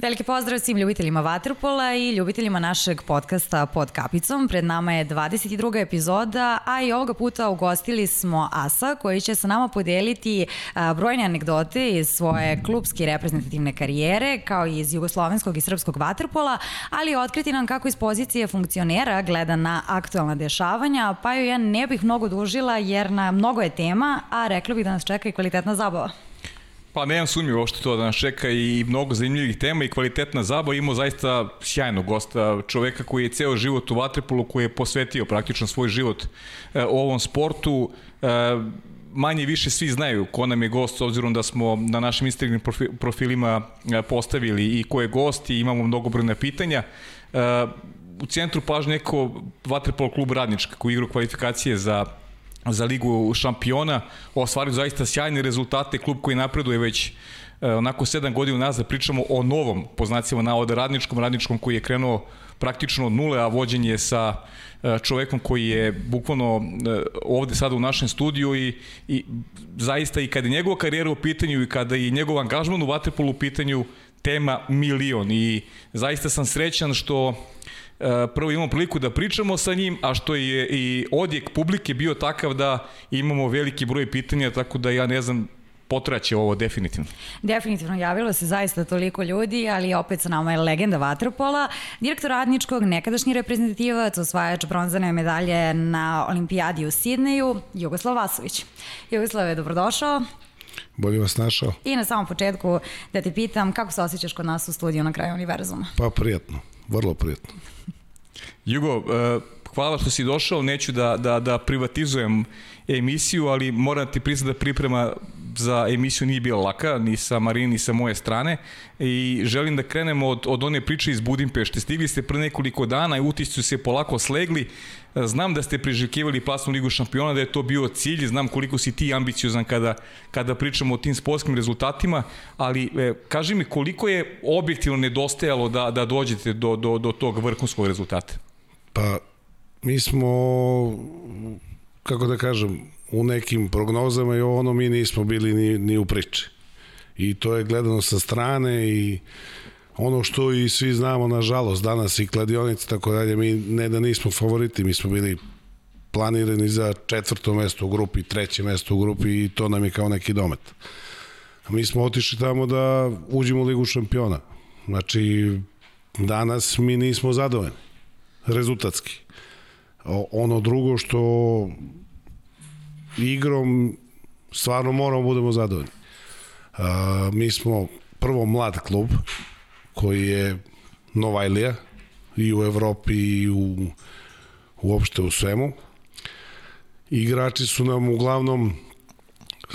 Veliki pozdrav svim ljubiteljima Vaterpola i ljubiteljima našeg podcasta Pod kapicom. Pred nama je 22. epizoda, a i ovoga puta ugostili smo Asa koji će sa nama podeliti brojne anegdote iz svoje klubske reprezentativne karijere, kao i iz jugoslovenskog i srpskog Vaterpola, ali otkriti nam kako iz pozicije funkcionera gleda na aktualna dešavanja, pa ju ja ne bih mnogo dužila jer na mnogo je tema, a rekla bih da nas čeka i kvalitetna zabava. Pa nemam sumnju uopšte to da nas čeka i mnogo zanimljivih tema i kvalitetna zabava. Imao zaista sjajnog gosta, čoveka koji je ceo život u Vatrepolu, koji je posvetio praktično svoj život e, ovom sportu. E, manje više svi znaju ko nam je gost, s obzirom da smo na našim Instagram profilima e, postavili i ko je gost i imamo mnogobrojne pitanja. E, u centru pažnje neko Vatrepol klub Radnička koji igra kvalifikacije za za ligu šampiona, ostvario zaista sjajne rezultate, klub koji napreduje već e, onako 7 godina nazad, pričamo o novom, po znacima navoda, radničkom, radničkom koji je krenuo praktično od nule, a vođenje sa e, čovekom koji je bukvalno e, ovde sada u našem studiju i, i zaista i kada je njegova karijera u pitanju i kada je njegov angažman u Vatrepolu u pitanju tema milion. I zaista sam srećan što prvo imamo priliku da pričamo sa njim, a što je i odjek publike bio takav da imamo veliki broj pitanja, tako da ja ne znam potraće ovo definitivno. Definitivno javilo se zaista toliko ljudi, ali opet sa nama je legenda Vatropola, direktor radničkog, nekadašnji reprezentativac, osvajač bronzane medalje na olimpijadi u Sidneju, Jugoslav Vasović. Jugoslav je dobrodošao. Bolje vas našao. I na samom početku da te pitam kako se osjećaš kod nas u studiju na kraju univerzuma? Pa prijatno, vrlo prijatno. Jugo, uh, hvala što si došao, neću da, da, da privatizujem emisiju, ali moram ti priznati da priprema za emisiju nije bila laka, ni sa Marini, ni sa moje strane i želim da krenemo od, od one priče iz Budimpešte. Stigli ste pre nekoliko dana i utisci se polako slegli. Znam da ste priželjkivali plasnu ligu šampiona, da je to bio cilj, znam koliko si ti ambiciozan kada, kada pričamo o tim sportskim rezultatima, ali e, kaži mi koliko je objektivno nedostajalo da, da dođete do, do, do tog vrhunskog rezultata? Pa, mi smo, kako da kažem, u nekim prognozama i ono mi nismo bili ni, ni u priči. I to je gledano sa strane i ono što i svi znamo, nažalost, danas i kladionici, tako dalje, mi ne da nismo favoriti, mi smo bili planirani za četvrto mesto u grupi, treće mesto u grupi i to nam je kao neki domet. A mi smo otišli tamo da uđemo u Ligu šampiona. Znači, danas mi nismo zadovoljni rezultatski. Ono drugo što igrom stvarno moramo budemo zadovoljni. A, mi smo prvo mlad klub koji je Novajlija i u Evropi i u uopšte u svemu. Igrači su nam uglavnom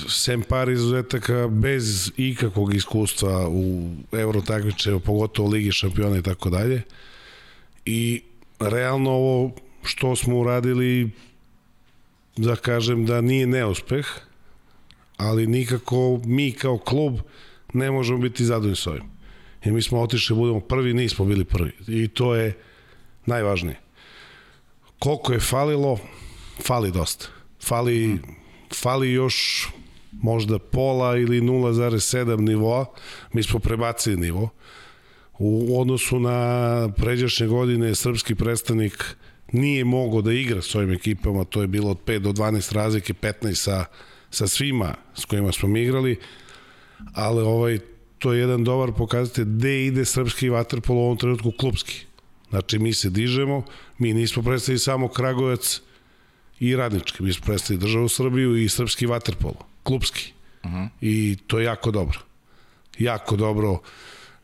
sem par izuzetaka bez ikakvog iskustva u euro takmiče, pogotovo Ligi šampiona i tako dalje. I realno ovo što smo uradili da kažem da nije neuspeh, ali nikako mi kao klub ne možemo biti zadovoljni s ovim. I mi smo otišli, budemo prvi, nismo bili prvi. I to je najvažnije. Koliko je falilo, fali dosta. Fali, fali još možda pola ili 0,7 nivoa. Mi smo prebacili nivo. U odnosu na pređašnje godine srpski predstavnik nije mogao da igra s ovim ekipama, to je bilo od 5 do 12 razlike, 15 sa, sa svima s kojima smo mi igrali, ali ovaj, to je jedan dobar pokazatelj gde ide srpski vaterpolo u ovom trenutku klubski. Znači, mi se dižemo, mi nismo predstavili samo Kragovac i Radnički, mi smo predstavili državu Srbiju i srpski vaterpolo, klubski. Uh -huh. I to je jako dobro. Jako dobro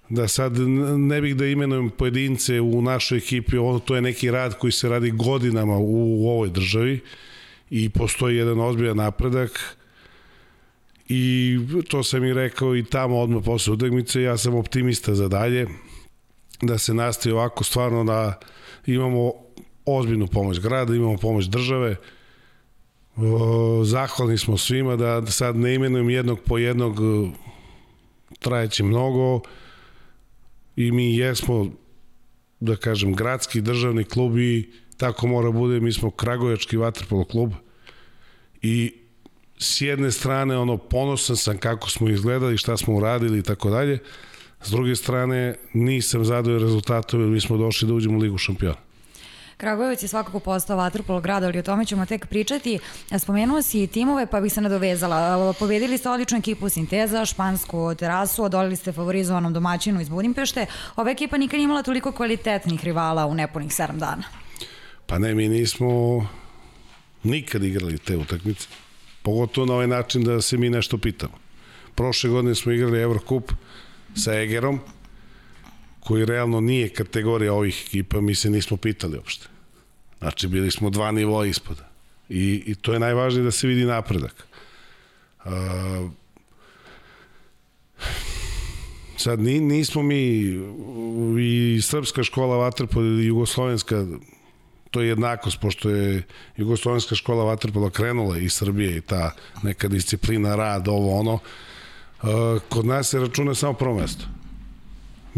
da sad ne bih da imenujem pojedince u našoj ekipi, ovo to je neki rad koji se radi godinama u, u ovoj državi i postoji jedan ozbiljan napredak i to sam i rekao i tamo odmah posle utakmice, ja sam optimista za dalje, da se nastaje ovako stvarno da imamo ozbiljnu pomoć grada, imamo pomoć države, zahvalni smo svima da sad ne imenujem jednog po jednog trajeće mnogo, i mi jesmo, da kažem, gradski državni klub i tako mora bude, mi smo Kragujevački vaterpolo klub. I s jedne strane ono ponosan sam kako smo izgledali, šta smo uradili i tako dalje, S druge strane, nisam zadovoljan rezultatom jer mi smo došli da uđemo u Ligu šampiona. Kragujevac je svakako postao vaterpolo grad, ali o tome ćemo tek pričati. Spomenuo si i timove, pa bih se nadovezala. Pobedili ste odličnu ekipu Sinteza, špansku terasu, odolili ste favorizovanom domaćinu iz Budimpešte. Ova ekipa nikad nije imala toliko kvalitetnih rivala u nepunih 7 dana. Pa ne, mi nismo nikad igrali te utakmice. Pogotovo na ovaj način da se mi nešto pitamo. Prošle godine smo igrali Eurocup sa Egerom, koji realno nije kategorija ovih ekipa, mi se nismo pitali uopšte. Znači, bili smo dva nivoa ispod. I, i to je najvažnije da se vidi napredak. Uh, sad, ni, nismo mi i srpska škola Vatrpola i jugoslovenska to je jednakost, pošto je Jugoslovenska škola Vatrpola krenula iz Srbije i ta neka disciplina, rad, ovo ono, kod nas se računa samo prvo mesto.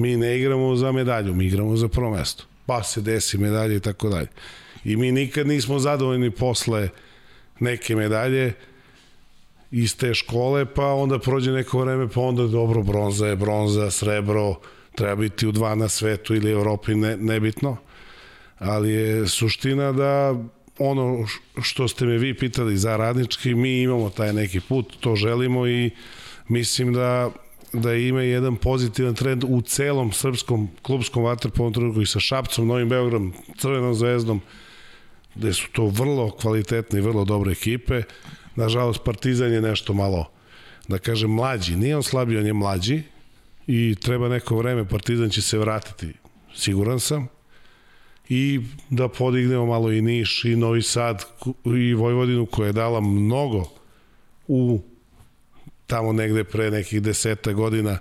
Mi ne igramo za medalju, mi igramo za prvo mesto. Pa se desi medalje i tako dalje. I mi nikad nismo zadovoljni posle neke medalje iz te škole, pa onda prođe neko vreme, pa onda dobro, bronza je bronza, srebro, treba biti u dva na svetu ili Evropi, ne, nebitno. Ali je suština da ono što ste me vi pitali za radnički, mi imamo taj neki put, to želimo i mislim da da ima jedan pozitivan trend u celom srpskom klubskom vaterpolnom trenutku i sa Šapcom, Novim Beogradom, Crvenom zvezdom, gde su to vrlo kvalitetne i vrlo dobre ekipe. Nažalost, Partizan je nešto malo, da kažem, mlađi. Nije on slabiji, on je mlađi i treba neko vreme, Partizan će se vratiti, siguran sam. I da podignemo malo i Niš i Novi Sad i Vojvodinu koja je dala mnogo u tamo negde pre nekih deseta godina,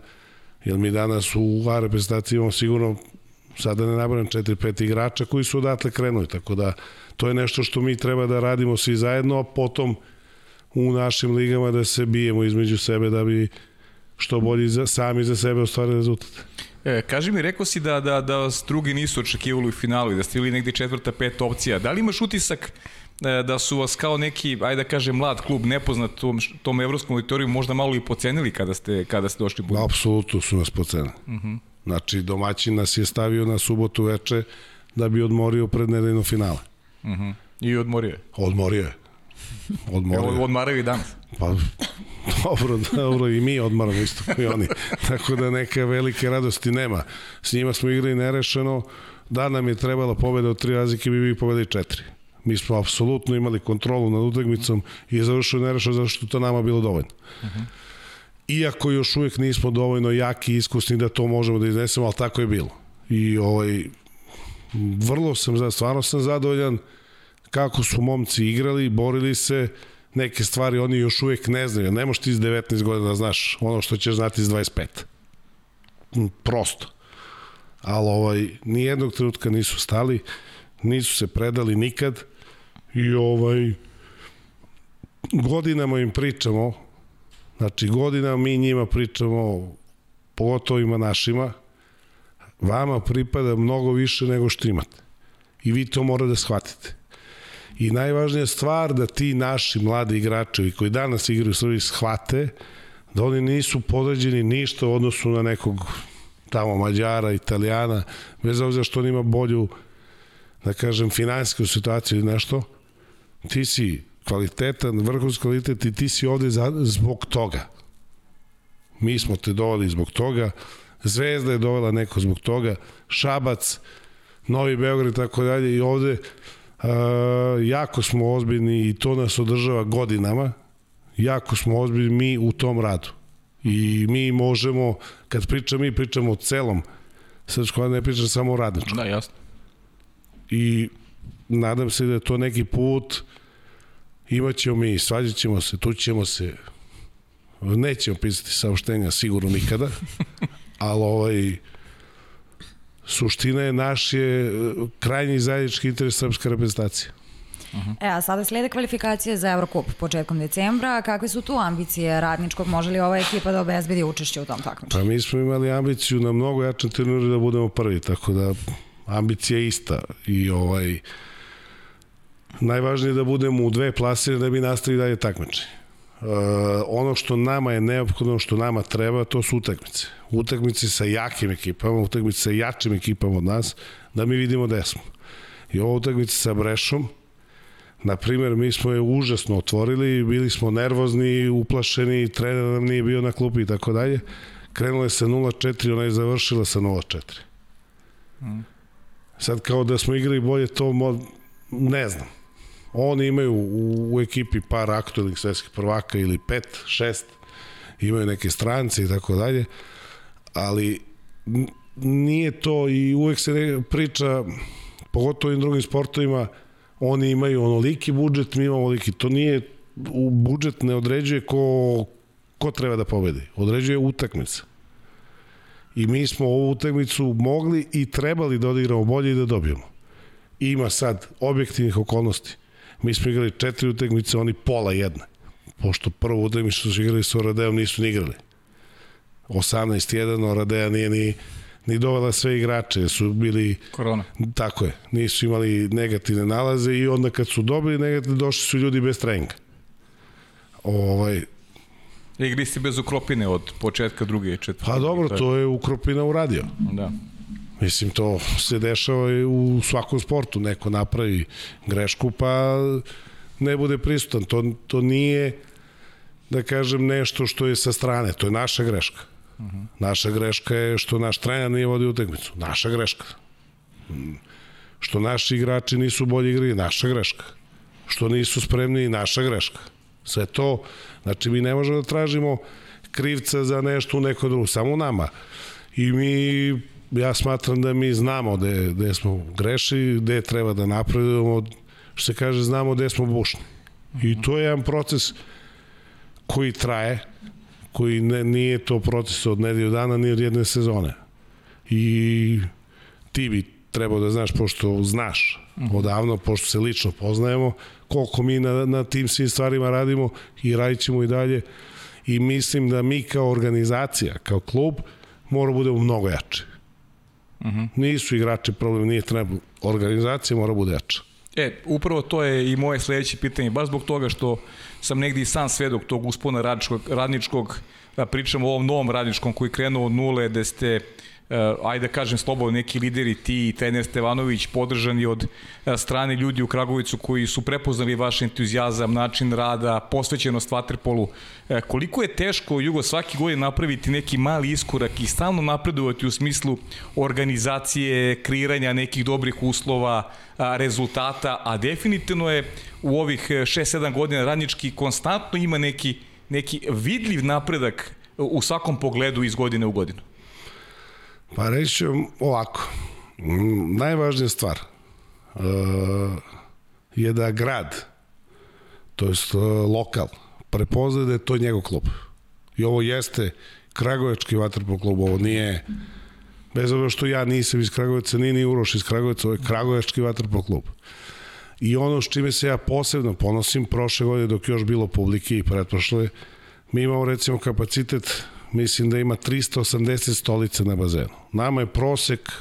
jer mi danas u A reprezentaciji imamo sigurno sada ne nabram 4-5 igrača koji su odatle krenuli, tako da to je nešto što mi treba da radimo svi zajedno, a potom u našim ligama da se bijemo između sebe da bi što bolji za, sami za sebe ostvarili rezultat. E, kaži mi, rekao si da, da, da vas drugi nisu očekivali u finalu i da ste bili negde četvrta, peta opcija. Da li imaš utisak da su vas kao neki, ajde da kažem, mlad klub, nepoznat tom, tom evropskom auditoriju, možda malo i pocenili kada ste, kada ste došli Da, apsolutno su nas pocenili. Uh mhm. -huh. Znači, domaćin nas je stavio na subotu veče da bi odmorio pred nedeljno finale. Uh mhm. -huh. I odmorio je? Odmorio je. Odmorio. Evo, odmaraju i danas. Pa, dobro, dobro, i mi odmaramo isto i oni. Tako da neke velike radosti nema. S njima smo igrali nerešeno, da nam je trebala pobeda od tri razlike, bi bi pobedili četiri. Mi smo apsolutno imali kontrolu nad utakmicom i je završio nerešeno zato što to nama bilo dovoljno. Uh -huh. Iako još uvijek nismo dovoljno jaki i iskusni da to možemo da iznesemo, ali tako je bilo. I ovaj, vrlo sam, stvarno sam zadovoljan kako su momci igrali, borili se, neke stvari oni još uvijek ne znaju. Ne možeš ti iz 19 godina da znaš ono što ćeš znati iz 25. Prosto. Ali ovaj, nijednog trenutka nisu stali, nisu se predali nikad i ovaj godinama im pričamo znači godinama mi njima pričamo pogotovo ima našima vama pripada mnogo više nego što imate. I vi to mora da shvatite. I najvažnija stvar da ti naši mladi igračevi koji danas igraju u Srbiji shvate da oni nisu podređeni ništa u odnosu na nekog tamo Mađara, Italijana, bez obzira što on ima bolju da kažem, finansijsku situaciju ili nešto, ti si kvalitetan, vrhunski kvalitet i ti si ovde za, zbog toga. Mi smo te doveli zbog toga, Zvezda je dovela neko zbog toga, Šabac, Novi Beograd i tako dalje i ovde uh, jako smo ozbiljni i to nas održava godinama, jako smo ozbiljni mi u tom radu. I mi možemo, kad pričamo, mi pričamo o celom srpskom, ne pričamo samo o radničkom. Da, jasno i nadam se da je to neki put imaćemo mi, svađat ćemo se, tu ćemo se nećemo pisati saopštenja sigurno nikada ali ovaj suština je naš je krajnji zajednički interes srpske reprezentacije Uh -huh. E, a sada slede kvalifikacije za Eurocup početkom decembra. Kakve su tu ambicije radničkog? Može li ova ekipa da obezbedi učešće u tom takmičenju? Pa mi smo imali ambiciju na mnogo jačem turniru da budemo prvi, tako da ambicija je ista i ovaj najvažnije je da budemo u dve plasire da bi nastavili dalje takmičenje. ono što nama je neophodno, što nama treba, to su utakmice. Utakmice sa jakim ekipama, utakmice sa jačim ekipama od nas, da mi vidimo gde smo. I ovo utakmice sa Brešom, na primer, mi smo je užasno otvorili, bili smo nervozni, uplašeni, trener nam nije bio na klupi i tako dalje. Krenula je sa 0-4, ona je završila sa 0-4. Mm. Sad kao da smo igrali bolje, to ne znam Oni imaju u, u ekipi par aktualnih svetskih prvaka ili pet, šest, imaju neke strance i tako dalje, ali nije to i uvek se priča, pogotovo i drugim sportovima, oni imaju onoliki budžet, mi imamo onoliki. To nije, u budžet ne određuje ko, ko treba da pobedi. Određuje utakmica. I mi smo ovu utakmicu mogli i trebali da odigramo bolje i da dobijemo. Ima sad objektivnih okolnosti. Mi smo igrali četiri utakmice, oni pola jedne. Pošto prvu utakmicu što su igrali sa Oradeom nisu ni igrali. 18-1, Oradea nije ni, ni dovela sve igrače, su bili... Korona. Tako je, nisu imali negativne nalaze i onda kad su dobili negativne, došli su ljudi bez treninga. Ovaj, Igri si bez ukropine od početka druge i četvrte. Pa dobro, to je ukropina uradio. Da. Mislim, to se dešava i u svakom sportu. Neko napravi grešku, pa ne bude prisutan. To, to nije, da kažem, nešto što je sa strane. To je naša greška. Uh -huh. Naša greška je što naš trener nije vodio utakmicu. Naša greška. Što naši igrači nisu bolji igri, naša greška. Što nisu spremni, naša greška. Sve to, znači mi ne možemo da tražimo krivca za nešto u neko drugo, samo nama. I mi ja smatram da mi znamo gde, gde smo greši, gde treba da napredujemo, što se kaže, znamo gde smo bušni. I to je jedan proces koji traje, koji ne, nije to proces od nedelju dana, ni od jedne sezone. I ti bi trebao da znaš, pošto znaš odavno, pošto se lično poznajemo, koliko mi na, na tim svim stvarima radimo i radit ćemo i dalje. I mislim da mi kao organizacija, kao klub, moramo budemo mnogo jači. -huh. Nisu igrači problem, nije treba organizacija, mora bude jača. E, upravo to je i moje sledeće pitanje, baš zbog toga što sam negdje i sam svedok tog uspona radničkog, radničkog pričamo o ovom novom radničkom koji krenuo od nule, gde ste uh, ajde da kažem slobodno, neki lideri, ti i trener Stevanović, podržani od uh, strane ljudi u Kragovicu koji su prepoznali vaš entuzijazam, način rada, posvećenost Vatrpolu. Uh, koliko je teško Jugo svaki godin napraviti neki mali iskorak i stalno napredovati u smislu organizacije, kreiranja nekih dobrih uslova, rezultata, a definitivno je u ovih 6-7 godina radnički konstantno ima neki, neki vidljiv napredak u svakom pogledu iz godine u godinu. Pa reći ovako. Najvažnija stvar uh, je da grad, to je uh, lokal, prepozna da je to njegov klub. I ovo jeste Kragovački vaterpol klub, ovo nije bez obzira što ja nisam iz Kragujevca, nije ni Uroš iz Kragujevca, ovo je Kragovački vaterpol klub. I ono s čime se ja posebno ponosim, prošle godine dok još bilo publike i pretprošle, mi imamo recimo kapacitet mislim da ima 380 stolica na bazenu. Nama je prosek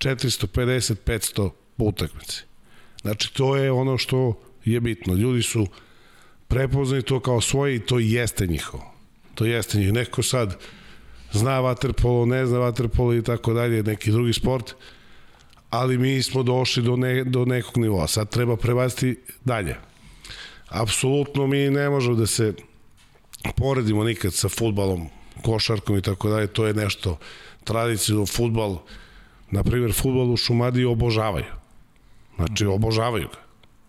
450-500 po utakmici. Znači, to je ono što je bitno. Ljudi su prepoznali to kao svoje i to jeste njihovo. To jeste njihovo. Neko sad zna vaterpolo, ne zna vaterpolo i tako dalje, neki drugi sport, ali mi smo došli do, ne, do nekog nivoa. Sad treba prebaciti dalje. Apsolutno mi ne možemo da se poredimo nikad sa futbalom, košarkom i tako dalje, to je nešto tradicijno futbal, na primjer futbal u Šumadiji obožavaju. Znači obožavaju ga.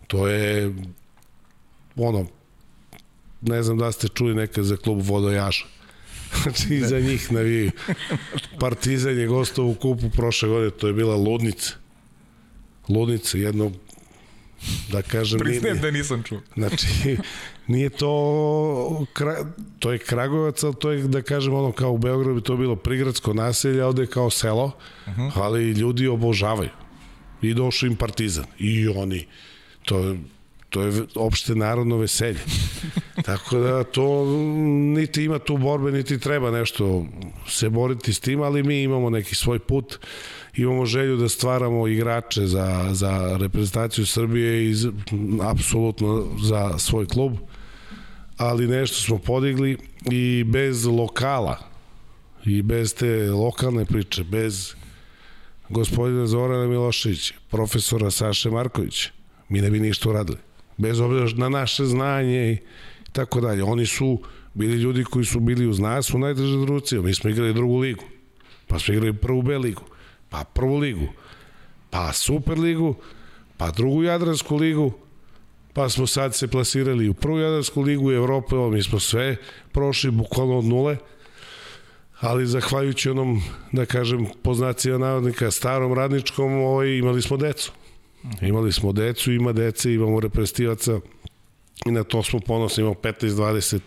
To je ono ne znam da ste čuli nekad za klub Vodojaša. Znači i za njih navijaju. Partizan je gostao u kupu prošle godine, to je bila ludnica. Ludnica, jedno da kažem... Priznajem da nisam čuo. Znači, nije to, to je Kragovac, ali to je, da kažem, ono kao u Beogradu bi to bilo prigradsko naselje, ovde je kao selo, uh -huh. ali ljudi obožavaju. I došao im partizan. I oni, to, to je opšte narodno veselje. Tako da to niti ima tu borbe, niti treba nešto se boriti s tim, ali mi imamo neki svoj put imamo želju da stvaramo igrače za, za reprezentaciju Srbije i apsolutno za svoj klub ali nešto smo podigli i bez lokala i bez te lokalne priče, bez gospodina Zorana Miloševića, profesora Saše Markovića, mi ne bi ništa uradili. Bez obzira na naše znanje i tako dalje. Oni su bili ljudi koji su bili uz nas u najdržaj druci. Mi smo igrali drugu ligu, pa smo igrali prvu B ligu, pa prvu ligu, pa super ligu, pa drugu Jadransku ligu, pa smo sad se plasirali u prvu Jadransku ligu Evrope, mi smo sve prošli bukvalno od nule, ali zahvaljujući onom, da kažem, poznacija navodnika, starom radničkom, ovaj, imali smo decu. Imali smo decu, ima dece, imamo reprezentativaca i na to smo ponosni, imamo 15-20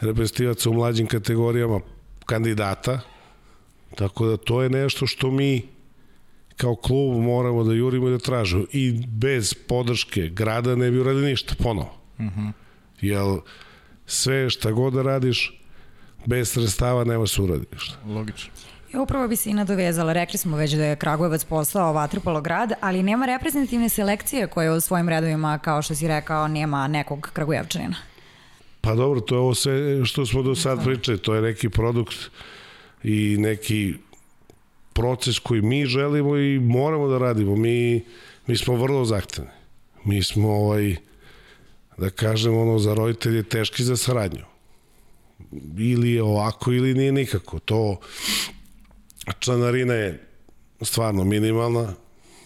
reprezentativaca u mlađim kategorijama kandidata, tako da to je nešto što mi kao klub moramo da jurimo i da tražimo i bez podrške grada ne bi uradili ništa ponovo. Uh -huh. Jer sve šta god da radiš bez sredstava nema se uradi ništa. Logično. Ja upravo bi se i nadovezala. Rekli smo već da je Kragujevac postao vatrpolo grad, ali nema reprezentativne selekcije koje u svojim redovima, kao što si rekao, nema nekog Kragujevčanina. Pa dobro, to je ovo sve što smo do sad pričali. To je neki produkt i neki proces koji mi želimo i moramo da radimo. Mi, mi smo vrlo zahtevni. Mi smo, ovaj, da kažem, ono, za roditelje teški za saradnju. Ili je ovako, ili nije nikako. To, članarina je stvarno minimalna,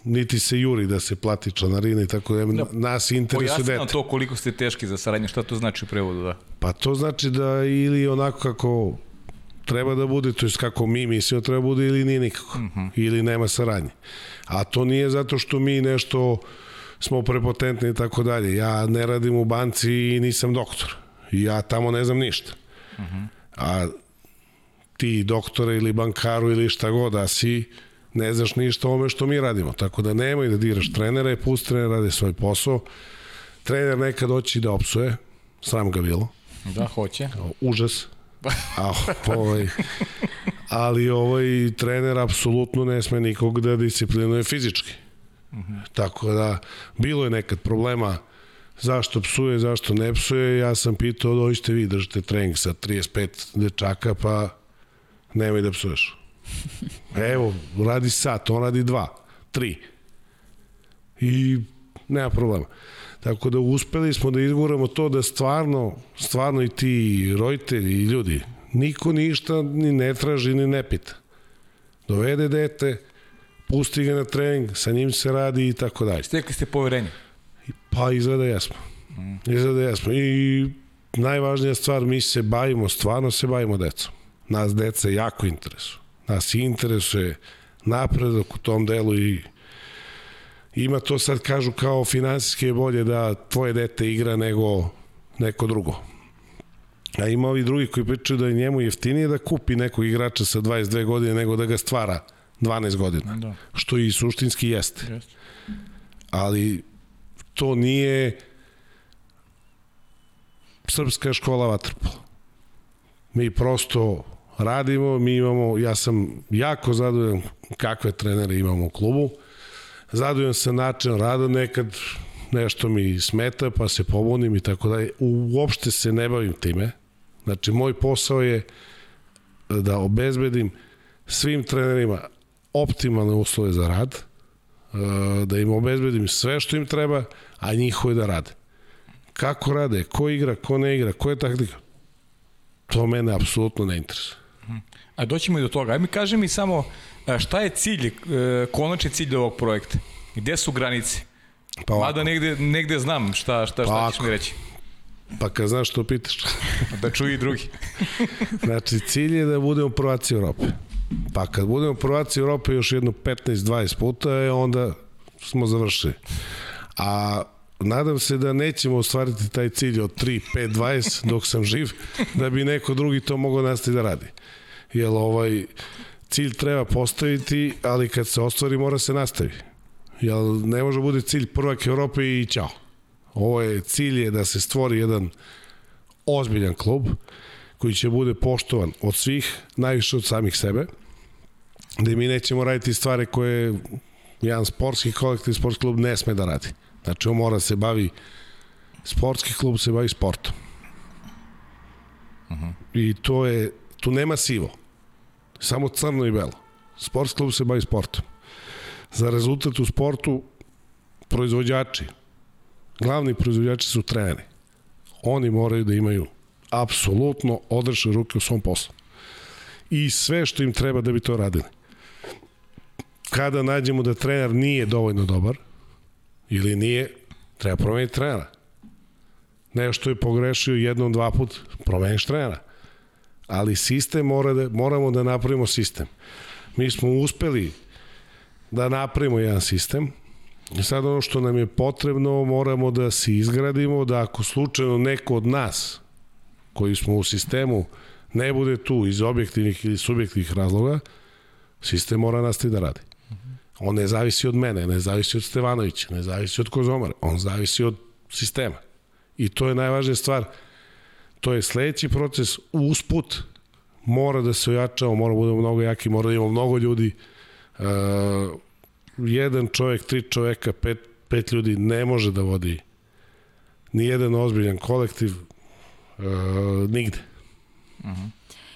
niti se juri da se plati članarina i tako da, da nas interesuje dete. Pojasni to koliko ste teški za saradnje, šta to znači u prevodu, da? Pa to znači da ili onako kako treba da bude, to je kako mi mislimo treba da bude ili nije nikako. Mhm. -huh. Ili nema saradnje. A to nije zato što mi nešto smo prepotentni i tako dalje. Ja ne radim u banci i nisam doktor. Ja tamo ne znam ništa. Mhm. -huh. A ti doktore ili bankaru ili šta god da si, ne znaš ništa o ome što mi radimo. Tako da nemoj da diraš trenere, pusti trener radi svoj posao. Trener nekad doći da opsuje, sram ga bilo. Da, hoće. Užas. A, ovaj, ali ovaj trener apsolutno ne sme nikog da disciplinuje fizički. Uh -huh. Tako da, bilo je nekad problema zašto psuje, zašto ne psuje, ja sam pitao, dođite vi, držite trening sa 35 dečaka, pa nemoj da psuješ. Evo, radi sat, on radi dva, tri. I nema problema. Tako da uspeli smo da izguramo to da stvarno, stvarno i ti roditelji i ljudi, niko ništa ni ne traži ni ne pita. Dovede dete, pusti ga na trening, sa njim se radi i tako dalje. Stekli ste poverenje? Pa izgleda jesmo. Mm. Izgleda jesmo. I najvažnija stvar, mi se bavimo, stvarno se bavimo decom. Nas deca jako interesuju. Nas interesuje napredak u tom delu i ima to sad kažu kao finansijske bolje da tvoje dete igra nego neko drugo. A ima ovi drugi koji pričaju da je njemu jeftinije da kupi nekog igrača sa 22 godine nego da ga stvara 12 godina. Da. Što i suštinski jeste. jeste. Ali to nije srpska škola vatrpola. Mi prosto radimo, mi imamo, ja sam jako zadovoljan kakve trenere imamo u klubu, zadovoljan sam način rada, nekad nešto mi smeta, pa se pobunim i tako dalje. Uopšte se ne bavim time. Znači, moj posao je da obezbedim svim trenerima optimalne uslove za rad, e, da im obezbedim sve što im treba, a njihovi da rade. Kako rade, ko igra, ko ne igra, ko je taktika, to mene apsolutno ne interesuje. A doćemo i do toga. Ajme, kaži mi samo šta je cilj, e, konačni cilj ovog projekta? Gde su granice? Pa ovako. Mada negde, negde znam šta, šta, šta pa ćeš mi reći. Pa kad znaš što pitaš. da čuju i drugi. znači, cilj je da budemo prvaci Europe. Pa kad budemo prvaci Europe još jedno 15-20 puta, je onda smo završili. A nadam se da nećemo ostvariti taj cilj od 3, 5, 20 dok sam živ, da bi neko drugi to mogao nastaviti da radi. Jer ovaj, cilj treba postaviti, ali kad se ostvari mora se nastavi. Jer ne može bude cilj prvak Evrope i ćao. Ovo je cilj je da se stvori jedan ozbiljan klub koji će bude poštovan od svih, najviše od samih sebe, da mi nećemo raditi stvari koje jedan sportski kolektiv, sportski klub ne sme da radi. Znači, on mora da se bavi, sportski klub se bavi sportom. Uh -huh. I to je, tu nema sivo. Samo crno i belo. Sports klub se bavi sportom. Za rezultat u sportu proizvođači, glavni proizvođači su treneri. Oni moraju da imaju apsolutno odrešne ruke u svom poslu. I sve što im treba da bi to radili. Kada nađemo da trener nije dovoljno dobar, ili nije, treba promeniti trenera. Nešto je pogrešio jednom, dva put, promeniš trenera. Ali sistem mora da, moramo da napravimo sistem. Mi smo uspeli da napravimo jedan sistem, I sad ono što nam je potrebno, moramo da se izgradimo, da ako slučajno neko od nas, koji smo u sistemu, ne bude tu iz objektivnih ili subjektivnih razloga, sistem mora nastaviti da radi. On ne zavisi od mene, ne zavisi od Stevanovića, ne zavisi od Kozomara, on zavisi od sistema. I to je najvažnija stvar. To je sledeći proces, usput mora da se ojačamo, mora da budemo mnogo jaki, mora da imamo mnogo ljudi. Uh, jedan čovek, tri čoveka, pet, pet ljudi ne može da vodi ni jedan ozbiljan kolektiv uh, nigde. Uh -huh.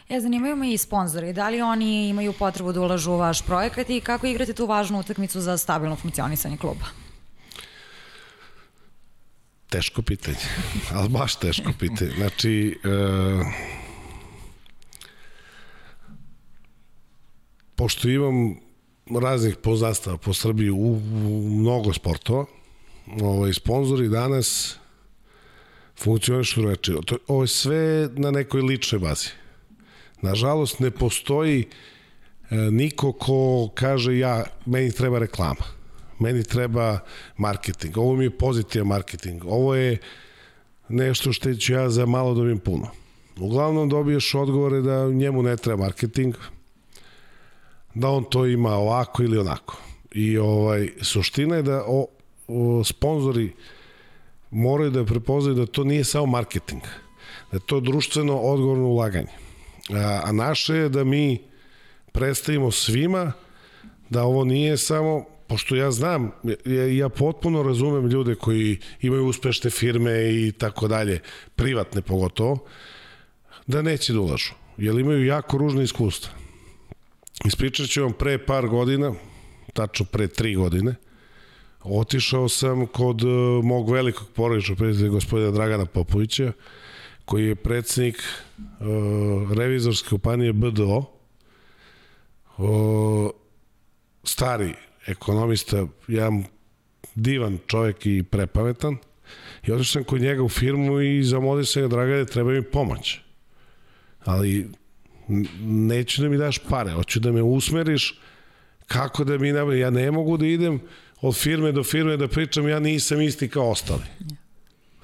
E, zanimaju me i sponzori. Da li oni imaju potrebu da ulažu u vaš projekat i kako igrate tu važnu utakmicu za stabilno funkcionisanje kluba? Teško pitanje, ali baš teško pitanje. Znači, uh, pošto imam raznih poznastava po Srbiji u, u mnogo sportova. Ovaj, sponzori danas funkcionišu reči. Ovo je sve na nekoj ličnoj bazi. Nažalost, ne postoji e, niko ko kaže ja, meni treba reklama, meni treba marketing, ovo mi je pozitivan marketing, ovo je nešto što ću ja za malo dobijem puno. Uglavnom dobiješ odgovore da njemu ne treba marketing, da on to ima ovako ili onako. I ovaj suština je da o, o sponzori moraju da prepoznaju da to nije samo marketing, da je to društveno odgovorno ulaganje. A, a naše je da mi predstavimo svima da ovo nije samo pošto ja znam, ja, ja potpuno razumem ljude koji imaju uspešne firme i tako dalje, privatne pogotovo, da neće da ulažu, jer imaju jako ružne iskustva. Ispričat ću vam pre par godina, tačno pre tri godine, otišao sam kod uh, mog velikog porodičnog prijatelja gospodina Dragana Popovića, koji je predsednik uh, revizorske kompanije BDO, uh, stari ekonomista, jedan divan čovjek i prepametan, i otišao sam kod njega u firmu i zamodio sam ga, Dragane, treba mi pomoć. Ali neću da mi daš pare, hoću da me usmeriš kako da mi nabavi. Ja ne mogu da idem od firme do firme da pričam, ja nisam isti kao ostali.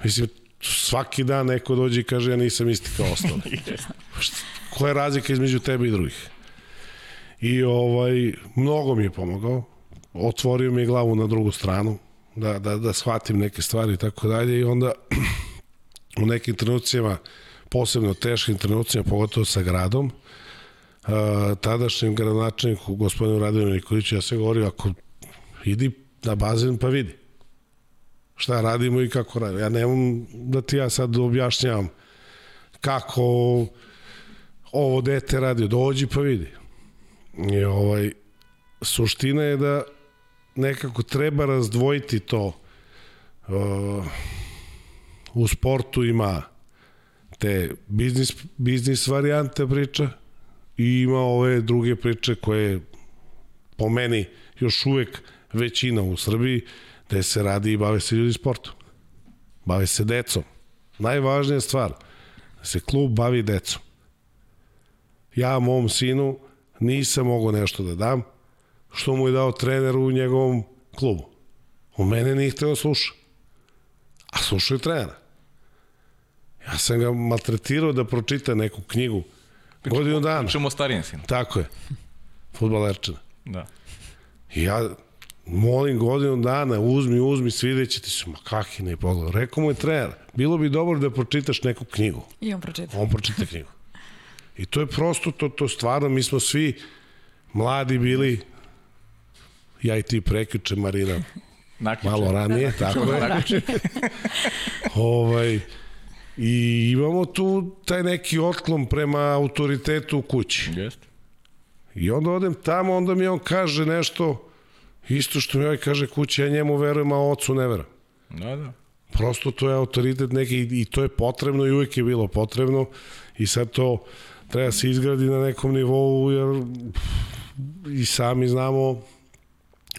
Mislim, svaki dan neko dođe i kaže ja nisam isti kao ostali. Koja je razlika između tebe i drugih? I ovaj, mnogo mi je pomogao. Otvorio mi glavu na drugu stranu, da, da, da shvatim neke stvari i tako dalje i onda u nekim trenucijama posebno teškim trenucima, pogotovo sa gradom, uh, tadašnjem gradonačelniku, gospodinu Radovinu Nikoliću, ja se govorio, ako idi na bazen pa vidi šta radimo i kako radimo. Ja nemam da ti ja sad objašnjavam kako ovo dete radi, dođi pa vidi. I ovaj, suština je da nekako treba razdvojiti to. Uh, u sportu ima te biznis, biznis varijante priča i ima ove druge priče koje po meni još uvek većina u Srbiji gde se radi i bave se ljudi sportom. Bave se decom. Najvažnija stvar, da se klub bavi decom. Ja mom sinu nisam mogao nešto da dam, što mu je dao trener u njegovom klubu. U mene nije hteo da sluša. A slušao je trenera. Ja sam ga maltretirao da pročita neku knjigu. Pričamo, godinu dana. Pričamo o starijem sinu. Tako je. Futbalerčina. Da. I ja molim godinu dana, uzmi, uzmi, svideće ti se, ma kakvi ne pogled. Rekao mu je trener, bilo bi dobro da pročitaš neku knjigu. I on pročita. On pročita knjigu. I to je prosto, to, to stvarno, mi smo svi mladi bili, ja i ti prekjuče, Marina, Nakriče. malo ranije, tako je. ovaj, I imamo tu taj neki otklon prema autoritetu u kući. Jeste. I onda odem tamo, onda mi on kaže nešto, isto što mi ovaj kaže kući, ja njemu verujem, a ocu ne verujem. Da, da. Prosto to je autoritet neki i to je potrebno i uvijek je bilo potrebno i sad to treba se izgradi na nekom nivou jer i sami znamo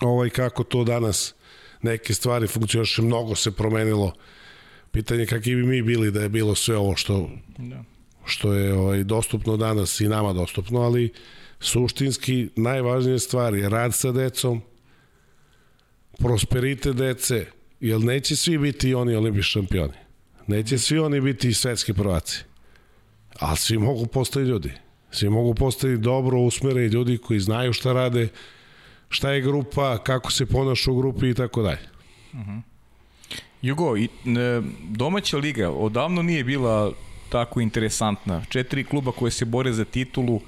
ovaj kako to danas neke stvari funkcioniše, mnogo se promenilo. Pitanje kakvi bi mi bili da je bilo sve ovo što da. što je ovaj dostupno danas i nama dostupno, ali suštinski najvažnije stvari je rad sa decom, prosperitet dece, jer neće svi biti oni olimpijski šampioni. Neće svi oni biti svetski prvaci. Ali svi mogu postati ljudi. Svi mogu postati dobro usmereni ljudi koji znaju šta rade, šta je grupa, kako se ponaša u grupi i tako dalje. Jugo, i, e, domaća liga odavno nije bila tako interesantna. Četiri kluba koje se bore za titulu,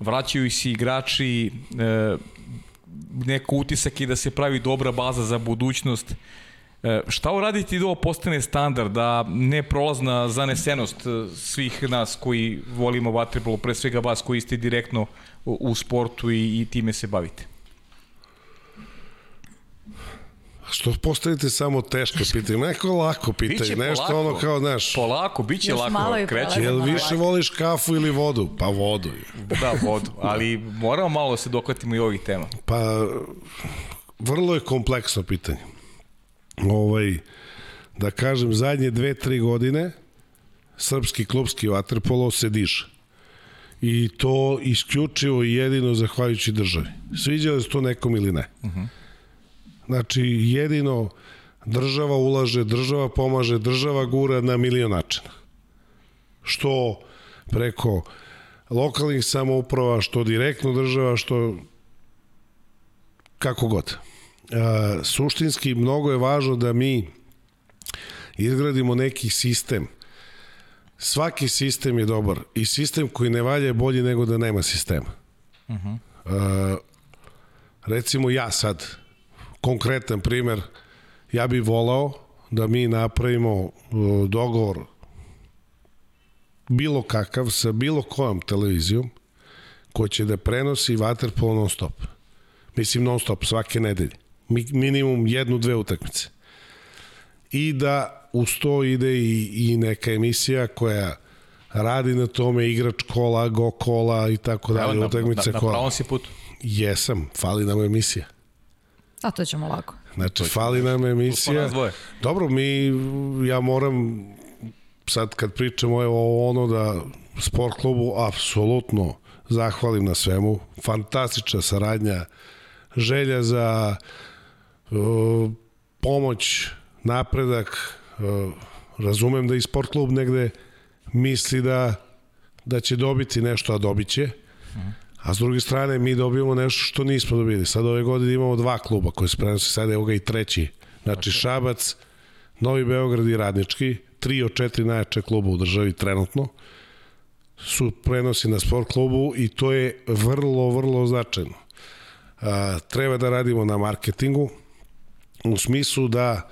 vraćaju se igrači, e, neko utisak je da se pravi dobra baza za budućnost. E, šta uraditi da ovo postane standard, da ne prolazna zanesenost e, svih nas koji volimo vaterpolo, pre svega vas koji ste direktno u, u sportu i, i time se bavite? Što postavite samo teško pitanje, neko lako pitanje, nešto polako. ono kao, znaš, Polako, bit će Još lako, malo i kreće. jel više lako. voliš kafu ili vodu? Pa vodu. Da, vodu, ali moramo malo da se dokvatimo i ovih tema. Pa, vrlo je kompleksno pitanje. Ovaj, da kažem, zadnje dve, tri godine srpski klubski vaterpolo se diže. I to isključivo i jedino zahvaljujući državi. Sviđalo se to nekom ili ne. Znači, jedino država ulaže, država pomaže, država gura na milion načina. Što preko lokalnih samouprava, što direktno država, što kako god. A, suštinski mnogo je važno da mi izgradimo neki sistem. Svaki sistem je dobar i sistem koji ne valja je bolji nego da nema sistema. Uh -huh. a, recimo ja sad, konkretan primer, ja bih volao da mi napravimo uh, dogovor bilo kakav sa bilo kojom televizijom ko će da prenosi vaterpolo non stop. Mislim non stop, svake nedelje. Mi, minimum jednu, dve utakmice. I da uz to ide i, i neka emisija koja radi na tome igrač kola, go kola i tako dalje, na, utakmice na, na kola. pravom si putu. Jesam, fali nam emisija. A to ćemo lako. Znači, fali nam emisija. Dobro, mi, ja moram, sad kad pričamo evo o ono da sport klubu apsolutno zahvalim na svemu. Fantastična saradnja, želja za uh, pomoć, napredak. Uh, razumem da i sport klub negde misli da, da će dobiti nešto, a dobit će. A s druge strane, mi dobijamo nešto što nismo dobili. Sad ove godine imamo dva kluba koji se prenose, sad evo ga i treći. Znači Šabac, Novi Beograd i Radnički, tri od četiri najjače kluba u državi trenutno, su prenosi na sport klubu i to je vrlo, vrlo značajno. A, treba da radimo na marketingu, u smislu da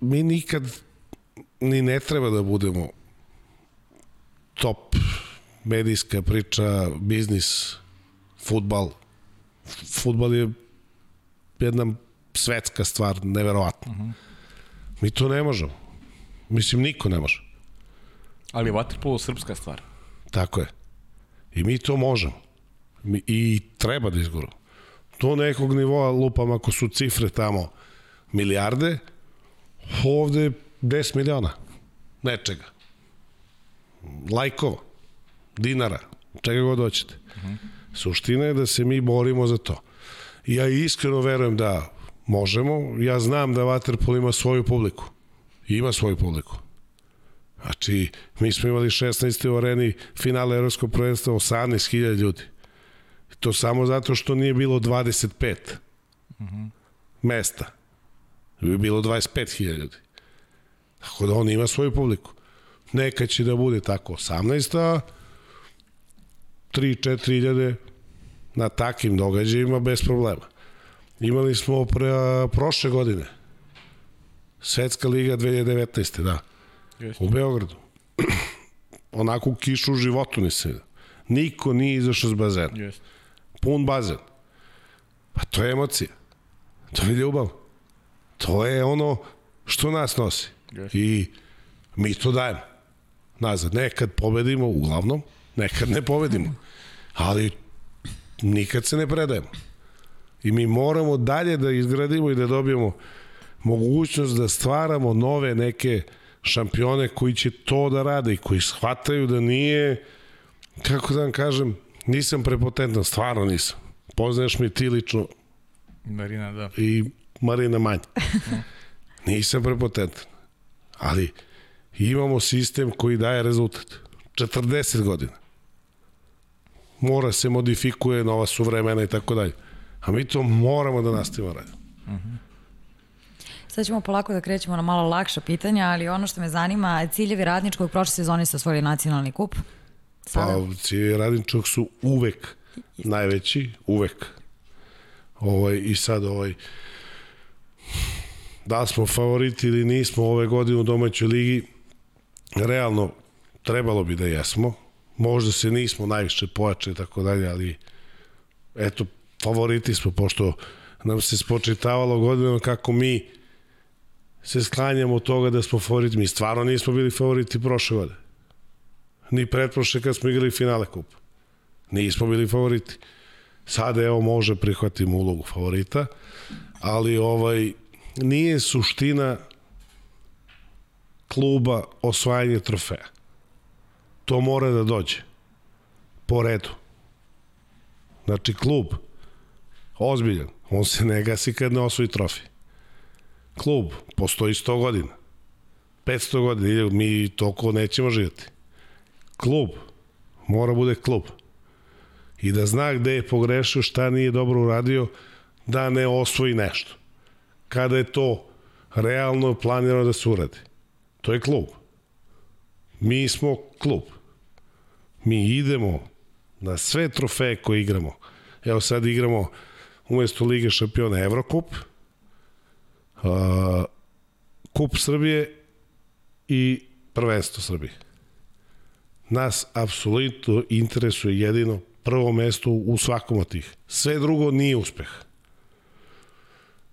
mi nikad ni ne treba da budemo top medijska priča, biznis, futbal. Futbal je jedna svetska stvar, neverovatna. Uh -huh. Mi to ne možemo. Mislim, niko ne može. Ali je vaterpolo srpska stvar. Tako je. I mi to možemo. Mi, I treba da izguramo. Do nekog nivoa lupam ako su cifre tamo milijarde, ovde 10 miliona nečega. Lajkova, dinara, čega god hoćete. Uh -huh. Suština je da se mi borimo za to. Ja iskreno verujem da možemo. Ja znam da Waterpolo ima svoju publiku. I ima svoju publiku. Znači, mi smo imali 16. u areni finale Evropskog prvenstva 18.000 ljudi. To samo zato što nije bilo 25 uh -huh. mesta. Bi bilo 25.000 ljudi. Tako da on ima svoju publiku. Neka će da bude tako 18, a 3-4 hiljade na takim događajima bez problema. Imali smo pre, prošle godine Svetska liga 2019. da. U Beogradu. Onako u kišu u životu nisam vidio. Niko nije izašao s bazena. Jeste. Pun bazen. Pa to je emocija. To je ljubav. To je ono što nas nosi. Jeste. I mi to dajemo. Nazad. Nekad pobedimo, uglavnom. Nekad ne pobedimo. Ali nikad se ne predajemo. I mi moramo dalje da izgradimo i da dobijemo mogućnost da stvaramo nove neke šampione koji će to da rade i koji shvataju da nije, kako da vam kažem, nisam prepotentan, stvarno nisam. Poznaješ mi ti lično Marina, da. i Marina manje. nisam prepotentan. Ali imamo sistem koji daje rezultat. 40 godina. Mora se modifikuje, nova su vremena i tako dalje. A mi to moramo da nastavimo raditi. Sad ćemo polako da krećemo na malo lakša pitanja, ali ono što me zanima, ciljevi radničkog prošle sezone su osvojili nacionalni kup. Sada, Pa, ciljevi radničkog su uvek najveći, uvek. Ovaj, I sad ovaj, da smo favoriti ili nismo ove godine u domaćoj ligi, realno trebalo bi da jesmo. Možda se nismo najviše pojačali i tako dalje, ali eto, favoriti smo, pošto nam se spočitavalo godinama kako mi se sklanjamo od toga da smo favoriti. Mi stvarno nismo bili favoriti prošle godine ni pretprošle kad smo igrali finale kupa. Nismo bili favoriti. Sada evo može prihvatimo ulogu favorita, ali ovaj nije suština kluba osvajanje trofeja. To mora da dođe po redu. Znači klub ozbiljan, on se ne gasi kad ne osvoji trofej. Klub postoji 100 godina. 500 godina, mi toliko nećemo živjeti klub mora bude klub i da zna gde je pogrešio, šta nije dobro uradio, da ne osvoji nešto. Kada je to realno planirano da se uradi. To je klub. Mi smo klub. Mi idemo na sve trofeje koje igramo. Evo sad igramo umesto Lige šampiona Evrokup, uh, Kup Srbije i prvenstvo Srbije nas apsolutno interesuje jedino prvo mesto u svakom od tih. Sve drugo nije uspeh.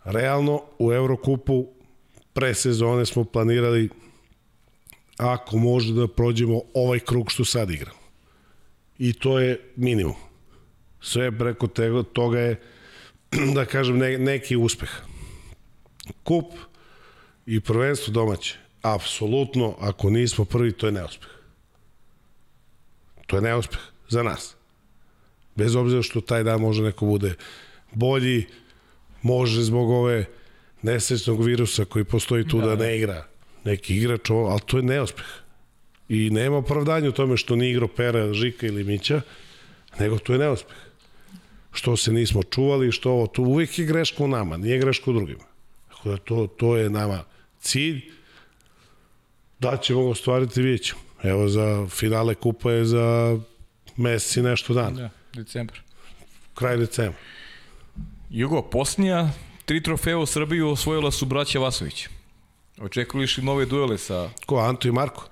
Realno, u Eurokupu pre sezone smo planirali ako može da prođemo ovaj krug što sad igramo. I to je minimum. Sve preko tego, toga je, da kažem, ne, neki uspeh. Kup i prvenstvo domaće. Apsolutno, ako nismo prvi, to je neuspeh. To je neuspeh za nas. Bez obzira što taj dan može neko bude bolji, može zbog ove nesrećnog virusa koji postoji tu da, da ne igra neki igrač, ali to je neuspeh. I nema opravdanja u tome što nije igrao Pera, Žika ili Mića, nego to je neuspeh. Što se nismo čuvali, što ovo, tu uvijek je greška u nama, nije greška u drugima. Tako da to, to je nama cilj, da ćemo ga ostvariti, vidjet ćemo. Evo za finale kupa je za mesec i nešto dan. Da, decembar. Kraj decembra. Jugo, posljednja tri trofeja u Srbiji osvojila su braća Vasović. Očekuješ li nove duele sa Ko, Anto i Marko?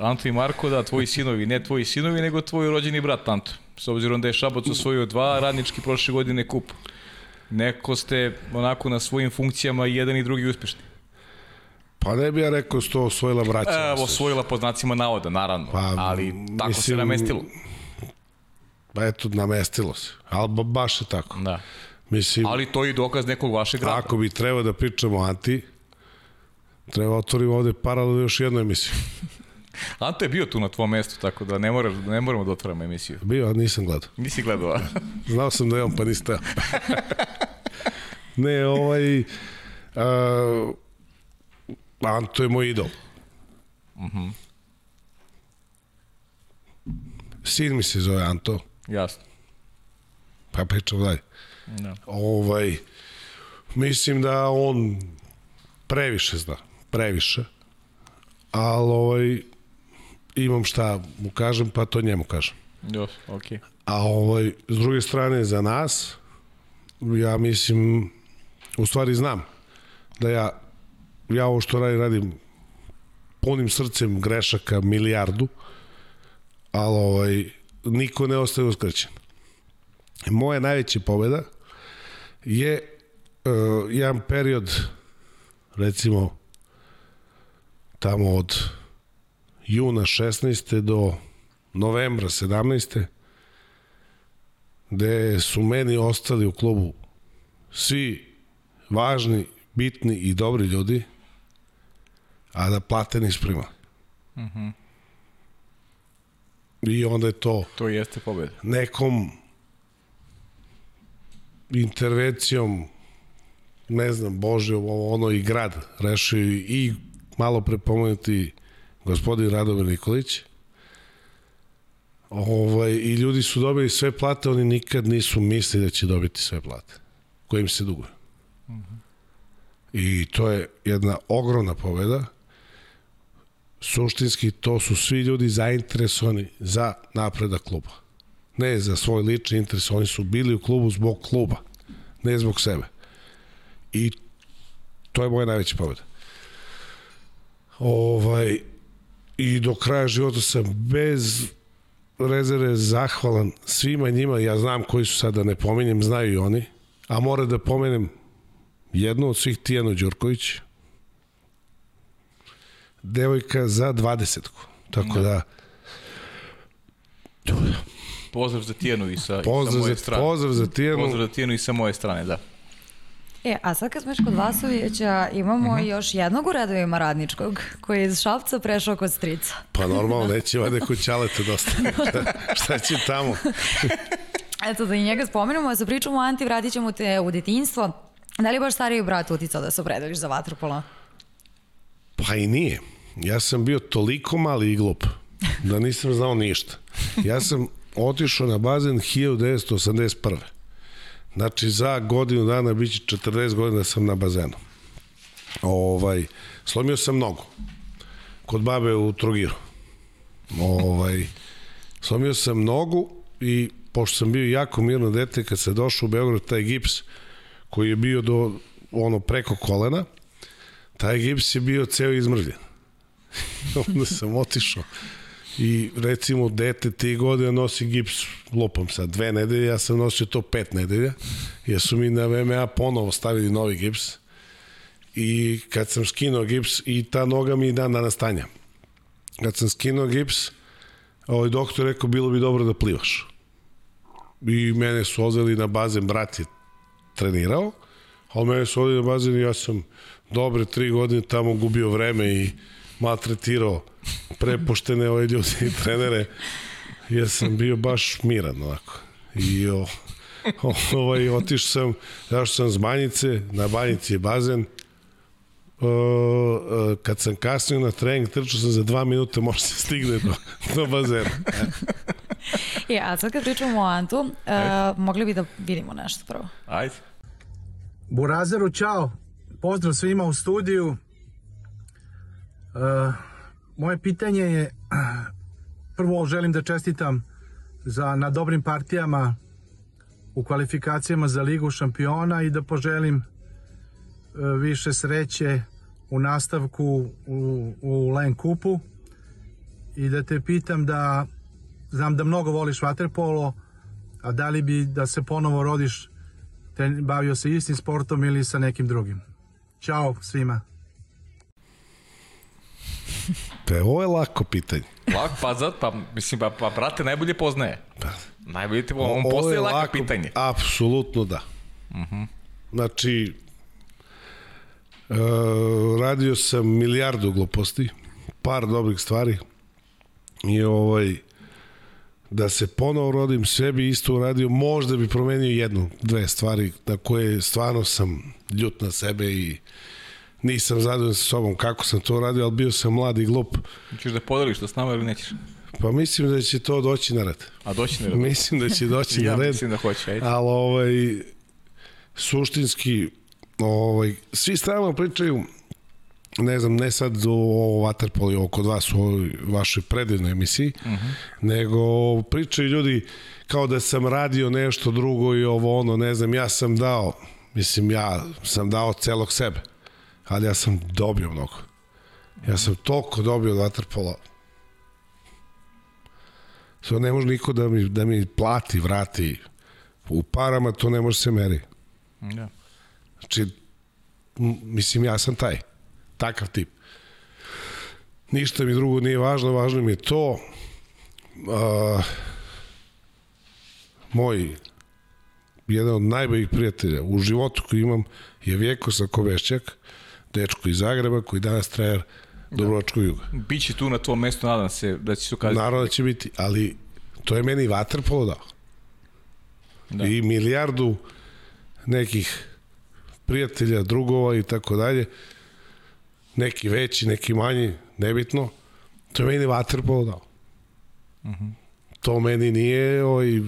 Anto i Marko, da, tvoji sinovi, ne tvoji sinovi, nego tvoj rođeni brat Anto. S obzirom da je Šabac osvojio dva, radnički prošle godine kup. Neko ste onako na svojim funkcijama i jedan i drugi uspešni. Pa ne bi ja rekao sto osvojila braća. Evo, osvojila po znacima navoda, naravno, Pa, ali tako se mislim, namestilo. Pa eto, namestilo se. Ali ba, baš je tako. Da. Mislim, Ali to je i dokaz nekog vašeg rada. ako bi trebao da pričamo o Anti, treba otvorimo ovde paralel još jednu emisiju. Anto je bio tu na tvom mestu, tako da ne, moraš, ne moramo da otvaramo emisiju. Bio, a nisam gledao. Nisi gledao? Znao sam da je on, pa niste ne, ovaj... Uh, Anto je moj idol. Uh Mhm. -huh. Sin mi se zove Anto, Jasno. pa pričamo dalje. Da. Ovaj, mislim da on previše zna, previše, ali ovaj, imam šta mu kažem, pa to njemu kažem. Dobro, okej. A ovaj, s druge strane, za nas, ja mislim, u stvari znam da ja, ja ovo što radim, radim punim srcem grešaka milijardu, ali ovaj, niko ne ostaje uskraćen. Moja najveća pobeda je uh, jedan period recimo tamo od juna 16. do novembra 17. gde su meni ostali u klubu svi važni, bitni i dobri ljudi, a da plate nis primali. Mm -hmm. I onda je to... To jeste pobeda. Nekom intervencijom ne znam, Bože, ono i grad rešio i malo prepomenuti gospodin Radomir Nikolić. Ovaj, I ljudi su dobili sve plate, oni nikad nisu mislili da će dobiti sve plate koje im se duguje. Mm. I to je jedna ogromna pobeda. Suštinski to su svi ljudi zainteresovani za napredak kluba. Ne za svoj lični interes, oni su bili u klubu zbog kluba, ne zbog sebe. I to je moja najveća pobeda. Ovaj, I do kraja života sam bez rezerve zahvalan svima njima, ja znam koji su sada, ne pominjem, znaju i oni, a mora da pomenem jednu od svih Tijano Đurković, devojka za dvadesetku. Tako da, Pozdrav za Tijanu i sa, pozdrav i sa moje za, strane. pozdrav za Tijanu. Pozdrav za Tijanu i sa moje strane, da. E, a sad kad smo još kod Vasovića, imamo uh -huh. još jednog u redovima radničkog, koji je iz Šapca prešao kod strica. Pa normalno, neće vade kod Ćalete dosta. šta, šta će tamo? Eto, da i njega spomenemo, sa pričom o Anti vratit ćemo te u detinjstvo. Da li baš stariji brat uticao da se opredeliš za vaterpolo? Pa i nije. Ja sam bio toliko mali i glup da nisam znao ništa. Ja sam otišao na bazen 1981. Znači, za godinu dana biće 40 godina da sam na bazenu. Ovaj, slomio sam nogu. Kod babe u Trogiru. Ovaj, slomio sam nogu i pošto sam bio jako mirno dete, kad se došao u Beograd, taj gips koji je bio do ono preko kolena, taj gips je bio ceo izmrljen. Onda sam otišao i recimo dete ti godine nosi gips lupom sad dve nedelje, ja sam nosio to pet nedelja, jer su mi na VMA ponovo stavili novi gips i kad sam skinuo gips i ta noga mi dan danas stanja. Kad sam skinuo gips, ovaj doktor rekao bilo bi dobro da plivaš. I mene su ozeli na bazen, brat je trenirao, ali mene su ozeli na bazen i ja sam dobre tri godine tamo gubio vreme i maltretirao prepoštene ove ljudi i trenere, jer sam bio baš miran ovako. I o, o, ovaj, otišao sam, zašto sam z Banjice, na Banjici je bazen, o, kad sam kasnio na trening, trčao sam za dva minuta, može se stigne do, do bazena. E, a sad kad pričamo o Antu, uh, mogli bi da vidimo nešto prvo. Ajde. Burazeru, čao. Pozdrav svima u studiju. Moje pitanje je, prvo želim da čestitam za, na dobrim partijama u kvalifikacijama za Ligu šampiona i da poželim uh, više sreće u nastavku u, u Len Kupu i da te pitam da znam da mnogo voliš vaterpolo, a da li bi da se ponovo rodiš te bavio se istim sportom ili sa nekim drugim? Ćao svima. Pa ovo je lako pitanje. Lako, pa, za, pa, mislim, pa, pa brate najbolje poznaje. Pa. Najbolje ti, on Ovo postaje je lako, lako pitanje. Apsolutno da. Uh Mhm. -huh. Znači, e, radio sam milijardu gluposti, par dobrih stvari i ovaj, da se ponovo rodim, sve bi isto uradio, možda bi promenio jednu, dve stvari na koje stvarno sam ljut na sebe i nisam zadovoljan sa sobom kako sam to radio, ali bio sam mlad i glup. Ćeš da podeliš to s nama ili nećeš? Pa mislim da će to doći na red. A doći na red. Mislim da će doći ja na red. mislim da hoće, ajde. Ali ovaj, suštinski, ovaj, svi stalno pričaju, ne znam, ne sad o, o Waterpolu ovo kod vas ovoj vašoj predivnoj emisiji, uh -huh. nego pričaju ljudi kao da sam radio nešto drugo i ovo ono, ne znam, ja sam dao, mislim, ja sam dao celog sebe, ali ja sam dobio mnogo. Ja sam toliko dobio od vaterpola. Sve ne može niko da mi, da mi plati, vrati. U parama to ne može se meri. Da. Znači, mislim, ja sam taj. Takav tip. Ništa mi drugo nije važno, važno mi je to. Uh, moj jedan od najboljih prijatelja u životu koji imam je Vjeko Sakovešćak, dečko iz Zagreba koji danas trener Dobrovačkog juga. Biće tu na tvom mestu, nadam se da će se ukazati. Naravno da će biti, ali to je meni vaterpolo dao. Da. I milijardu nekih prijatelja, drugova i tako dalje. Neki veći, neki manji, nebitno. To je meni vaterpolo dao. Uh -huh. To meni nije ovaj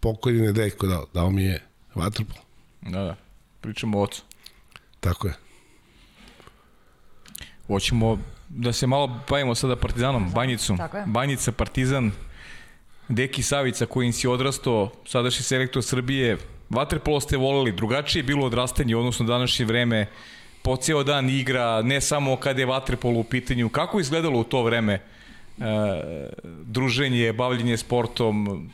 pokojni nedeljko dao. Dao mi je vaterpolo. Da, da. Pričamo o ocu. Tako je. Hoćemo da se malo bavimo sada Partizanom, Banjicom. Tako je. Banjica, Partizan, Deki Savica kojim si odrastao, sadašnji selektor Srbije. Vaterpolo ste voleli, drugačije je bilo odrastanje, odnosno današnje vreme, po ceo dan igra, ne samo kada je Vaterpolo u pitanju. Kako je izgledalo u to vreme e, druženje, bavljenje sportom,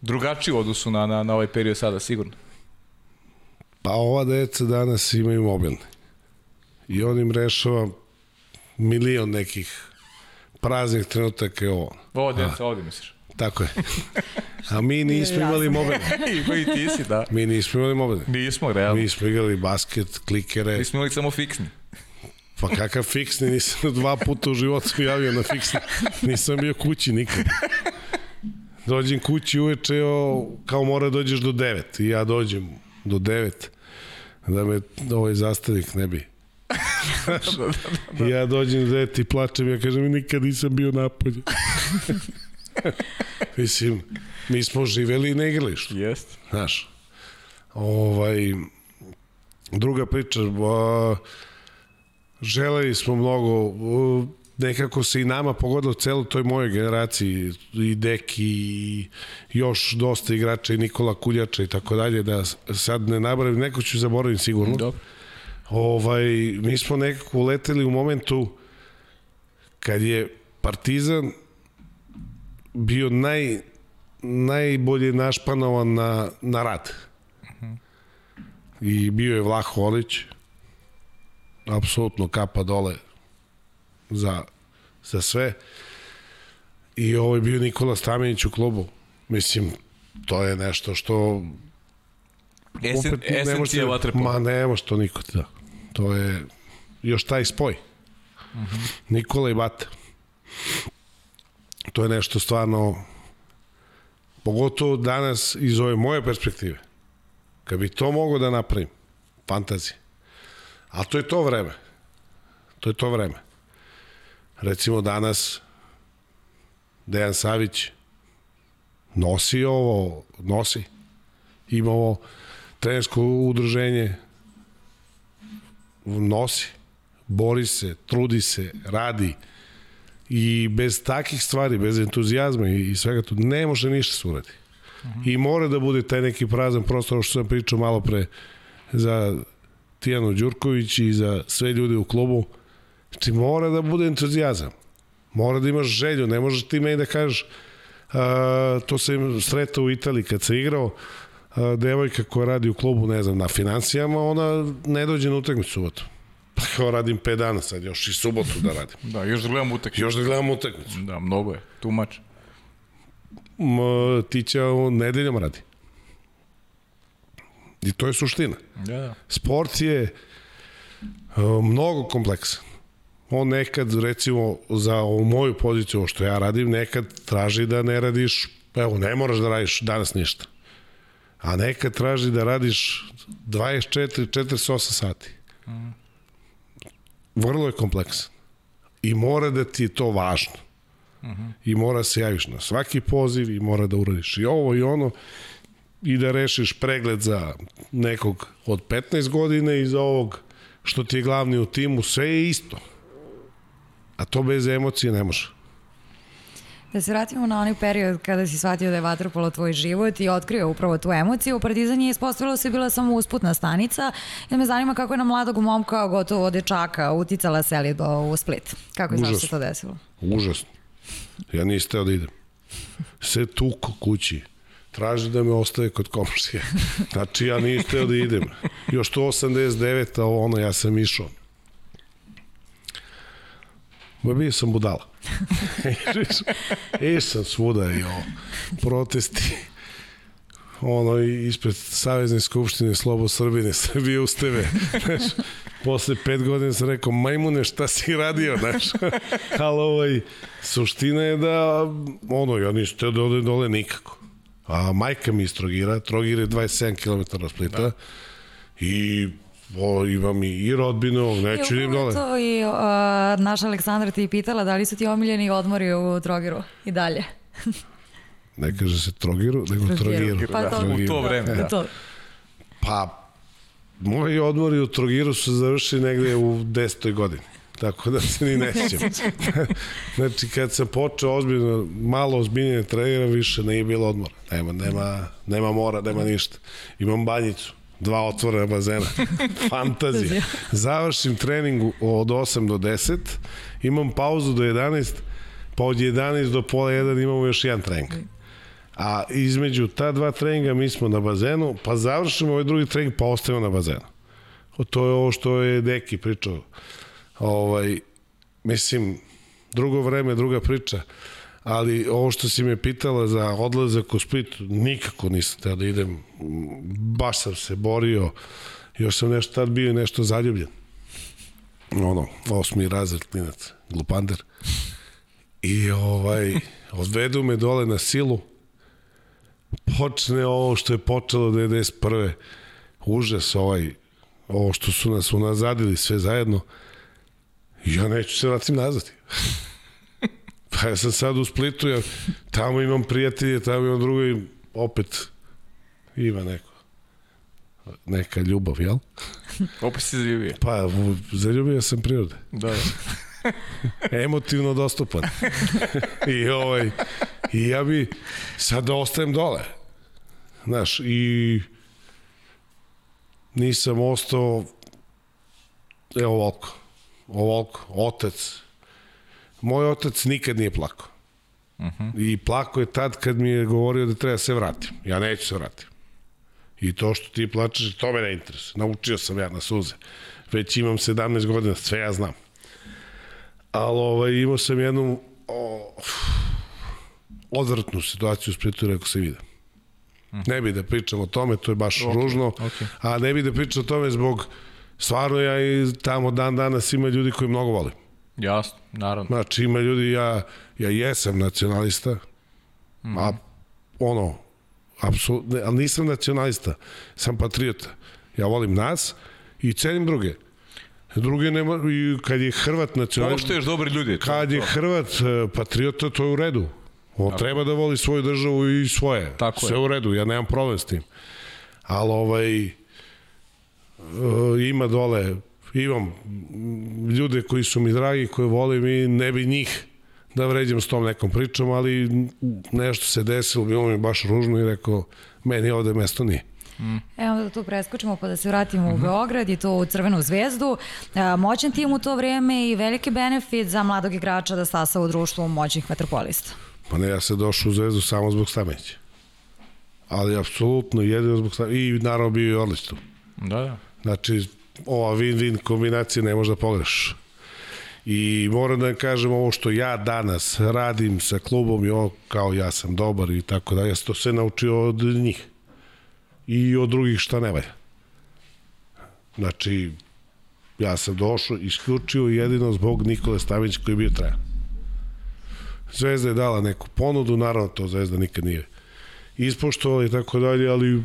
drugačije u odnosu na, na, na ovaj period sada, sigurno? Pa ova deca danas imaju mobilne. I on im rešava milion nekih praznih trenutaka i ovo. Ovo deca, ovde misliš? Tako je. A mi nismo imali mobilne. Ima i ti si, da. Mi nismo imali mobilne. Nismo, realno. Mi smo igrali basket, klikere. Mi smo imali samo fiksni. Pa kakav fiksni, nisam dva puta u životu javio na fiksni. Nisam bio kući nikad. Dođem kući uveče, o, kao mora dođeš do 9. I ja dođem do 9 da me ovaj zastavnik ne bi. I ja dođem do 9 i plačem, ja kažem nikad nisam bio napolje. Mislim, mi smo živeli na igralištu. Jeste. Znaš, ovaj, druga priča, a, želeli smo mnogo, a, nekako se i nama pogodilo celo toj mojoj generaciji i Deki i još dosta igrača i Nikola Kuljača i tako dalje da sad ne nabravim, neko ću zaboravim sigurno. Dobro. Ovaj, mi smo nekako uleteli u momentu kad je Partizan bio naj, najbolje našpanovan na, na rad. I bio je Vlah Holić, apsolutno kapa dole za, za sve. I ovo je bio Nikola Stamenić u klubu. Mislim, to je nešto što Esen, opet esencija vaterpola. Ma ne može to niko da. To je još taj spoj. Uh. -huh. Nikola i Bata. To je nešto stvarno pogotovo danas iz ove moje perspektive. Kad bi to mogo da napravim, fantazija. A to je to vreme. To je to vreme. Recimo danas Dejan Savić nosi ovo, nosi. Ima ovo trenersko udruženje, nosi, bori se, trudi se, radi i bez takih stvari, bez entuzijazma i, i svega to, ne može ništa se uradi. I mora da bude taj neki prazan prostor, što sam pričao malo pre za Tijanu Đurković i za sve ljude u klubu. Znači, mora da bude entuzijazam. Mora da imaš želju. Ne možeš ti meni da kažeš a, to sam sretao u Italiji kad se igrao devojka koja radi u klubu, ne znam, na financijama, ona ne dođe na utakmicu subotu. Pa kao radim 5 dana sad, još i subotu da radim. Da, još da gledam utakmicu. Još da gledam utakmicu. Da, mnogo je. Much. M, ti će on nedeljom radi. I to je suština. Da, da. Sport je uh, mnogo kompleksan. On nekad, recimo, za ovu moju poziciju, ovo što ja radim, nekad traži da ne radiš, evo, ne moraš da radiš danas ništa. A nekad traži da radiš 24, 48 sati. Vrlo je kompleksan. I mora da ti je to važno. I mora se javiš na svaki poziv i mora da uradiš i ovo i ono i da rešiš pregled za nekog od 15 godina i za ovog što ti je glavni u timu, sve je isto. A to bez emocije ne može. Da se vratimo na onaj period kada si shvatio da je vaterpolo tvoj život i otkrio upravo tu emociju. Partizan je ispostavilo se bila samo usputna stanica. I me zanima kako je na mladog momka, gotovo dečaka, uticala selidba u Split. Kako je znači se to desilo? Užasno. Ja nisam teo da idem. Sve tuko kući. Traži da me ostave kod komšije. Znači ja nisam teo da idem. Još to 89, a ono ja sam išao. Ma bio sam budala. Iš sam svuda i o protesti ono ispred Savezne skupštine Slobo Srbine, Srbije usteve. Znaš, posle pet godina sam rekao, majmune, šta si radio, znaš? Ali ovaj, suština je da, ono, ja nisam teo da ode dole nikako. A majka mi iz Trogira, Trogir je 27 km od Splita, da. i o, imam i rodbinu, neću idem dole. To i uh, naša Aleksandra ti pitala da li su ti omiljeni odmori u Trogiru i dalje. ne kaže se Trogiru, nego Trogiru. Pa to, u to vreme. Da. To. Pa, moji odmori u Trogiru su završili negde u desetoj godini. Tako da se ni ne sjećam. znači, kad sam počeo ozbiljno, malo ozbiljnije trenira, više nije bilo odmora. Nema, nema, nema mora, nema ništa. Imam banjicu dva otvorena bazena. Fantazija. Završim trening od 8 do 10, imam pauzu do 11, pa od 11 do pola 1 imamo još jedan trening. A između ta dva treninga mi smo na bazenu, pa završimo ovaj drugi trening, pa ostajemo na bazenu. To je ovo što je Deki pričao. Ovaj, mislim, drugo vreme, druga priča ali ovo što si me pitala za odlazak u Split, nikako nisam teo da idem, baš sam se borio, još sam nešto tad bio nešto zaljubljen. Ono, osmi razred klinac, glupander. I ovaj, odvedu me dole na silu, počne ovo što je počelo 91. Užas ovaj, ovo što su nas unazadili sve zajedno, ja neću se vratim nazad. Pa ja sam sad u Splitu, ja tamo imam prijatelje, tamo imam drugo i opet ima neko neka ljubav, jel? Opet si zaljubio. Pa, zaljubio sam prirode. Da, da. Emotivno dostupan. I ovaj, i ja bi sad da ostajem dole. Znaš, i nisam ostao evo ovoliko, ovoliko, otac, Moj otac nikad nije plakao. Uh -huh. I plako je tad kad mi je govorio da treba da se vratim. Ja neću se vratim. I to što ti plačeš, to me ne interesuje. Naučio sam ja na suze. Već imam 17 godina, sve ja znam. Ali ovaj, imao sam jednu o, odvrtnu situaciju s Splitu rekao se vidim. Ne bi da pričam o tome, to je baš okay, ružno, okay. a ne bi da pričam o tome zbog stvarno ja i tamo dan danas ima ljudi koji mnogo volim. Jasno, naravno. Znači ima ljudi, ja, ja jesam nacionalista, mm. a ono, apsolutno, ali nisam nacionalista, sam patriota. Ja volim nas i cenim druge. Druge nema, i kad je Hrvat nacionalista... Poštuješ dobri ljudi. To, kad je Hrvat e, patriota, to je u redu. On Tako. treba da voli svoju državu i svoje. Tako Sve je. u redu, ja nemam problem s tim. Ali ovaj, e, ima dole imam ljude koji su mi dragi, koje volim i ne bi njih da vređam s tom nekom pričom, ali nešto se desilo, bilo mi baš ružno i rekao, meni ovde mesto nije. Mm. Evo da tu preskočimo pa da se vratimo mm -hmm. u mhm. Beograd i to u Crvenu zvezdu. E, moćan tim u to vreme i veliki benefit za mladog igrača da stasa u društvu moćnih vaterpolista. Pa ne, ja sam došao u zvezdu samo zbog Stameća. Ali apsolutno jedino zbog Stameća. I naravno bio i odlično. Da, da. Znači, ova win-win kombinacija ne može da pogreš. I moram da kažem ovo što ja danas radim sa klubom i ovo kao ja sam dobar i tako da, ja sam to sve naučio od njih. I od drugih šta ne valja. Znači, ja sam došao isključio jedino zbog Nikole Stavić koji je bio trajan. Zvezda je dala neku ponudu, naravno to Zvezda nikad nije ispoštovala i tako dalje, ali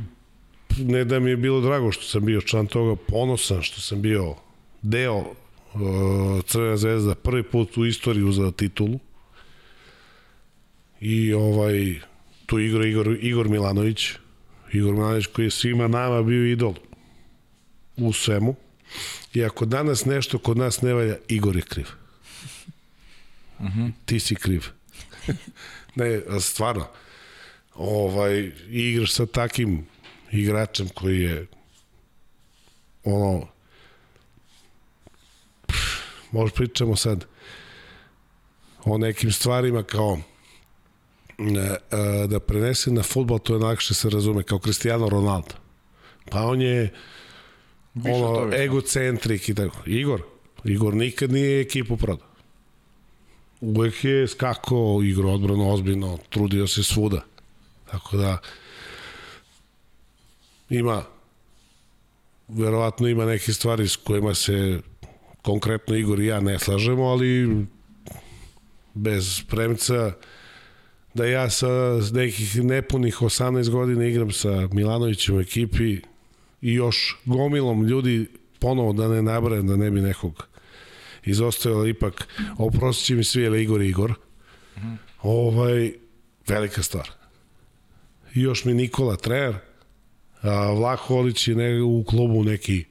ne da mi je bilo drago što sam bio član toga, ponosan što sam bio deo uh, Crvena zvezda prvi put u istoriji uzela titulu. I ovaj tu igra Igor, Igor Milanović, Igor Milanović koji je svima nama bio idol u svemu. I ako danas nešto kod nas ne valja, Igor je kriv. Mhm. -huh. Ti si kriv. ne, stvarno. Ovaj, igraš sa takim igračem koji je ono možda pričamo sad o nekim stvarima kao ne, da prenese na futbol, to je najlakše se razume, kao Cristiano Ronaldo. Pa on je Više ono, toga, egocentrik i tako. Igor, Igor nikad nije ekipu prodao. Uvek je skakao, igro odbrano ozbiljno, trudio se svuda. Tako da ima verovatno ima neke stvari s kojima se konkretno Igor i ja ne slažemo, ali bez premca da ja sa nekih nepunih 18 godina igram sa Milanovićem u ekipi i još gomilom ljudi ponovo da ne nabrajem, da ne bi nekog izostavila ipak oprostit će mi svi, ili Igor Igor. -hmm. Ovaj, velika stvar. I još mi Nikola trener, Vlaholić je ne, u klubu neki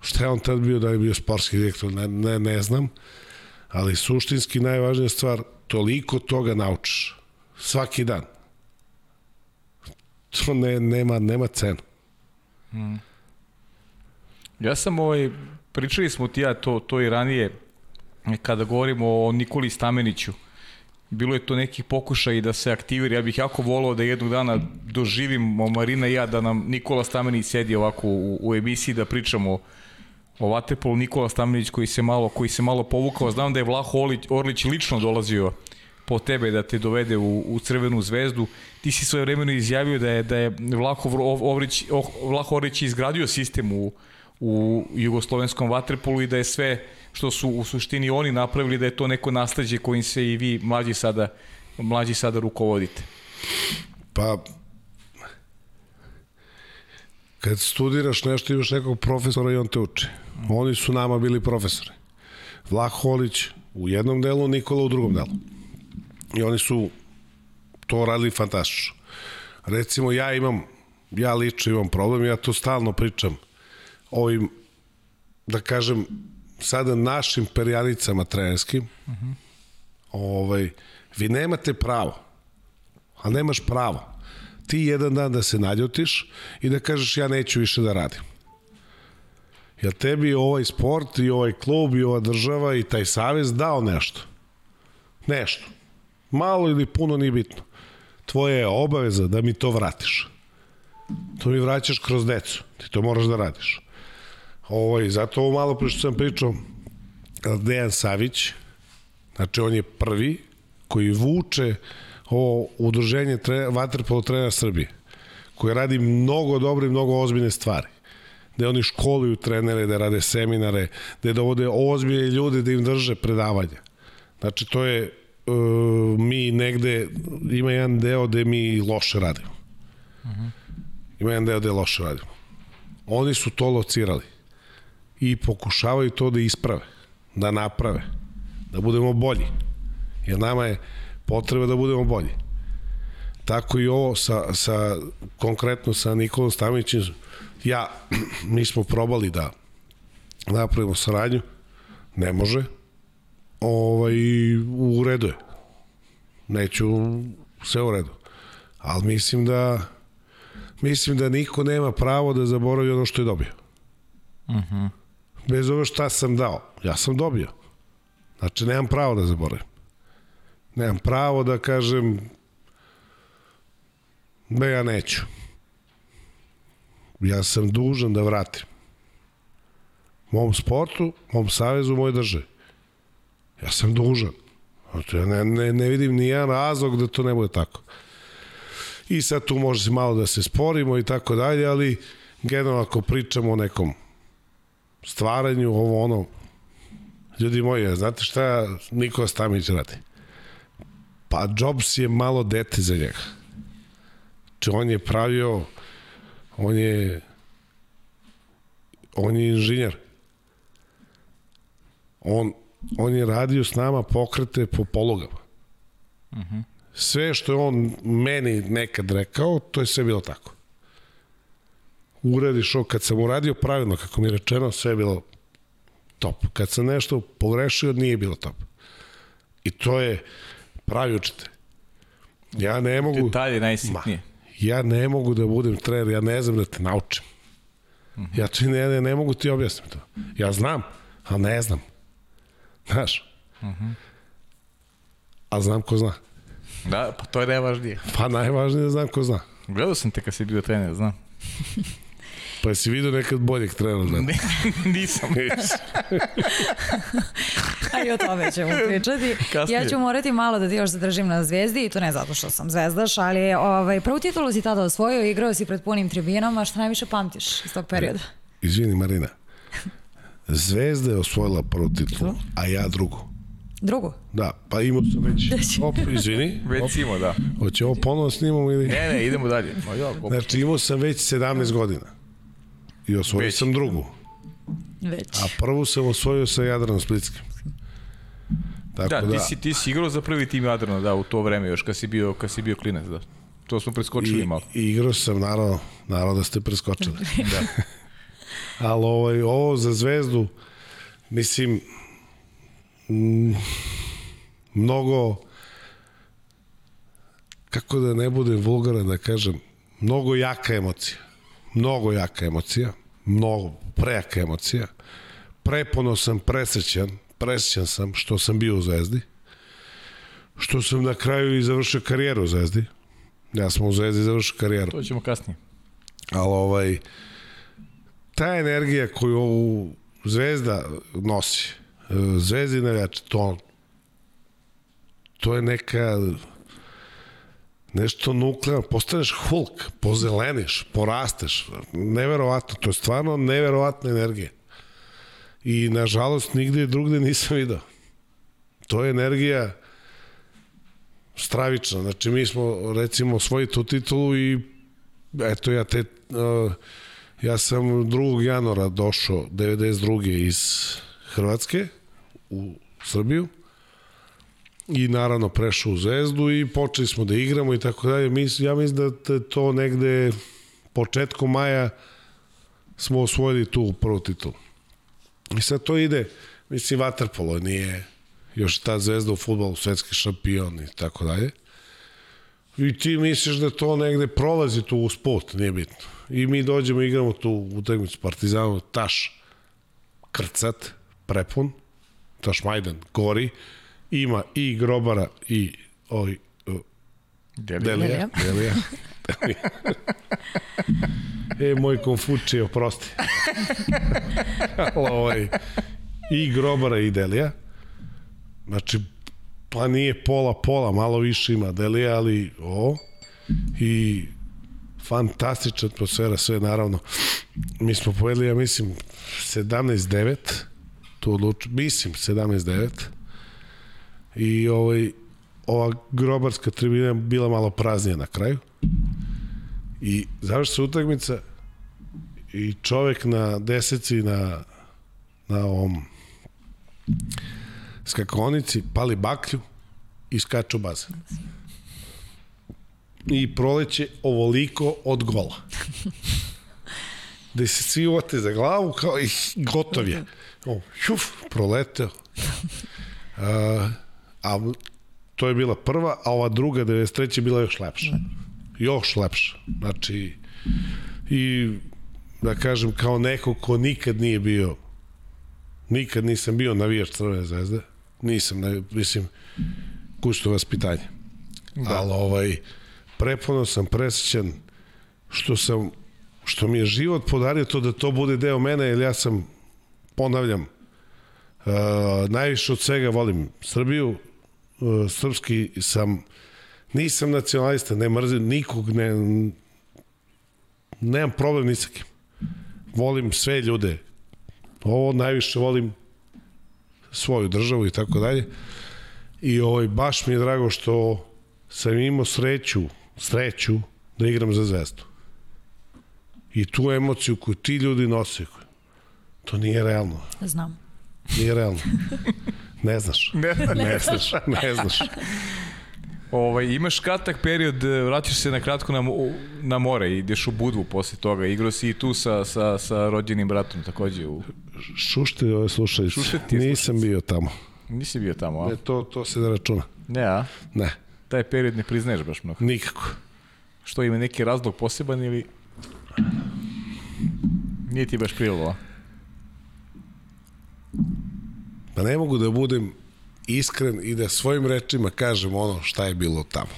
šta je on tad bio, da je bio sportski direktor, ne, ne, ne znam, ali suštinski najvažnija stvar, toliko toga naučiš svaki dan. To ne, nema, nema cenu. Hmm. Ja sam ovaj, pričali smo ti ja to, to i ranije, kada govorimo o Nikoli Stameniću, bilo je to neki pokušaj da se aktivira. Ja bih jako volao da jednog dana doživimo Marina i ja da nam Nikola Stamenić sedi ovako u, u emisiji da pričamo o Vatepolu Nikola Stamenić koji se malo koji se malo povukao. Znam da je Vlaho Orlić, Orlić lično dolazio po tebe da te dovede u, u Crvenu zvezdu. Ti si svoje vremeno izjavio da je da je Vlaho Orlić Vlaho Orlić izgradio sistem u u jugoslovenskom vaterpolu i da je sve što su u suštini oni napravili da je to neko nasleđe kojim se i vi mlađi sada mlađi sada rukovodite. Pa kad studiraš nešto imaš nekog profesora i on te uči. Oni su nama bili profesori. Vlah Holić u jednom delu, Nikola u drugom delu. I oni su to radili fantastično. Recimo ja imam, ja lično imam problem, ja to stalno pričam ovim, da kažem, sada našim perjanicama trenerskim, uh -huh. ovaj, vi nemate pravo, a nemaš pravo, ti jedan dan da se naljutiš i da kažeš ja neću više da radim. Jer tebi ovaj sport i ovaj klub i ova država i taj savez dao nešto. Nešto. Malo ili puno nije bitno. Tvoja je obaveza da mi to vratiš. To mi vraćaš kroz decu. Ti to moraš da radiš. Ovaj, zato ovo malo pre što sam pričao, Dejan Savić, znači on je prvi koji vuče ovo udruženje tre, Vaterpolo trenera Srbije, koji radi mnogo dobre i mnogo ozbiljne stvari gde oni školuju trenere, da rade seminare, da dovode ozbiljne ljude da im drže predavanja. Znači, to je, uh, mi negde, ima jedan deo gde mi loše radimo. -huh. Ima jedan deo gde loše radimo. Oni su to locirali i pokušavaju to da isprave, da naprave, da budemo bolji. Jer nama je potreba da budemo bolji. Tako i ovo sa, sa konkretno sa Nikolom Stamićem, ja, mi smo probali da napravimo saradnju, ne može, ovaj, u redu je. Neću, sve u redu. Ali mislim da mislim da niko nema pravo da zaboravi ono što je dobio. Mhm. Uh -huh bez ovo šta sam dao. Ja sam dobio. Znači, nemam pravo da zaboravim. Nemam pravo da kažem da ja neću. Ja sam dužan da vratim. Mom sportu, mom savezu, moj državi. Ja sam dužan. Znači, ja ne, ne, ne vidim ni jedan razlog da to ne bude tako. I sad tu može se malo da se sporimo i tako dalje, ali generalno ako pričamo o nekom stvaranju, ovo ono, ljudi moji, znate šta Nikola Stamić radi? Pa Jobs je malo dete za njega. Či on je pravio, on je on je inženjer. On, on je radio s nama pokrete po polugama. Uh -huh. Sve što je on meni nekad rekao, to je sve bilo tako uradiš ovo, kad sam uradio pravilno, kako mi je rečeno, sve je bilo top. Kad sam nešto pogrešio, nije bilo top. I to je Pravi učitelj. Ja ne mogu... Detalje najsitnije. Ja ne mogu da budem trener, ja ne znam da te naučim. Ja ti ne, ne, ne mogu ti objasniti to. Ja znam, ali ne znam. Znaš? A znam ko zna. Da, pa to je najvažnije. Pa najvažnije je da znam ko zna. Gledao sam te kad si bio trener, znam. Pa jesi vidio nekad boljeg trenera? mene? Nisam. A i o tome ćemo pričati. Kasnije. Ja ću morati malo da ti još zadržim na zvezdi i to ne zato što sam zvezdaš, ali ovaj, prvu titulu si tada osvojio, igrao si pred punim tribinama, šta najviše pamtiš iz tog perioda? Izvini Marina. Zvezda je osvojila prvu titulu, a ja drugu. Drugu? Da, pa imao sam već... Op, izvini. Već imao, da. hoće ovo ponovno snimamo ili... Ne, ne, idemo dalje. Ma ja, Znači imao sam već 17 godina. I osvojio Već. sam drugu. Već. A prvu sam osvojio sa Jadranom Splitskim. Tako Da, da, ti si, ti si igrao za prvi tim Jadrana, da, u to vreme još, kad si bio, kad si bio klinac, da. To smo preskočili i, malo. i igrao sam, naravno, naravno da ste preskočili. da. Ali ovaj, ovo za zvezdu, mislim, mnogo, kako da ne budem vulgaran da kažem, mnogo jaka emocija. Mnogo jaka emocija. Mnogo, prejaka emocija. Prepono sam presrećan, presrećan sam što sam bio u Zvezdi. Što sam na kraju i završio karijeru u Zvezdi. Ja sam u Zvezdi završio karijeru. To ćemo kasnije. Ali ovaj, ta energija koju ovu Zvezda nosi, e, Zvezdi navijači, to, to je neka nešto nuklearno, postaneš Hulk, pozeleniš, porasteš, neverovatno, to je stvarno neverovatna energija. I nažalost nigde drugde nisam video. To je energija stravična. Znači mi smo recimo osvojili tu titulu i eto ja te uh, ja sam 2. januara došao 92. iz Hrvatske u Srbiju i naravno prešao u Zvezdu i počeli smo da igramo i tako dalje. Ja mislim da to negde početkom maja smo osvojili tu prvu titulu. I sad to ide, mislim, vaterpolo nije još ta zvezda u futbolu, svetski šampion i tako dalje. I ti misliš da to negde prolazi tu uz put, nije bitno. I mi dođemo, igramo tu utakmicu Partizanu, taš krcat, prepun, taš Majdan gori, ima i grobara i ovaj, uh, Delija. Delija. Delija. Delija. e, moj konfučije, oprosti. Ovaj, I grobara i Delija. Znači, pa nije pola pola, malo više ima Delija, ali o. I fantastična atmosfera, sve naravno. Mi smo povedali, ja mislim, 17-9, tu mislim 17-9. I ovaj, ova grobarska tribina bila malo praznija na kraju. I završi se utakmica i čovek na deseci na, na ovom skakonici pali baklju i skače u bazen. I proleće ovoliko od gola. Da se svi uvate za glavu kao i gotov je. O, šuf, proleteo. A, a to je bila prva, a ova druga, 93. je bila još lepša. Još lepša. Znači, i da kažem, kao neko ko nikad nije bio nikad nisam bio navijač Crvene zvezde. Nisam, ne, mislim, kućno vaspitanje. Da. Ali ovaj, prepuno sam presjećan što sam što mi je život podario to da to bude deo mene, jer ja sam, ponavljam, uh, najviše od svega volim Srbiju, srpski sam, nisam nacionalista, ne mrzim nikog, ne, nemam problem ni sa kim. Volim sve ljude. Ovo najviše volim svoju državu i tako dalje. I ovaj, baš mi je drago što sam imao sreću, sreću da igram za zvezdu. I tu emociju koju ti ljudi nose, to nije realno. Znam. Nije realno. Ne znaš. Ne, Ne znaš. Ne znaš. Ovaj, imaš kratak period, e, vraćaš se na kratko na, na more i ideš u Budvu posle toga. Igrao si i tu sa, sa, sa rođenim bratom takođe. U... Šušte ove slušalice. Šušte ti Nisam bio tamo. Nisi bio tamo, a? Ne, to, to se ne računa. Ne, a? Ne, Taj period ne priznaješ baš mnogo. nikako. Što ima neki razlog poseban ili... Nije ti baš prijelo, a? Pa ne mogu da budem iskren i da svojim rečima kažem ono šta je bilo tamo.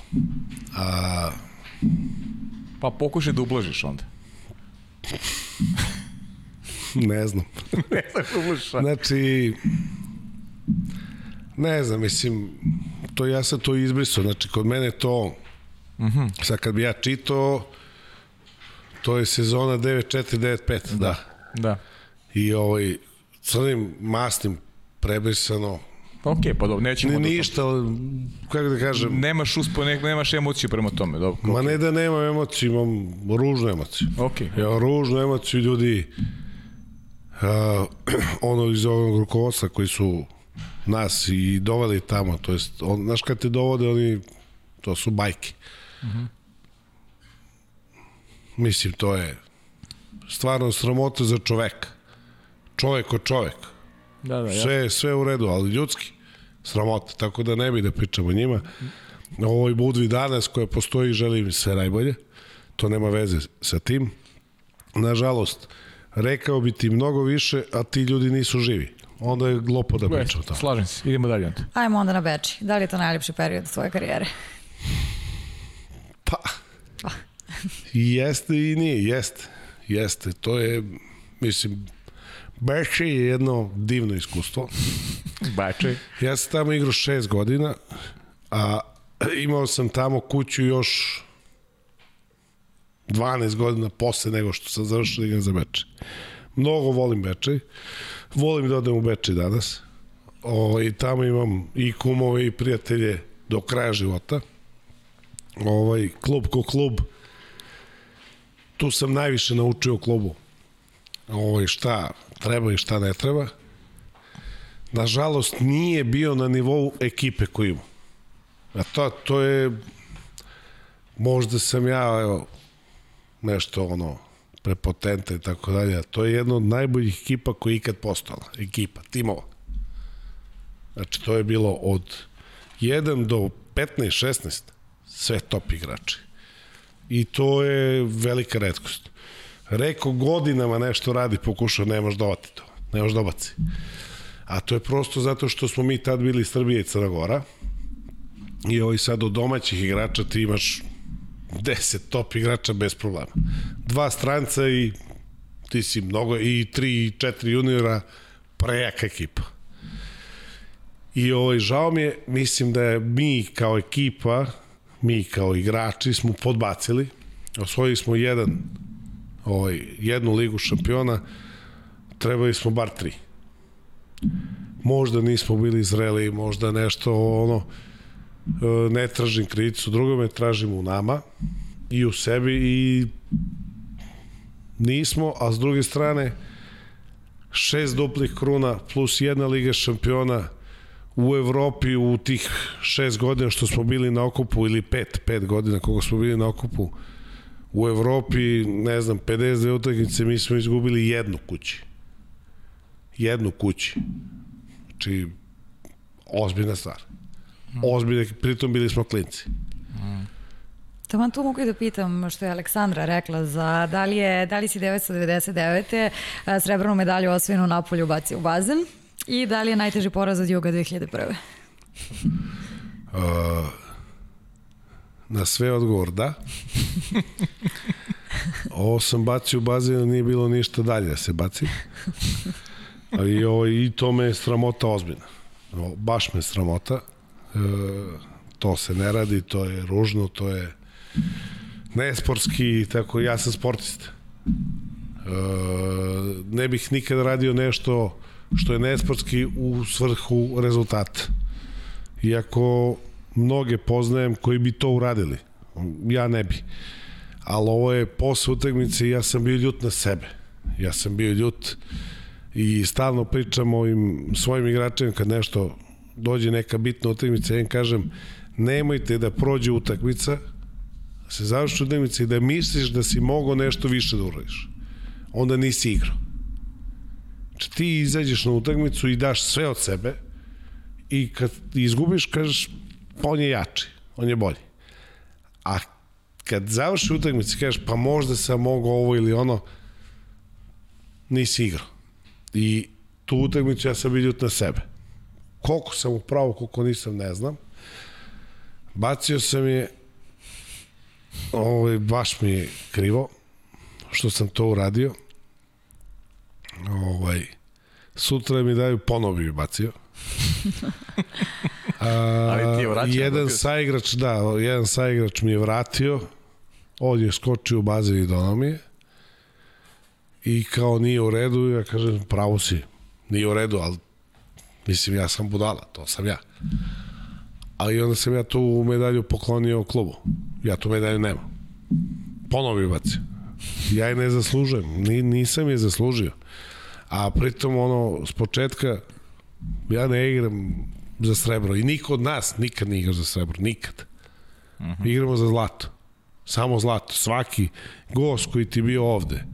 A, Pa pokušaj da ublažiš onda. ne znam. ne znam da ublažiš. Znači, ne znam, mislim, to ja sam to izbrisao. Znači, kod mene to, mm -hmm. sad kad bi ja čitao, to je sezona 9-4-9-5, da. da. Da. I ovaj, crnim masnim prebrisano, okej, pa dobro, nećemo... ni do- ništa, kako da kažem, Nemaš uspo, ne, nemaš emociju prema tome, dobro. Ma ne da nemam emociju, imam ružnu emociju. Okej. Ja ružnu emociju ljudi uh, ono iz ovog rukovodstva koji su nas i doveli tamo, to jest, on, znaš kad te dovode, oni, to su bajke. Uh -huh. Mislim, to je stvarno sramota za čoveka. Čovek od čoveka. Da, da, ja. Sve, sve u redu, ali ljudski sramota, tako da ne bi da pričamo o njima. Ovoj Budvi danas koja postoji, želim im sve najbolje. To nema veze sa tim. Nažalost, rekao bi ti mnogo više, a ti ljudi nisu živi. Onda je glupo da pričamo to. Slažem se, idemo dalje onda. Ajmo onda na Beči. Da li je to najljepši period tvoje karijere? Pa, jeste i nije, jeste. Jeste, to je, mislim, Beše je jedno divno iskustvo. Bače. Ja sam tamo igrao šest godina, a imao sam tamo kuću još 12 godina posle nego što sam završio da igram za Beče. Mnogo volim Bečej. Volim da odem u Bečej danas. O, I tamo imam i kumove i prijatelje do kraja života. Ovaj, klub ko klub, tu sam najviše naučio klubu. Ovaj, šta treba i šta ne treba nažalost nije bio na nivou ekipe koju ima. A to, to je možda sam ja evo, nešto ono prepotenta i tako dalje. To je jedna od najboljih ekipa koja je ikad postala. Ekipa, timova. Znači, to je bilo od 1 do 15, 16 sve top igrači. I to je velika redkost. Reko godinama nešto radi, pokušao, nemaš dovati to. Nemaš dobaci. A to je prosto zato što smo mi tad bili Srbija i Crna Gora. I ovaj sad od domaćih igrača ti imaš 10 top igrača bez problema. Dva stranca i ti si mnogo, i tri i četiri juniora, prejaka ekipa. I ovaj, žao mi je, mislim da je mi kao ekipa, mi kao igrači smo podbacili, osvojili smo jedan, ovaj, jednu ligu šampiona, trebali smo bar tri. Možda nismo bili zreli, možda nešto ono e, ne tražim krivicu drugome, tražim u nama i u sebi i nismo, a s druge strane šest duplih kruna plus jedna liga šampiona u Evropi u tih šest godina što smo bili na okupu ili pet, pet godina koliko smo bili na okupu u Evropi, ne znam, 52 utakmice mi smo izgubili jednu kući jednu kući. Znači, ozbiljna stvar. Ozbiljna, pritom bili smo klinci. Taman tu mogu i da pitam što je Aleksandra rekla za da li, je, da li si 999. a, srebrnu medalju osvojenu Napolju bacio u bazen i da li je najteži poraz od Juga 2001. Uh, na sve odgovor da. Ovo sam bacio u bazen, nije bilo ništa dalje da se baci. A I, ovo, I to me je sramota ozbiljna. O, baš me sramota. E, to se ne radi, to je ružno, to je nesportski, tako ja sam sportista. E, ne bih nikada radio nešto što je nesportski u svrhu rezultata. Iako mnoge poznajem koji bi to uradili. Ja ne bi. Ali ovo je posle utakmice i ja sam bio ljut na sebe. Ja sam bio ljut i stalno pričam ovim svojim igračima kad nešto dođe neka bitna utakmica, ja im kažem nemojte da prođe utakmica, da se završi utakmica i da misliš da si mogao nešto više da uradiš. Onda nisi igrao. Znači ti izađeš na utakmicu i daš sve od sebe i kad izgubiš kažeš pa on je jači, on je bolji. A kad završi utakmice, kažeš, pa možda sam mogao ovo ili ono, nisi igrao. I tu utakmicu ja sam ljut na sebe. Koliko sam upravo, koliko nisam, ne znam. Bacio sam je, ovaj, baš mi je krivo što sam to uradio. Ovaj, sutra mi daju ponovo bi bacio. A, Ali ti je vraćao, jedan dobio saigrač, da, jedan saigrač mi je vratio, on je skočio u bazen i donao mi je. I kao nije u redu, ja kažem, pravo si, nije u redu, ali mislim, ja sam budala, to sam ja. Ali onda sam ja tu medalju poklonio klubu. Ja tu medalju nemam. Ponovo bi bacio. Ja je ne zaslužujem, Ni, nisam je zaslužio. A pritom ono, s početka, ja ne igram za srebro i niko od nas nikad ne igra za srebro, nikad. Uh -huh. Igramo za zlato. Samo zlato. Svaki gost koji ti bio ovde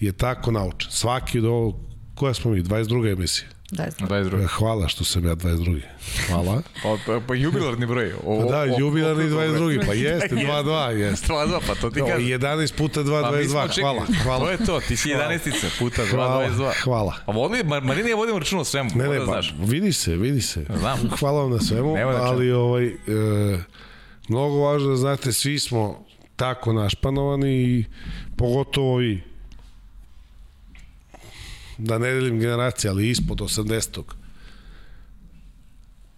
je tako naučen. Svaki do koja smo mi, 22. emisija. Da, znam. 22. Hvala što sam ja 22. Hvala. Pa, pa, pa jubilarni broj. O, Pa da, o- jubilarni o- 22. Pa jeste, 2-2, jeste. 2-2, pa to ti No, kažem. 11 puta 2, Pa mi smo 22. čekali. Hvala, hvala. To je to, ti si 11 puta 2, Hvala, 22. hvala. A vodi, Mar Marina je vodimo račun o svemu, Ne, ne, da pa, znaš. vidi se, vidi se. Znam. Hvala vam na svemu, Nema čemu. ali ovaj, e, mnogo važno da znate, svi smo tako našpanovani i pogotovo vi. Da ne delim generacije, ali ispod 80-og.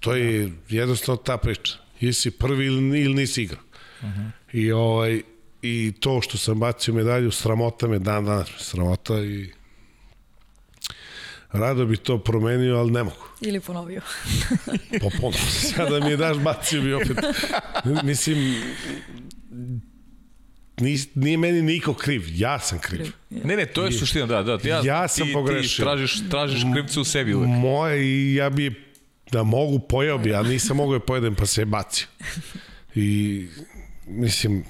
To je jednostavno ta priča. Jesi prvi ili, ili nisi igrao. Uh -huh. I, ovaj, I to što sam bacio medalju, sramota me dan danas, sramota i rado bi to promenio, ali ne mogu. Ili ponovio. Pa ponovno. Sada mi je daš bacio bi opet. Mislim, nis, nije meni niko kriv, ja sam kriv. Ne, ne, to je suština, da, da. Ja, Ja sam ti, pogrešio. Ti tražiš, tražiš krivce u sebi uvek. Moje i ja bi da mogu pojeo bi, a nisam mogao je pojedem pa se je bacio. I mislim,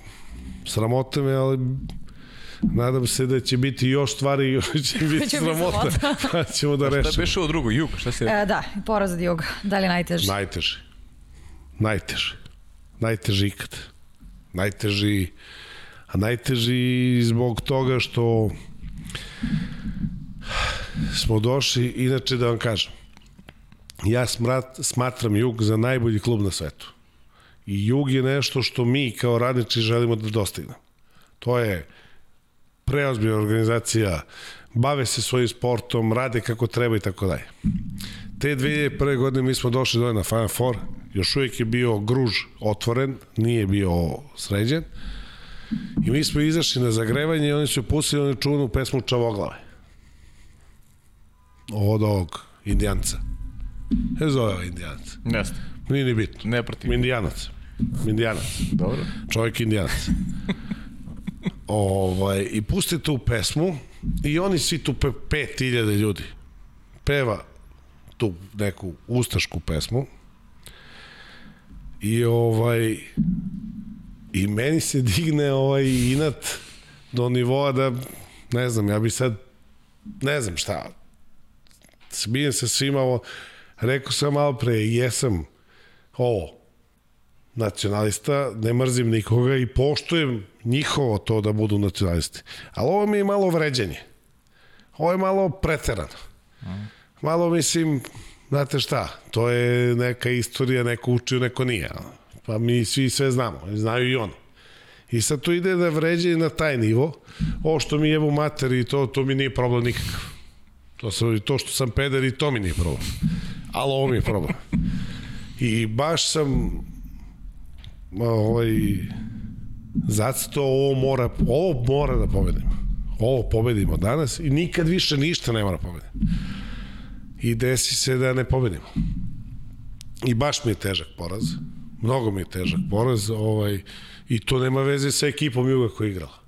sramota me, ali nadam se da će biti još stvari još će biti sramota. pa ćemo da Šta je rešimo. beše ovo drugo? Jug, šta se... E, da, poraz od juga. Da li najteži? Najteži. Najteži. Najteži ikad. Najteži a najteži zbog toga što smo došli, inače da vam kažem, ja smrat, smatram Jug za najbolji klub na svetu. I Jug je nešto što mi kao radnici želimo da dostignemo. To je preozbiljna organizacija, bave se svojim sportom, rade kako treba i tako dalje. Te 2001. godine mi smo došli dole na Final Four, još uvijek je bio gruž otvoren, nije bio sređen. I mi smo izašli na zagrevanje i oni su pustili onu čuvenu pesmu Čavoglave. Od ovog indijanca. Ne zove ovog indijanca. Jeste. Nije ni bitno. Ne protiv. Indijanac. Indijanac. Dobro. Čovjek indijanac. ovaj, I pusti tu pesmu i oni svi tu pe, 5000 ljudi peva tu neku ustašku pesmu i ovaj i meni se digne ovaj inat do nivoa da ne znam, ja bi sad ne znam šta smijem se svima ovo rekao sam malo pre, jesam ovo nacionalista, ne mrzim nikoga i poštujem njihovo to da budu nacionalisti. Ali ovo mi je malo vređenje. Ovo je malo preterano. Malo mislim, znate šta, to je neka istorija, neko učio, neko nije. Pa mi svi sve znamo, znaju i ono. I sad to ide da vređe na taj nivo. Ovo što mi jebu mater i to, to mi nije problem nikakav. To, sam, to što sam peder i to mi nije problem. Ali ovo mi je problem. I baš sam ovaj, zacito ovo mora, ovo mora da pobedimo. Ovo pobedimo danas i nikad više ništa ne mora pobedimo. I desi se da ne pobedimo. I baš mi je težak poraz. Mnogo mi je težak poraz. Ovaj, I to nema veze sa ekipom Juga koja je igrala.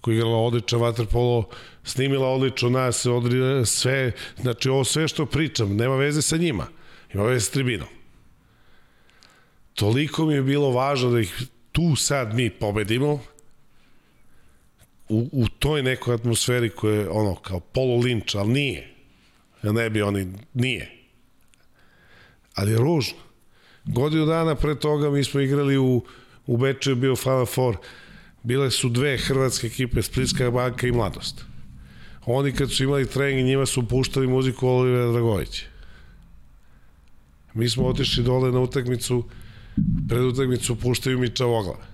Koja je igrala odličan vaterpolo, snimila odlično nas, odri, sve, znači ovo sve što pričam, nema veze sa njima. Ima veze sa tribinom toliko mi je bilo važno da ih tu sad mi pobedimo u, u toj nekoj atmosferi koja je ono kao polu linč, ali nije. Ja ne bi oni, nije. Ali je ružno. Godinu dana pre toga mi smo igrali u, u Beču, bio Final Four. Bile su dve hrvatske ekipe, Splitska banka i Mladost. Oni kad su imali trening, njima su puštali muziku Olivera Dragovića. Mi smo otišli dole na utakmicu, pred utakmicu puštaju mi Čavoglave.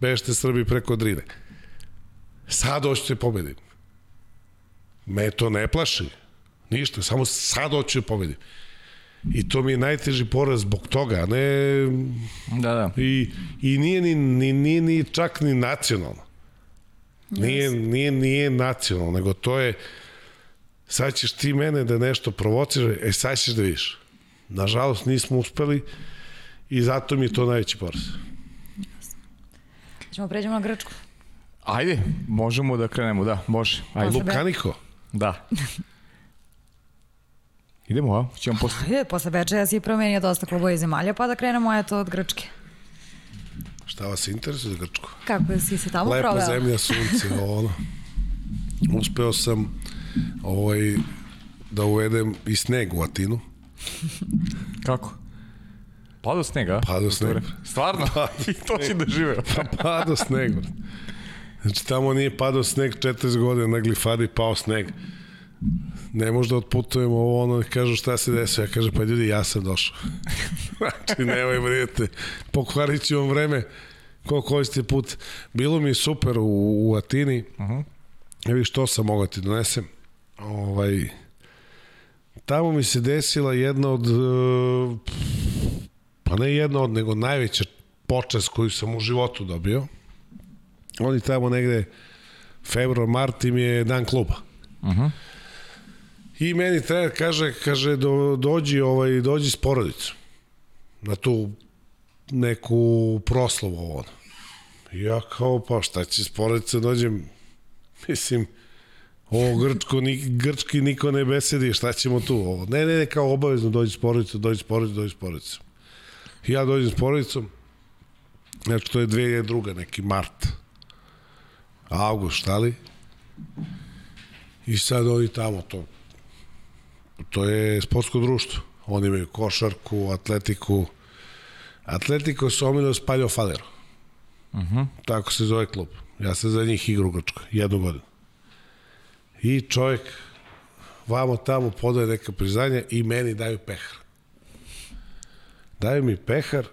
Bešte Srbi preko Drine. Sad hoću te pobedim. Me to ne plaši. Ništa, samo sad hoću te pobedim. I to mi je najteži poraz zbog toga, a ne... Da, da. I, i nije ni, ni, ni, ni čak ni nacionalno. Nije, nije, nije nacionalno, nego to je sad ćeš ti mene da nešto provociraš, e sad ćeš da vidiš. Nažalost nismo uspeli i zato mi je to najveći poraz. Ćemo pređemo na Grčku. Ajde, možemo da krenemo, da, može. Ajde. Lukaniko? Da. Idemo, a? Ćemo posle. Ajde, posle Bečeja si promenio dosta klubova iz zemalja, pa da krenemo eto od Grčke. Šta vas interesuje za Grčku? Kako si se tamo Lepa proveo? zemlja, sunce, ono. Uspeo sam ovaj, da uvedem i sneg u Atinu. Kako? Padao sneg, a? Padao sneg. Stvarno? I to si doživeo. Padao sneg. brate. Znači, tamo nije padao sneg 40 godina, na glifadi pao sneg. Ne možda otputujemo ovo, ono, kažu šta se desio. Ja kažem, pa ljudi, ja sam došao. znači, nemoj brinete, pokvarit ću vam vreme koliko hoćete put. Bilo mi super u, u Atini. Uh -huh. Evi što sam mogao ti donesem. Ovaj, tamo mi se desila jedna od e, pa ne jedna od, nego najveća počast koju sam u životu dobio. Oni tamo negde februar, mart im je dan kluba. Uh -huh. I meni trener kaže, kaže do, dođi, ovaj, dođi s porodicom na tu neku proslavu ovo. Ja kao, pa šta će s porodicom dođem, mislim, ovo grčko, ni, grčki niko ne besedi, šta ćemo tu? Ovo. Ne, ne, ne, kao obavezno dođi s porodicom, dođi s porodicom, dođi s porodicom. Ja dođem s porodicom, znači to je 2002. neki mart, avgust, šta li? I sad oni tamo to, to je sportsko društvo. Oni imaju košarku, atletiku. Atletiko su omilo Spaljo Falero. Uh -huh. Tako se zove klub. Ja sam za njih igru u Grčkoj, jednu godinu. I čovjek vamo tamo podaje neka priznanja i meni daju pehar. Daju mi pehar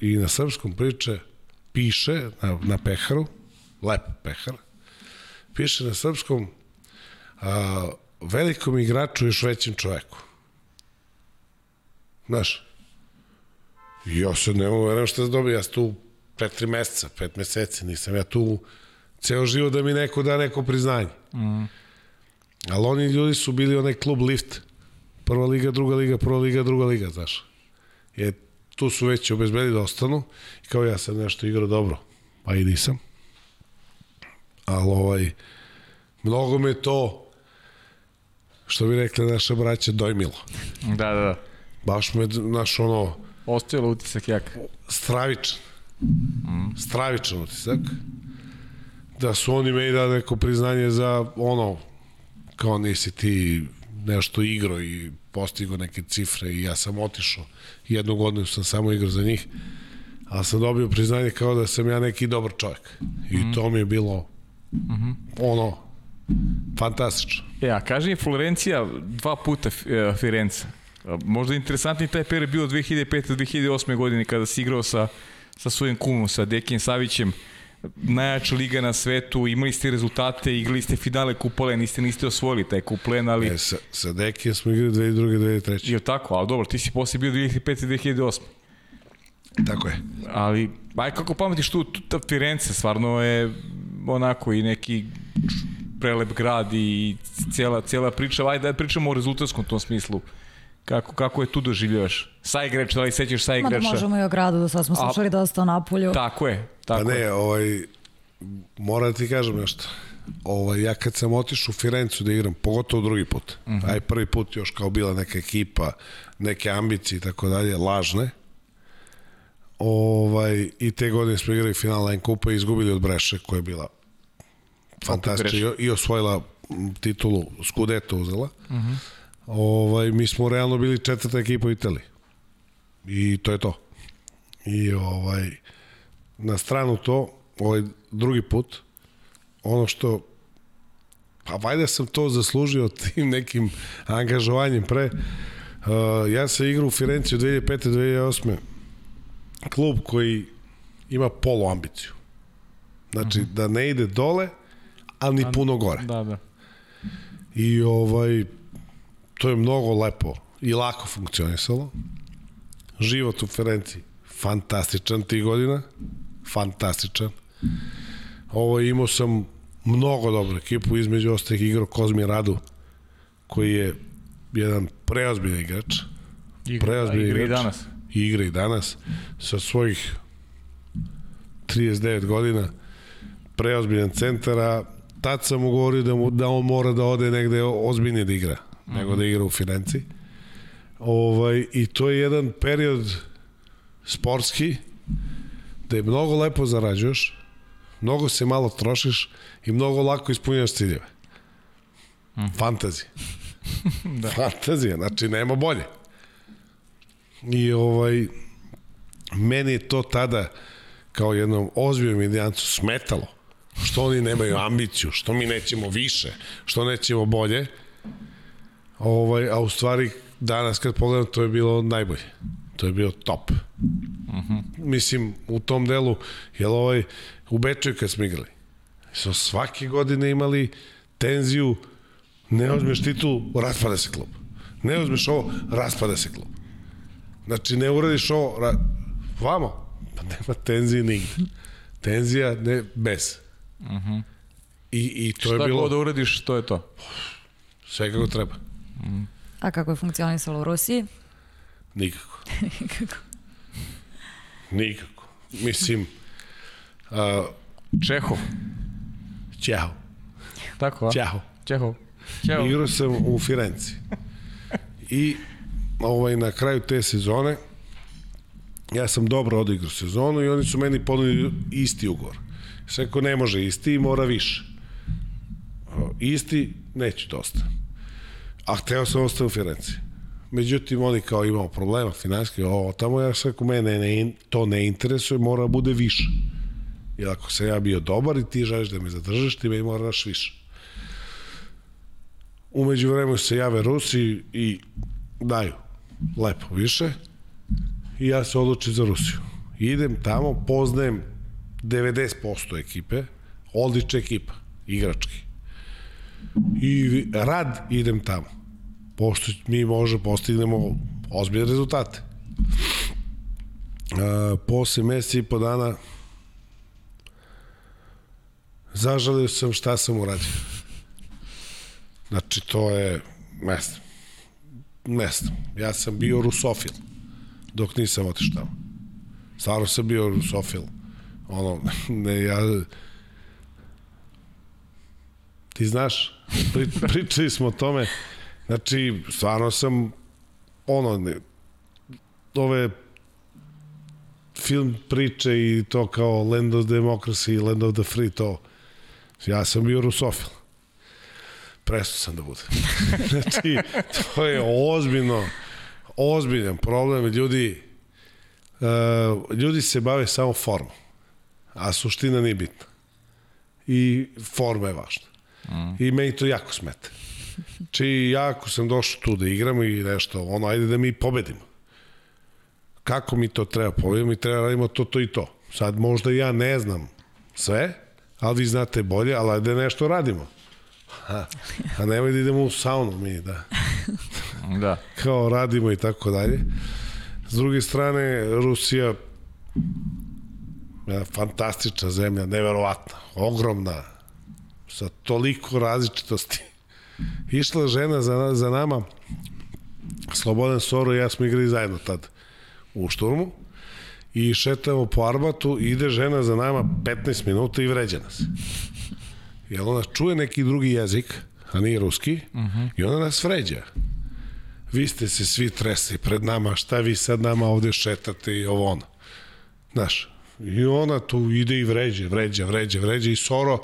i na srpskom priče piše na, na peharu, lep pehar, piše na srpskom a, velikom igraču još većim čoveku. Znaš, ja se ne verujem šta se dobije, ja sam tu četiri meseca, pet meseci, nisam ja tu ceo život da mi neko da neko priznanje. Mm. Ali oni ljudi su bili onaj klub lift. Prva liga, druga liga, prva liga, druga liga, znaš. Je, tu su već obezbedili da ostanu. I kao ja sam nešto igrao dobro. Pa i nisam. Ali ovaj, mnogo me to, što bi rekli naše braće, dojmilo. Da, da, da. Baš me, znaš, ono, Ostajalo utisak jak. stravičan. Mm. Stravičan utisak. Da su oni meni da neko priznanje za ono, kao nisi ti nešto igro i postigo neke cifre i ja sam otišao. Jednu godinu sam samo igrao za njih, ali sam dobio priznanje kao da sam ja neki dobar čovjek. I mm. to mi je bilo mm -hmm. ono, fantastično. E, a kaži mi Florencija dva puta e, Firenze. Možda interesantni taj period bio 2005-2008. godine kada si igrao sa, sa svojim kumom, sa Dekijem Savićem najjača liga na svetu, imali ste rezultate, igrali ste finale kupole, niste niste osvojili taj kuplen, ali... E, sa, sa Dekijem smo igrali 2002. 2003. Je tako, ali dobro, ti si posle bio 2005-2008. Tako je. Ali, aj kako pametiš tu, tu ta Firenze, stvarno je onako i neki prelep grad i cijela, cijela priča, ajde da pričamo o rezultatskom tom smislu. Kako, kako je tu doživljavaš? Sa igrač, da li sećaš sa igrača? Mada možemo i o gradu, do sad smo slušali A, dosta o Napolju. Tako je. Tako pa ne, ovaj, moram da ti kažem nešto. Ovaj, ja kad sam otišao u Firencu da igram, pogotovo drugi put, uh -huh. aj prvi put još kao bila neka ekipa, neke ambicije i tako dalje, lažne, ovaj, i te godine smo igrali final Line Kupa i izgubili od Breše, koja je bila fantastična i, osvojila titulu Scudetto uzela. Uh -huh. ovaj, mi smo realno bili četvrta ekipa u Italiji. I to je to. I ovaj, na stranu to, ovaj drugi put, ono što pa valjda sam to zaslužio tim nekim angažovanjem pre. Uh, ja sam igrao u Firenci od 2005. 2008. Klub koji ima polu ambiciju. Znači, mm -hmm. da ne ide dole, ali ni puno gore. Da, da. I ovaj, to je mnogo lepo i lako funkcionisalo. Život u Ferenci, fantastičan tih godina, fantastičan. Ovo imao sam mnogo dobru ekipu, između ostalih igrao Kozmi Radu, koji je jedan preozbiljan igrač. Igra, preozbiljan igra igrač. i danas. Igra i danas. Sa svojih 39 godina preozbiljan centar, a tad sam mu govorio da, mu, da on mora da ode negde ozbiljnije da igra, mm -hmm. nego da igra u Firenci. Ovaj, I to je jedan period sportski, da je mnogo lepo zarađuješ, mnogo se malo trošiš i mnogo lako ispunjaš ciljeve. Mm. Fantazi. da. Fantazija, znači nema bolje. I ovaj, meni je to tada kao jednom ozbiljnom indijancu smetalo. Što oni nemaju ambiciju, što mi nećemo više, što nećemo bolje. Ovaj, a u stvari danas kad pogledam to je bilo najbolje. To je bio top. Uh mhm. -huh. Mislim, u tom delu, jel ovaj, u Bečaju kad smo igrali, su svake godine imali tenziju, ne uzmeš titul, raspada se klub. Ne uzmeš ovo, raspada se klub. Znači, ne uradiš ovo, ra... vamo, pa nema tenzije nigde. Tenzija, ne, bez. Uh mhm. -huh. I, I to Šta je bilo... Šta da uradiš, to je to? Sve kako treba. Mm. A kako je funkcionisalo u Rusiji? Nikako. Nikako. Nikako. Mislim, uh, Čehov. Čehov. Tako, a? Čehov. Čehov. Čehov. Igrao sam u Firenci. I ovaj, na kraju te sezone ja sam dobro odigrao sezonu i oni su meni ponudili isti ugovor. Sve ko ne može isti i mora više. Isti, neću dosta. A hteo sam ostati u Firenci. Međutim, oni kao imao problema finanski, ovo tamo ja sve ko mene ne, to ne interesuje, mora da bude više. Jer ako sam ja bio dobar i ti želiš da me zadržaš, ti me moraš više. Umeđu vremenu se jave Rusi i daju lepo više i ja se odlučim za Rusiju. Idem tamo, poznajem 90% ekipe, odlična ekipa, igrački. I rad idem tamo. Pošto mi može postignemo ozbiljne rezultate. Posle meseci i po dana zažalio sam šta sam uradio. Znači, to je, mesto. Mesto. Ja sam bio rusofil dok nisam otištao. Stvarno sam bio rusofil. Ono, ne, ja... Ti znaš, pri, pričali smo o tome, znači, stvarno sam, ono, ne, ove film priče i to kao Land of Democracy, Land of the Free, to, ja sam bio rusofil. Presto sam da budem. znači, to je ozbiljno, ozbiljan problem. Ljudi, uh, ljudi se bave samo formom, a suština nije bitna. I forma je važna. Mm. I meni to jako smete. Či jako sam došao tu da igramo i nešto, ono, ajde da mi pobedimo. Kako mi to treba pobedimo? Mi treba da radimo to, to i to. Sad možda ja ne znam sve, ali vi znate bolje, ali ajde nešto radimo. Ha, a nemoj da idemo u saunu mi, da. da. Kao radimo i tako dalje. S druge strane, Rusija je fantastična zemlja, neverovatna, ogromna, sa toliko različitosti. Išla žena za, za nama, Slobodan Soro i ja smo igrali zajedno tad u šturmu i šetamo po Arbatu i ide žena za nama 15 minuta i vređa nas. Jer ona čuje neki drugi jezik, a nije ruski, uh. -huh. i ona nas vređa. Vi ste se svi tresli pred nama, šta vi sad nama ovde šetate i ovo ono. Znaš, i ona tu ide i vređa, vređa, vređa, vređa i Soro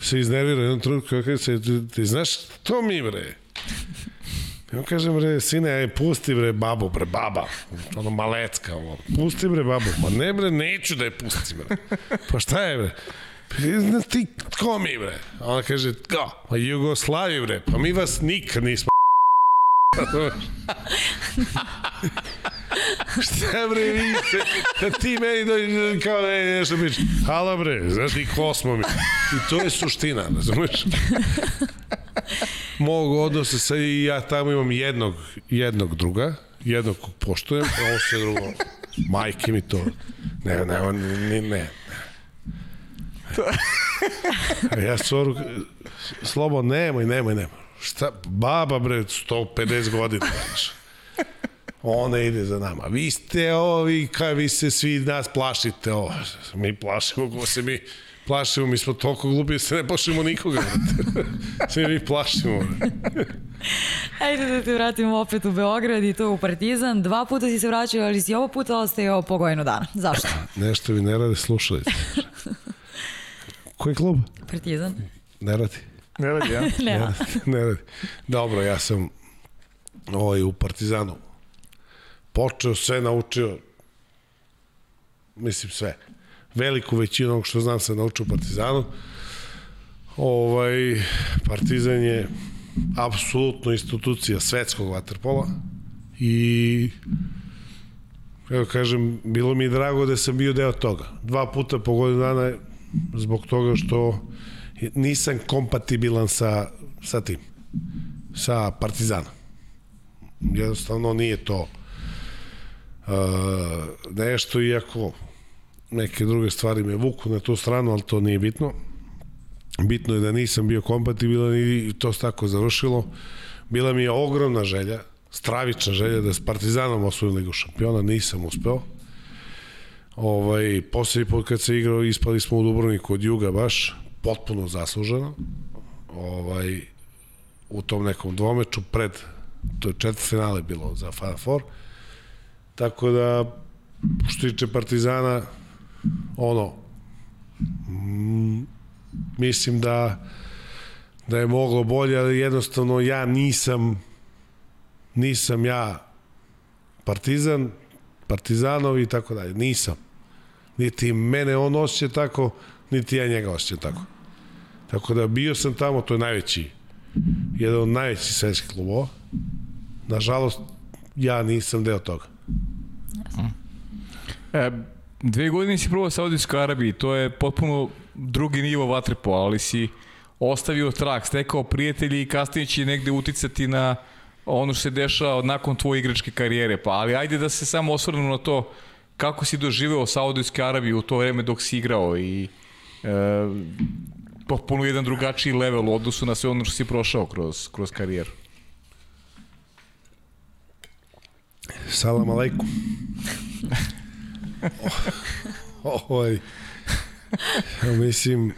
se iznervira jednom trenutku kada se, ti, ti znaš to mi bre? Ja mu kažem, bre, sine, aj, pusti bre babu, bre, baba. Ono malecka, ovo. Pusti bre babu. Ma ne bre, neću da je pustim, bre. Pa šta je, bre? "Ne, ti, ko mi, bre? Ona kaže, ko? Pa Jugoslavi, bre. Pa mi vas nikad nismo Šta bre vi se, da ti meni dođe kao da je nešto biš. Hala bre, znaš ti ko smo mi. I to je suština, razumeš? Mog odnosa sa i ja tamo imam jednog, jednog druga, jednog kog poštujem, a ovo sve drugo, majke mi to, ne, ne, ne, ne, ne. A ja soru, slobo, nemoj, nemoj, nemoj. Šta, baba bre, 150 godina, znaš. Ona ide za nama. Vi ste ovi, kaj vi se svi nas plašite. O, mi plašimo ko se mi plašimo, mi smo toliko glupi da se ne plašimo nikoga. Svi mi plašimo. Ajde da te vratimo opet u Beograd i to u Partizan. Dva puta si se vraćao, ali si ovo puta ostajao po godinu dana. Zašto? Nešto vi ne rade, slušali ste. Koji klub? Partizan? Ne radi. Ne radi, ja? Ne. Ne, ne radi. Dobro, ja sam ovaj, u Partizanu počeo sve naučio, mislim sve. Veliku većinu onog što znam sam naučio u Partizanu. Ovaj, Partizan je apsolutno institucija svetskog vaterpola i evo kažem, bilo mi je drago da sam bio deo toga. Dva puta po godinu dana zbog toga što nisam kompatibilan sa, sa tim, sa Partizanom. Jednostavno nije to uh, nešto, iako neke druge stvari me vuku na tu stranu, ali to nije bitno. Bitno je da nisam bio kompatibilan i to se tako završilo. Bila mi je ogromna želja, stravična želja da s Partizanom osvojim ligu šampiona, nisam uspeo. Ovaj, poslednji put kad se igrao, ispali smo u Dubrovniku od Juga baš, potpuno zasluženo. Ovaj, u tom nekom dvomeču pred, to je četvrt finale bilo za Final Four. Tako da, što tiče Partizana, ono, mm, mislim da da je moglo bolje, ali jednostavno ja nisam nisam ja Partizan, Partizanov i tako dalje. Nisam. Niti mene on osjeća tako, niti ja njega osjećam tako. Tako da bio sam tamo, to je najveći, jedan od najvećih svetskih klubova. Nažalost, ja nisam deo toga. E, dve godine si probao Saudijskoj Arabiji, to je potpuno drugi nivo vatrepola, ali si ostavio trak, stekao prijatelji i kasnije će negde uticati na ono što se dešava nakon tvoje igračke karijere. Pa, ali ajde da se samo osvrnemo na to kako si doživeo Saudijske Arabije u to vreme dok si igrao i e, potpuno jedan drugačiji level u odnosu na sve ono što si prošao kroz, kroz karijeru. Salam aleikum. Ovaj, ja mislim,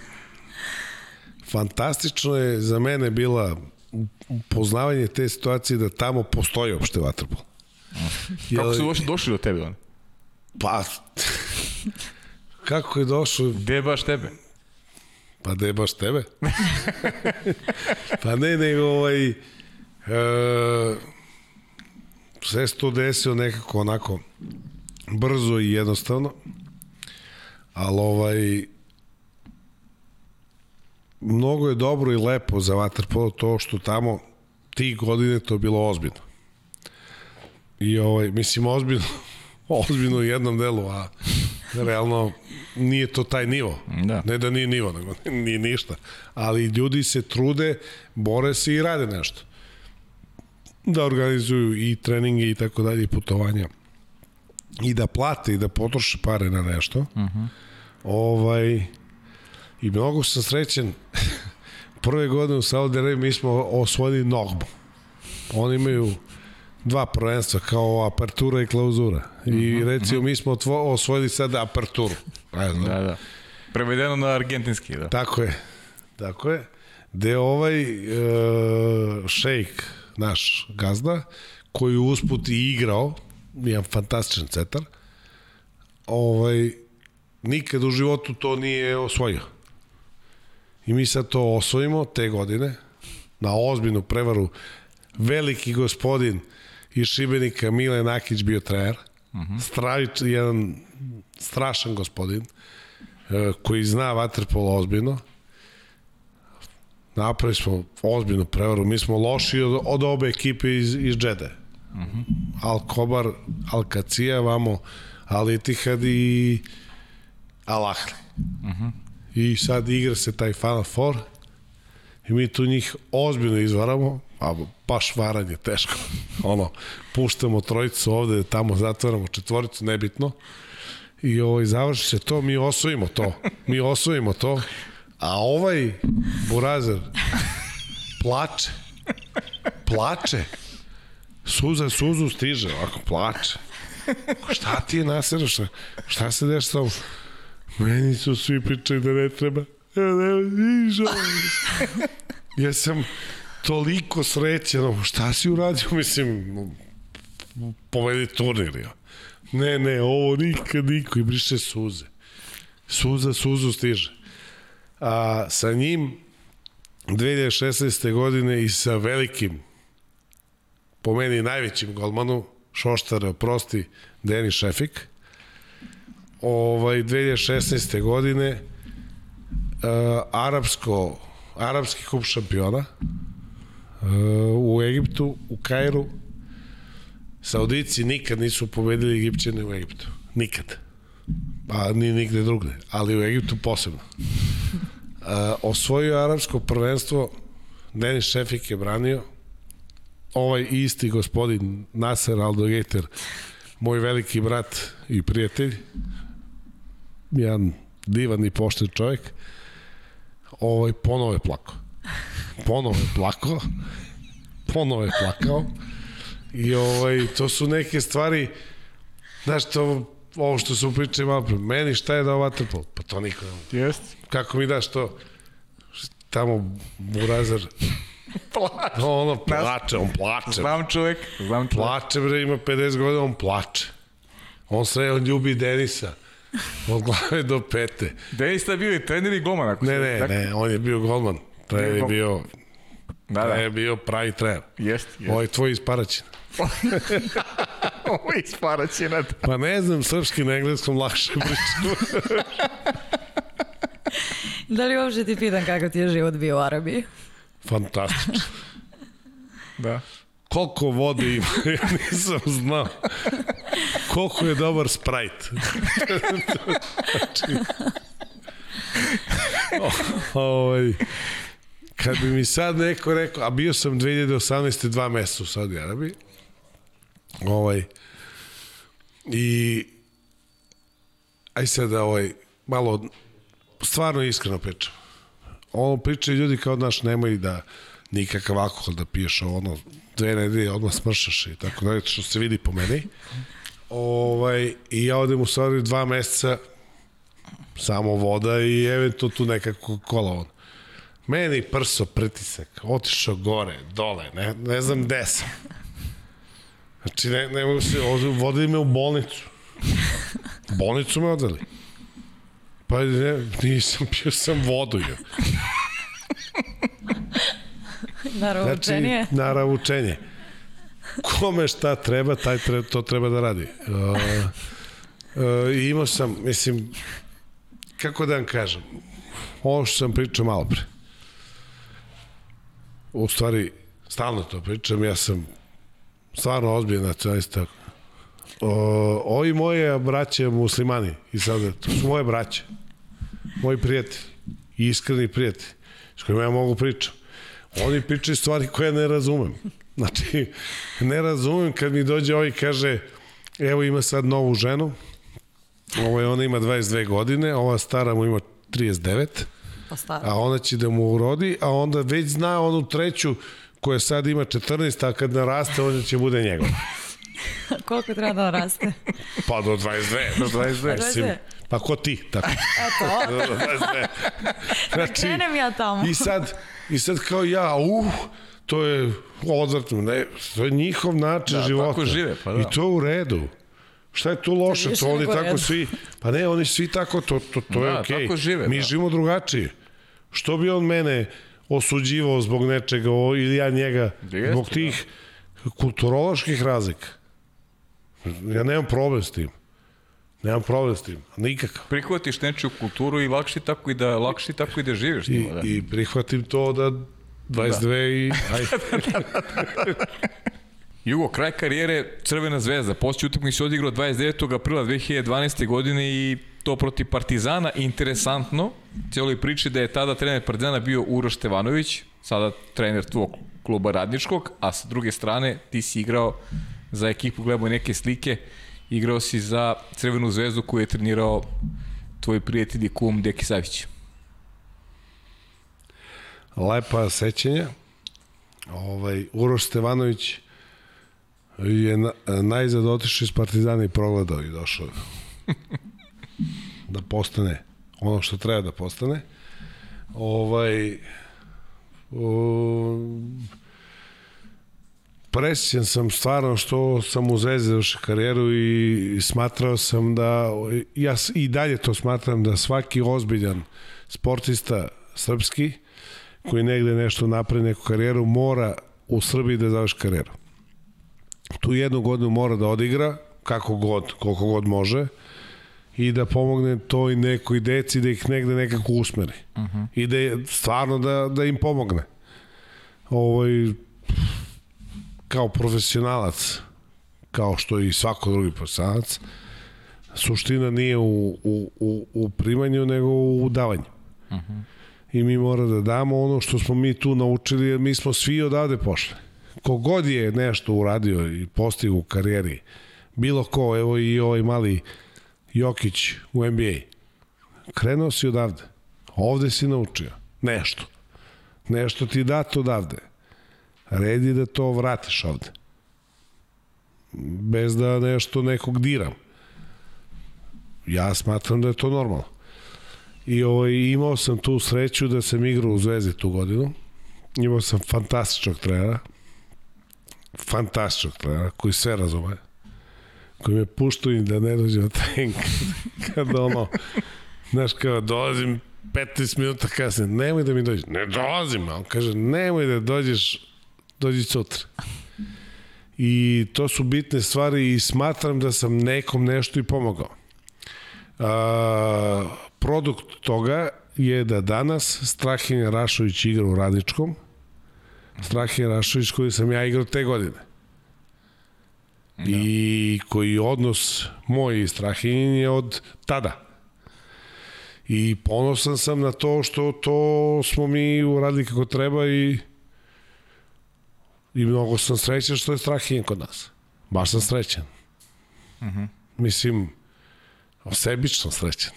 fantastično je za mene bila poznavanje te situacije da tamo postoji opšte vaterpol. Kako su uopšte došli do tebe? On? Pa, kako je došlo? Gde je baš tebe? Pa da je baš tebe? pa ne, nego ovaj... E, sve se to desio nekako onako brzo i jednostavno. Ali ovaj... Mnogo je dobro i lepo za vaterpolo to što tamo tih godine to bilo ozbiljno. I ovaj, mislim, ozbiljno, ozbiljno u jednom delu, a realno nije to taj nivo. Da. Ne da nije nivo, nego nije ništa. Ali ljudi se trude, bore se i rade nešto. Da organizuju i treninge i tako dalje, i putovanja. I da plate i da potroše pare na nešto. Uh -huh. Ovaj, I mnogo sam srećen. Prve godine u Saudi Arabiji mi smo osvojili Nogbu. Oni imaju dva prvenstva kao apertura i klauzura. I recimo mi smo osvojili sad aperturu. Ne znam. Da, da. Prevedeno na argentinski, da. Tako je. Tako je. Gde ovaj e, šejk, naš gazda, koji usput i igrao, jedan fantastičan cetar, ovaj, nikad u životu to nije osvojio. I mi sad to osvojimo te godine, na ozbiljnu prevaru veliki gospodin iz Šibenika Mile Nakić bio trener. Uh -huh. Stravič, jedan strašan gospodin e, koji zna vaterpolo ozbiljno. Napravili smo ozbiljnu prevaru. Mi smo loši od, od obe ekipe iz, iz Džede. Uh -huh. Al Kobar, Al Kacija, vamo Al Itihad i Al Ahli. Uh -huh. I sad igra se taj Final Four i mi tu njih ozbiljno izvaramo, a baš varanje teško. ono, puštamo trojicu ovde, tamo zatvaramo četvoricu, nebitno. I ovaj, završi se to, mi osvojimo to. Mi osvojimo to. A ovaj burazer plače. Plače. Suza suzu stiže, ovako plače. Šta ti je nasero? Šta, se deš sa? Meni su svi pričali da ne treba. Ja, ne, ja sam toliko srećan, šta si uradio, mislim, povedi turnir, ja. Ne, ne, ovo nikad niko i briše suze. Suza, suzu stiže. A sa njim 2016. godine i sa velikim po meni najvećim golmanu Šoštara, oprosti, Denis Šefik ovaj 2016. godine uh, arapsko arapski kup šampiona u Egiptu, u Kairu Saudici nikad nisu pobedili Egipćane u Egiptu. Nikad. Pa ni nigde drugde, ali u Egiptu posebno. Uh, osvojio arapsko prvenstvo, Denis Šefik je branio, ovaj isti gospodin Nasser Aldogeter, moj veliki brat i prijatelj, jedan divan i pošten čovjek, ovaj, ponovo je plakao. Ponovo je plakao. Ponovo je plakao. I ovaj, to su neke stvari, znaš, to, ovo što su pričali malo pre, meni šta je da ovo vaterpol? Pa to niko ne Jest. Kako mi daš to? Tamo Burazar Plače. No, ono plače, on plače. Znam čovek, znam čovek. Plače, bre, ima 50 godina, on plače. On sve, on ljubi Denisa. Od glave do pete. Denis je bio i trener i golman. Ako Ne, se- ne, tako- ne, on je bio golman. Trener je Bio Da, da. je bio pravi trener. Jest, jest. Ovo je tvoj iz Paraćina. Ovo je isparaćena. Pa ne znam, srpski na engleskom lakše pričam. Da li uopšte ti pitan kako ti je život bio u Arabiji? Fantastično. Da. Koliko vode ima, ja nisam znao. Koliko je dobar Sprite. znači, o, ovaj, kad bi mi sad neko rekao, a bio sam 2018. dva meseca u Saudi Arabiji, ovaj, i aj sad da ovaj, malo stvarno iskreno pričam. Ono pričaju ljudi kao naš nemoj da nikakav alkohol da piješ ono dve nedelje odmah smršaš i tako dalje što se vidi po meni. Ovaj, I ja odem u stvari dva meseca samo voda i eventualno tu nekako kola on. Meni prso pritisak, otišao gore, dole, ne, ne znam gde sam. Znači, ne, ne mogu se, vodili me u bolnicu. U bolnicu me odveli. Pa ne, nisam, pio sam vodu. Jo. Naravno, Znači, učenije. naravno učenje. Kome šta treba, taj treba, to treba da radi. Uh, uh, imao sam, mislim, kako da vam kažem, ovo što sam pričao malo pre. U stvari, stalno to pričam, ja sam stvarno ozbiljan nacionalista. O, ovi moje braće muslimani i sada, to su moje braće, moji prijatelji, iskreni prijatelji, s kojima ja mogu pričam. Oni pričaju stvari koje ne razumem. Znači, ne razumem kad mi dođe ovaj kaže, evo ima sad novu ženu, ovo je, ona ima 22 godine, ova stara mu ima 39, Pa staro. a ona će da mu urodi, a onda već zna onu treću koja sad ima 14, a kad naraste, ona će bude njegov. Koliko treba da raste? Pa do 22. Do 22. Mislim, 22. pa ko ti? Tako. Eto, Do 22. Znači, krenem ja tamo. I sad, i sad kao ja, uh, to je odvrtno, ne, to je njihov način Da, života. tako žive, pa da. I to u redu. Šta je tu loše? To oni tako svi, pa ne, oni svi tako, to, to, to je Da, okej. tako žive, Mi da. živimo drugačije. Što bi on mene osuđivao zbog nečega o, ili ja njega Jeste, zbog tih kulturoloških razlika. Ja nemam problem s tim. Nemam problem s tim, nikakav. Prihvatiš nečiju kulturu i lakše tako i da lakše tako i da živiš s I, njima, da. I prihvatim to da 22 i... Ajde. Jugo, kraj karijere Crvena zvezda. Poslije utakmice se odigrao 29. aprila 2012. godine i to protiv Partizana. Interesantno, cijeloj priči da je tada trener Partizana bio Uroš Stevanović, sada trener tvog kluba radničkog, a sa druge strane ti si igrao za ekipu, gledamo neke slike, igrao si za Crvenu zvezdu koju je trenirao tvoj prijatelj i kum Deki Savić. Lepa sećanja. Ovaj, Uroš Stevanović je na, najzad otišao iz Partizana i progledao i došao da postane ono što treba da postane. Ovaj, o, presjećan sam stvarno što sam u Zvezdi završio karijeru i smatrao sam da, ja i dalje to smatram da svaki ozbiljan sportista srpski koji negde nešto napravi neku karijeru mora u Srbiji da završi karijeru. Tu jednu godinu mora da odigra kako god, koliko god može i da pomogne toj nekoj deci da ih negde nekako usmeri. Uh -huh. I da je stvarno da, da im pomogne. Ovaj, kao profesionalac, kao što i svako drugi profesionalac, suština nije u, u, u, u primanju, nego u davanju. Uh -huh. I mi mora da damo ono što smo mi tu naučili, jer mi smo svi odavde pošli. Kogod je nešto uradio i postigao u karijeri, bilo ko, evo i ovaj mali Jokić u NBA, krenuo si odavde. Ovde si naučio nešto. Nešto ti dato odavde. Red je da to vratiš ovde. Bez da nešto nekog diram. Ja smatram da je to normalno. I ovaj, imao sam tu sreću da sam igrao u Zvezdi tu godinu. Imao sam fantastičnog trenera. Fantastičnog trenera koji sve razume. Koji me puštao i da ne dođe na trening. Kada ono, znaš, kao dolazim 15 minuta kasnije, nemoj da mi dođeš. Ne dolazim, a on kaže, nemoj da dođeš, dođi sutra. I to su bitne stvari i smatram da sam nekom nešto i pomogao. A, produkt toga je da danas Strahinja Rašović igra u Radničkom. Strahinja Rašović koji sam ja igrao te godine. Da. I koji odnos moj i Strahinjin je od tada. I ponosan sam na to što to smo mi uradili kako treba i i mnogo sam srećan što je Strahinja kod nas. Baš sam srećan. Uh -huh. Mislim, Osebično srećan.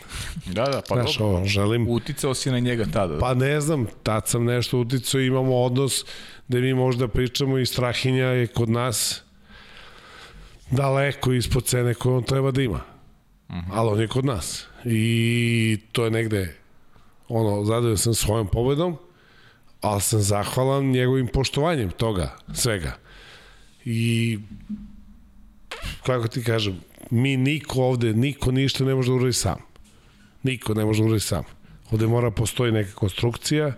Da, da, pa Znaš, dobro. ovo, želim... Uticao si na njega tada. Da. Pa ne znam, tad sam nešto uticao imamo odnos gde mi možda pričamo i Strahinja je kod nas daleko ispod cene koju on treba da ima. Uh -huh. Ali on je kod nas. I to je negde ono, zadovoljan sam svojom pobedom, ali sam zahvalan njegovim poštovanjem toga, svega. I kako ti kažem, mi niko ovde, niko ništa ne može da uradi sam. Niko ne može da uradi sam. Ovde mora postoji neka konstrukcija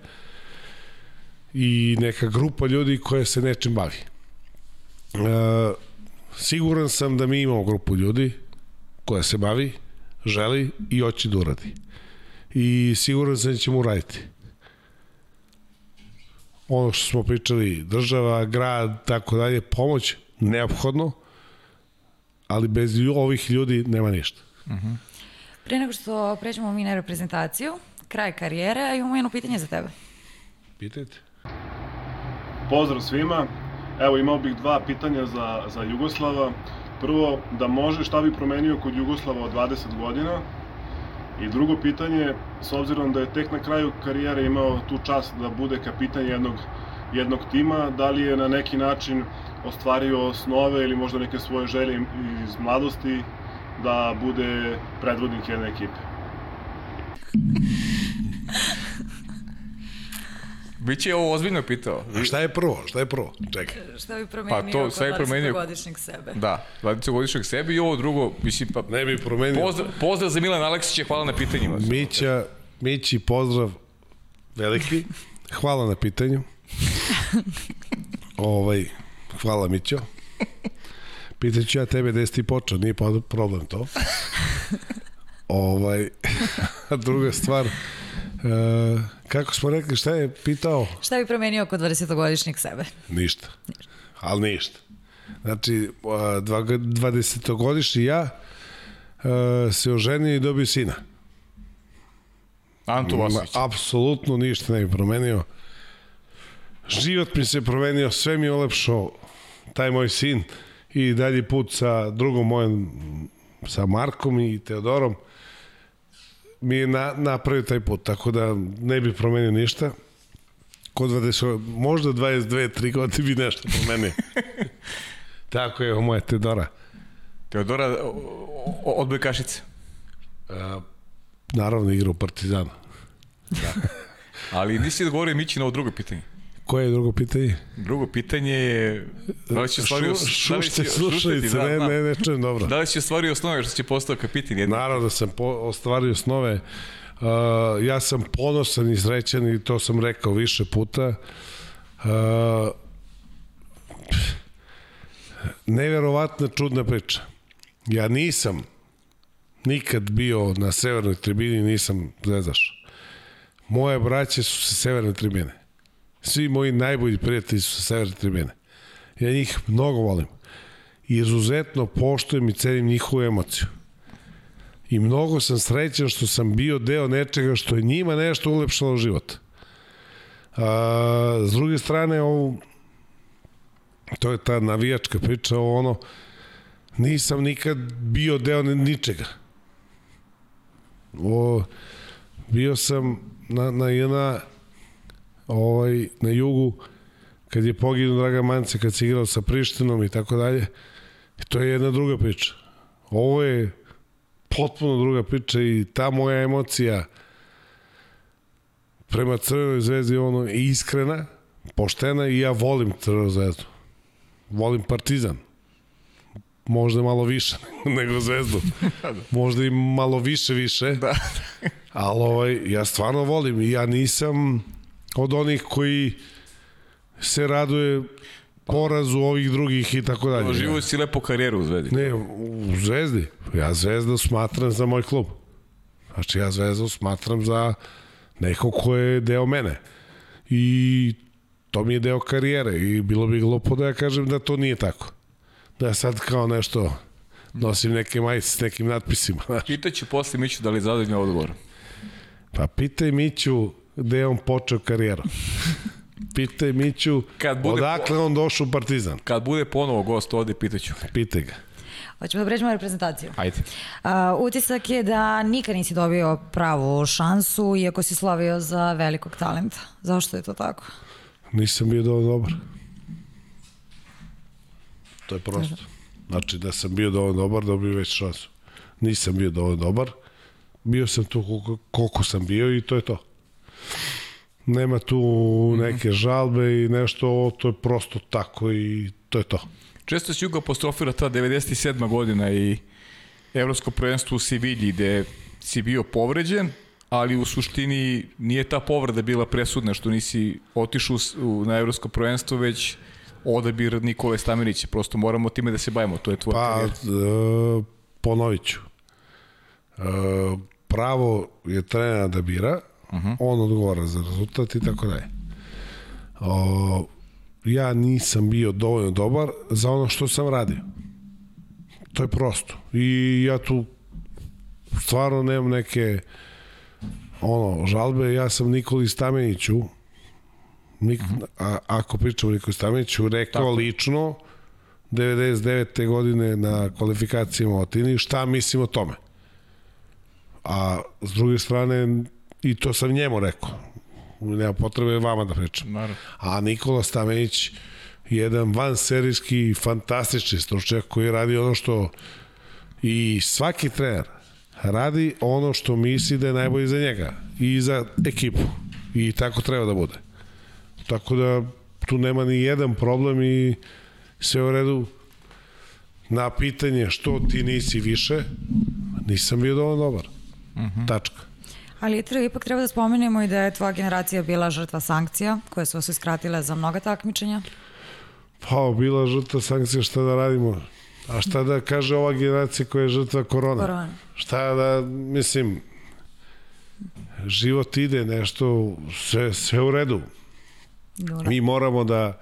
i neka grupa ljudi koja se nečim bavi. E, siguran sam da mi imamo grupu ljudi koja se bavi, želi i hoće da uradi. I siguran sam da ćemo uraditi. Ono što smo pričali, država, grad, tako dalje, pomoć, neophodno, ali bez ovih ljudi nema ništa. Uh -huh. Pre nego što pređemo mi na reprezentaciju, kraj karijere, imamo jedno pitanje za tebe. Pitajte. Pozdrav svima. Evo imao bih dva pitanja za, za Jugoslava. Prvo, da može šta bi promenio kod Jugoslava od 20 godina? I drugo pitanje, s obzirom da je tek na kraju karijere imao tu čast da bude kapitan jednog, jednog tima, da li je na neki način ostvario snove ili možda neke svoje želje iz mladosti da bude predvodnik jedne ekipe. Biće ovo ozbiljno pitao. A šta je prvo? Šta je prvo? Čekaj. Šta bi promenio Pa to, kod je promenio? 20-godišnjeg sebe? Da, 20-godišnjeg sebe i ovo drugo, mislim, pa... Ne bi promenio. Pozdrav, pozdrav za Milan Aleksića, hvala na pitanjima. Mića, Mići, pozdrav veliki. Hvala na pitanju. ovaj, hvala Mićo. Pitaću ja tebe gde si ti počeo, nije problem to. ovaj, druga stvar, e, kako smo rekli, šta je pitao? Šta bi promenio kod 20-godišnjeg sebe? Ništa. Ali ništa. Znači, a, dva- 20-godišnji ja e, se oženio i dobio sina. Anto Vasović. Ma, apsolutno ništa ne bi promenio. Život mi se promenio, sve mi je olepšao taj moj sin i dalji put sa drugom mojom, sa Markom i Teodorom mi je na, napravio taj put, tako da ne bi promenio ništa. Kod 20, možda 22, 3 godine bi nešto promenio. tako je, moja Teodora. Teodora o- o- odbojkašice. A, naravno igra u Partizanu. Ali nisi odgovorio Mići na ovo drugo pitanje. Koje je drugo pitanje? Drugo pitanje je da li si ostvario... Šu, da šušte si- slušalice, da, ne, da. ne, ne čujem dobro. Da li si ostvario osnove što si postao kapitan? Jedno? Naravno da sam po, ostvario snove. Uh, ja sam ponosan i srećan i to sam rekao više puta. Uh, neverovatna čudna priča. Ja nisam nikad bio na severnoj tribini, nisam zvezaš. Moje braće su sa severne tribine. Svi moji najbolji prijatelji su sa severne tribine. Ja njih mnogo volim. I izuzetno poštujem i cenim njihovu emociju i mnogo sam srećan što sam bio deo nečega što je njima nešto ulepšalo život. A, s druge strane, ovo, to je ta navijačka priča, ovo ono, nisam nikad bio deo ni- ničega. O, bio sam na, na jedna ovaj, na jugu kad je poginuo Dragan Mance, kad se igrao sa Prištinom i tako dalje. I to je jedna druga priča. Ovo je potpuno druga priča i ta moja emocija prema Crvenoj zvezdi ono je iskrena, poštena i ja volim Crvenu zvezdu. Volim Partizan. Možda malo više nego zvezdu. Možda i malo više više. Da. Ali ovaj, ja stvarno volim i ja nisam od onih koji se raduje porazu ovih drugih i tako dalje. Živo si lepo karijeru u Zvezdi. Ne, u Zvezdi. Ja Zvezdu smatram za moj klub. Znači ja Zvezdu smatram za neko ko je deo mene. I to mi je deo karijere i bilo bi glupo da ja kažem da to nije tako. Da ja sad kao nešto nosim neke majice s nekim natpisima. Pitaću posle Miću da li zadovoljno odgovor. Pa pitaj Miću gde je on počeo karijeru. Pitaj Miću Kad bude odakle on došao u Partizan. Kad bude ponovo gost ovde, pitaću. Pitaj ga. Hoćemo da pređemo na reprezentaciju. Ajde. Uh, utisak je da nikad nisi dobio pravu šansu, iako si slavio za velikog talenta. Zašto je to tako? Nisam bio dovoljno dobar. To je prosto. Znači da sam bio dovoljno dobar, dobio već šansu. Nisam bio dovoljno dobar. Bio sam tu koliko, koliko sam bio i to je to. Nema tu neke žalbe i nešto, to je prosto tako i to je to. Često se Jugo apostrofira ta 97. godina i evropsko prvenstvo u Sevilji gde si bio povređen, ali u suštini nije ta povreda bila presudna što nisi otišao na evropsko prvenstvo, već odabir Nikole Stamenića. Prosto moramo time da se bavimo, to je tvoja Pa, karijera. e, ponovit ću. E, pravo je trenera da bira, uh -huh. on odgovara za rezultat i tako dalje. O, ja nisam bio dovoljno dobar za ono što sam radio. To je prosto. I ja tu stvarno nemam neke ono, žalbe. Ja sam Nikoli Stameniću Nik, a, ako pričamo o Nikoli Stameniću, rekao Tako. lično 99. godine na kvalifikacijama u Atini, šta mislim o tome? A s druge strane, i to sam njemu rekao, nema potrebe vama da pričam. Naravno. A Nikola Stamenić, jedan van serijski, fantastični stručnjak koji radi ono što i svaki trener radi ono što misli da je najbolje za njega i za ekipu. I tako treba da bude. Tako da tu nema ni jedan problem i sve u redu. Na pitanje što ti nisi više, nisam bio dovoljno dobar. Uh -huh. Tačka. Ali ipak treba da spomenemo i da je tvoja generacija bila žrtva sankcija, koje su vas iskratile za mnoga takmičenja. Pa, bila žrtva sankcija, šta da radimo? A šta da kaže ova generacija koja je žrtva korona? Korona. Šta da, mislim, život ide nešto, sve, sve u redu. Dobro. Mi moramo da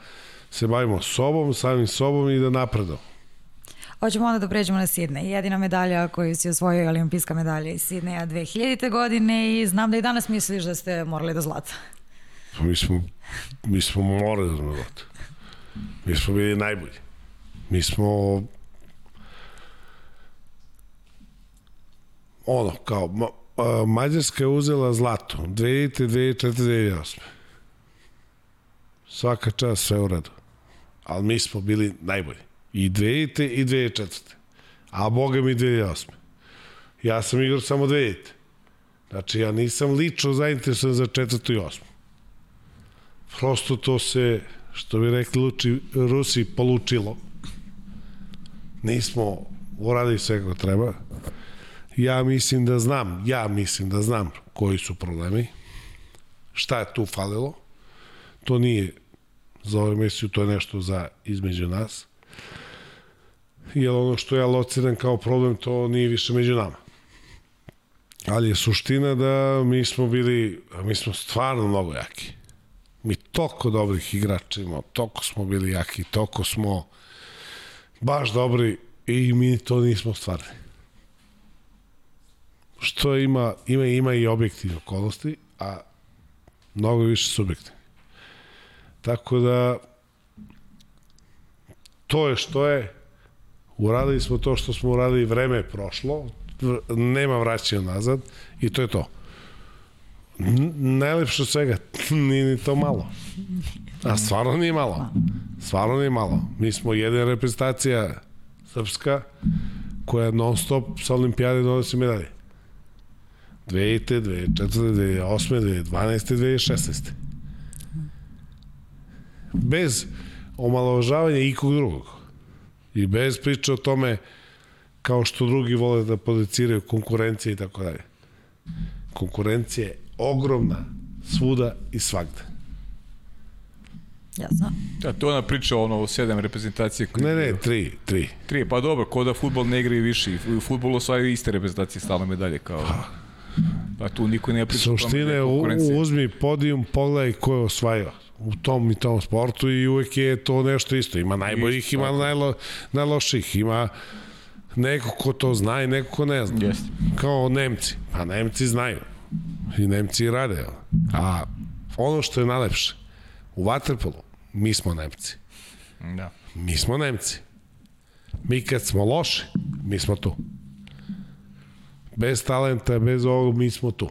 se bavimo sobom, samim sobom i da napredamo. Hoćemo onda da pređemo na Sidney. Jedina medalja koju si osvojio je olimpijska medalja iz Sidneja 2000. godine i znam da i danas misliš da ste morali do zlata. Pa mi smo, mi smo morali da smo zlata. Mi smo bili najbolji. Mi smo ono, kao, ma, a, Mađarska je uzela zlato 2000, 2004, 2008. Svaka čast, sve u redu. Ali mi smo bili najbolji. I 2000 i 2004. A boga mi 2008. Ja sam igrao samo 2000. Znači, ja nisam lično zainteresovan za četvrtu i osmu. Prosto to se, što bi rekli Luči, Rusi, polučilo. Nismo uradili sve kako treba. Ja mislim da znam, ja mislim da znam koji su problemi, šta je tu falilo. To nije za ovu emisiju, to je nešto za između nas. Jer ono što ja lociram kao problem, to nije više među nama. Ali je suština da mi smo bili, mi smo stvarno mnogo jaki. Mi toliko dobrih igrača imamo, toliko smo bili jaki, toliko smo baš dobri i mi to nismo stvarili. Što ima, ima, ima i objektivne okolnosti, a mnogo više subjektivne. Tako da to je što je uradili smo to što smo uradili, vreme je prošlo, nema vraćanja nazad i to je to. Najlepše od svega, nije ni to malo. A stvarno nije malo. Stvarno nije malo. Mi smo jedna reprezentacija srpska koja non stop sa olimpijade donosi medalje. 2000, 2004, 2008, 2012, 2016. Bez omalovažavanja ikog drugog. I bez priče o tome kao što drugi vole da produciraju konkurencije i tako dalje. Konkurencija je ogromna svuda i svagde. Jasno. Da, to je ona priča ono o sedam reprezentacije. Koji Ne, ne, tri, tri. Tri, pa dobro, ko da futbol ne igra i više. I u futbolu osvajaju iste reprezentacije stalno medalje kao... Pa tu niko ne priča Suštine, uzmi podijum, pogledaj ko je osvajao u tom i tom sportu i uvek je to nešto isto. Ima najboljih, ima najlo, najloših, ima neko ko to zna i neko ko ne zna. Jeste. Kao Nemci. Pa Nemci znaju. I Nemci rade. A ono što je najlepše, u Waterpolu, mi smo Nemci. Da. Mi smo Nemci. Mi kad smo loši, mi smo tu. Bez talenta, bez ovog, mi smo tu.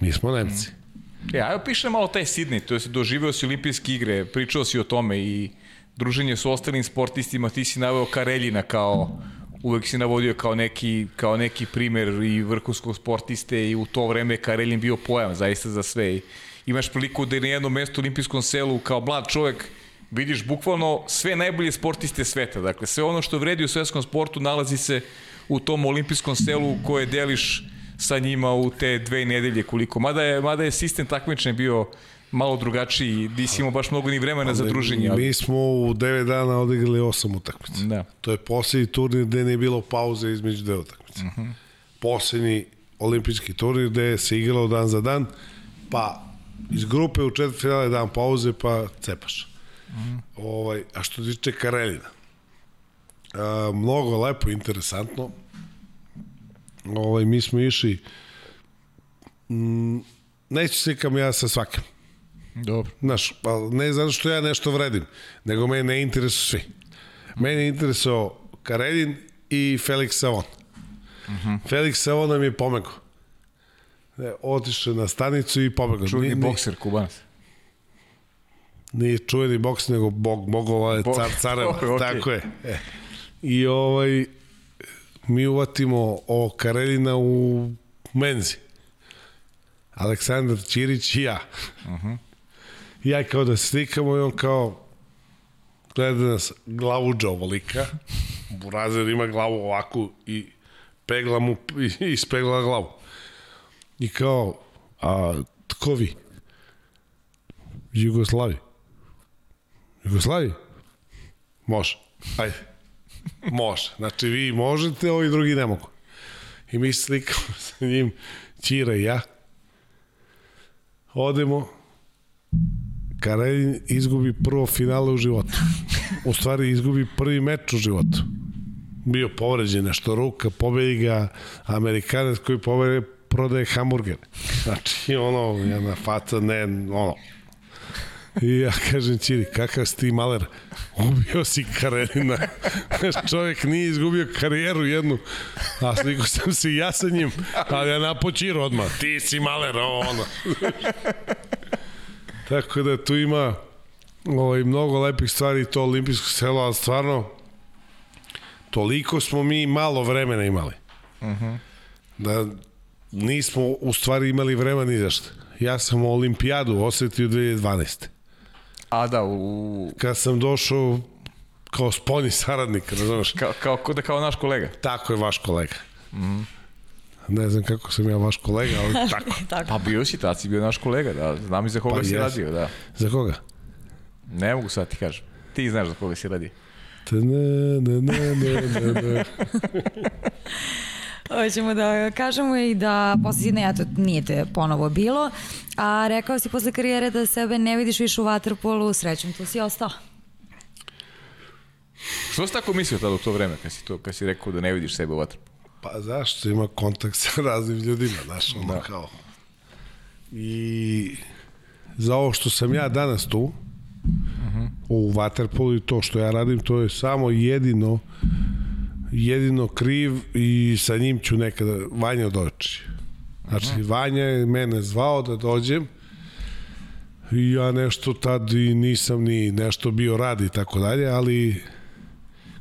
Mi smo Nemci. E, ajmo piše malo taj Sidney, to je doživeo si olimpijske igre, pričao si o tome i druženje s ostalim sportistima, ti si naveo Kareljina kao uvek si navodio kao neki, kao neki primer i vrhunskog sportiste i u to vreme je Kareljin bio pojam zaista za sve. I imaš priliku da je na jednom mestu u olimpijskom selu kao mlad čovek vidiš bukvalno sve najbolje sportiste sveta. Dakle, sve ono što vredi u svetskom sportu nalazi se u tom olimpijskom selu koje deliš sa njima u te dve nedelje koliko. Mada je, mada je sistem takmičenja bio malo drugačiji, nisi imao baš mnogo ni vremena za druženje. Ali... Mi smo u 9 dana odigrali 8 utakmica. Da. To je poslednji turnir gde nije bilo pauze između dve utakmice. Uh -huh. Poslednji olimpijski turnir gde se igralo dan za dan, pa iz grupe u četvrt finale dan pauze, pa cepaš. Uh -huh. ovaj, a što tiče Karelina, a, mnogo lepo, interesantno. Ovaj, mi smo išli m, neću se kam ja sa svakim. Dobro. Znaš, ali ne zato što ja nešto vredim, nego mene ne interesuju svi. Mene je interesuo Karedin i Felix Savon. Uh -huh. Felix Savon nam je pomegao. E, otišao na stanicu i pomegao. Čuveni bokser Kubanac. Nije čuveni boks, nego bog, bogova je car, careva. okay. Tako je. E. I ovaj, mi uvatimo o Karedina u menzi. Aleksandar Ćirić i ja. Uh -huh. Ja kao da slikamo i on kao gleda nas glavuđa ovolika. Burazer ima glavu ovako i pegla mu i ispegla glavu. I kao, a tko vi? Jugoslavi. Jugoslavi? Može. Ajde. Može. Znači vi možete, ovi drugi ne mogu. I mi slikamo sa njim, Ćira i ja. Odemo, Karadin izgubi prvo finale u životu. U stvari izgubi prvi meč u životu. Bio povređen nešto ruka, pobedi ga Amerikanac koji pobedi prodaje hamburger. Znači, ono, jedna faca, ne, ono. I ja kažem Ćiri, kakav si ti maler? Ubio si Karenina. Čovjek nije izgubio karijeru jednu, a sliku sam se ja sa njim, ali ja napočiru odmah. Ti si maler, ovo, ono. Tako da tu ima ovaj, mnogo lepih stvari to olimpijsko selo, ali stvarno toliko smo mi malo vremena imali. Uh -huh. Da nismo u stvari imali vremena ni zašto. Ja sam olimpijadu osetio 2012. A da, u... Kad sam došao kao spoljni saradnik, razumeš? Kao, kao, da kao naš kolega. Tako je vaš kolega. Mm -hmm. Ne znam kako sam ja vaš kolega, ali tako. tako. Pa bio si, tad si bio naš kolega, da. Znam i za koga pa si jes. radio, da. Za koga? Ne mogu sad ti kažem. Ti znaš za koga si radio. Ne, ne, ne, ne, ne. Hoćemo da kažemo i da posle Sidneja, eto, nije te ponovo bilo, a rekao si posle karijere da sebe ne vidiš više u Waterpolu, srećom tu si ostao. Što si tako mislio tada u to vreme, kad si, to, kad si rekao da ne vidiš sebe u Waterpolu? Pa zašto ima kontakt sa raznim ljudima, znaš, ono da. kao. I za ovo što sam ja danas tu, uh -huh. u Waterpolu i to što ja radim, to je samo jedino jedino kriv i sa njim ću nekada Vanja doći. Znači, -huh. Vanja je mene zvao da dođem i ja nešto tad i nisam ni nešto bio radi i tako dalje, ali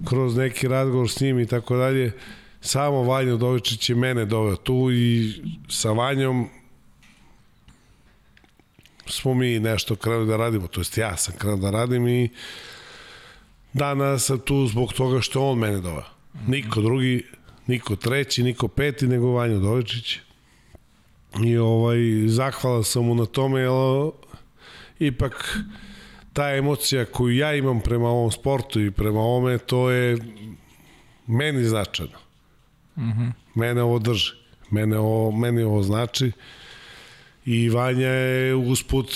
kroz neki razgovor s njim i tako dalje, samo Vanja Dovičić je mene doveo tu i sa Vanjom smo mi nešto krenuli da radimo, to jest ja sam krenuo da radim i danas sam tu zbog toga što on mene doveo. Niko drugi, niko treći, niko peti, nego Vanja Dovičić. I ovaj, zahvala sam mu na tome, jer ipak ta emocija koju ja imam prema ovom sportu i prema ovome, to je meni značajno. Mm -hmm. Mene ovo drži. Mene ovo, meni ovo znači. I Vanja je usput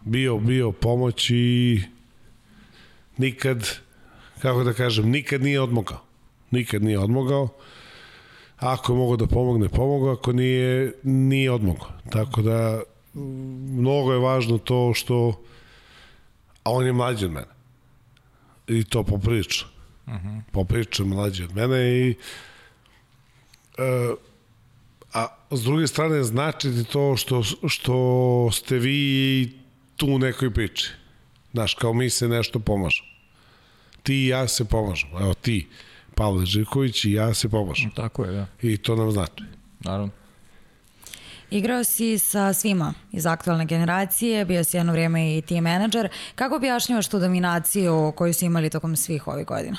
bio, bio pomoć i nikad kako da kažem, nikad nije odmogao. Nikad nije odmogao. Ako je mogao da pomogne, pomogao, ako nije, nije odmogao. Tako da, mnogo je važno to što, a on je mlađi od mene. I to popriča. Uh mhm. -huh. Popriča mlađi od mene i e, a s druge strane znači ti to što, što ste vi tu u nekoj priči. Znaš, kao mi se nešto pomažemo ti i ja se pomažemo. Evo ti, Pavle Živković i ja se pomažemo. Tako je, da. I to nam znači. Naravno. Igrao si sa svima iz aktualne generacije, bio si jedno vrijeme i team manager. Kako objašnjavaš tu dominaciju koju si imali tokom svih ovih godina?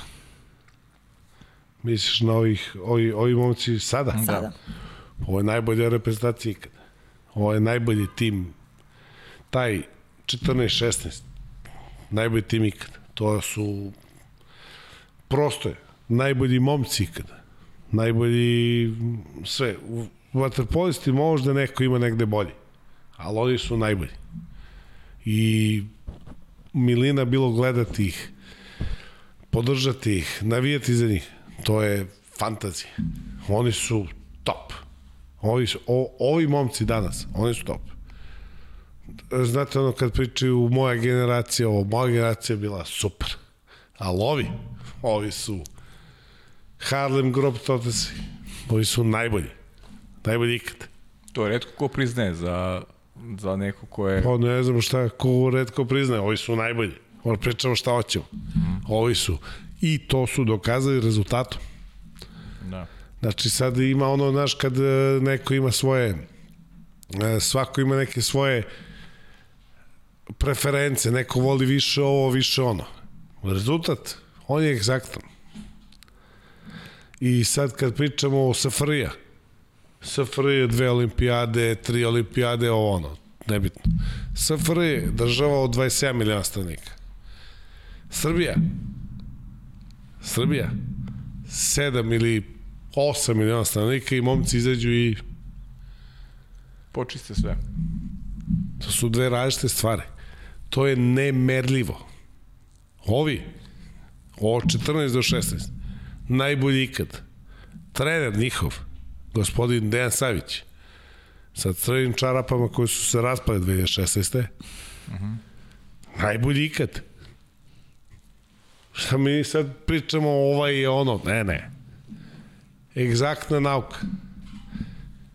Misliš na ovih, ovi, ovi momci sada? Sada. Da. Ovo je najbolja reprezentacija ikada. Ovo je najbolji tim. Taj 14-16. Najbolji tim ikada. To su prosto je, najbolji momci ikada. Najbolji sve. U vaterpolisti možda neko ima negde bolji, ali oni su najbolji. I milina bilo gledati ih, podržati ih, navijati za njih. To je fantazija. Oni su top. Ovi, o, ovi momci danas, oni su top. Znate ono kad pričaju moja generacija, ovo, moja generacija bila super. Ali ovi, ovi su Harlem Globetrotters, ovi su najbolji. Najbolji ikad. To je redko ko priznaje za, za neko ko je... Pa ne znam šta, ko redko priznaje, ovi su najbolji. Ono pričamo šta hoćemo. Mm. Ovi su. I to su dokazali rezultatom. Da. Znači sad ima ono, znaš, kad e, neko ima svoje, e, svako ima neke svoje preference, neko voli više ovo, više ono. Rezultat, on je egzaktan. I sad kad pričamo o Safrija, SFRJ je dve olimpijade, tri olimpijade, ovo ono, nebitno. SFRJ je država od 27 miliona stanovnika. Srbija, Srbija, 7 ili 8 miliona stanovnika i momci izađu i Počiste sve. to su dve različite stvari. To je nemerljivo. Ovi, od 14 do 16, najbolji ikad. Trener njihov, gospodin Dejan Savić, sa crvenim čarapama koji su se raspale 2016. Uh -huh. Najbolji ikad. Šta mi sad pričamo ovaj i ono? Ne, ne. Egzaktna nauka.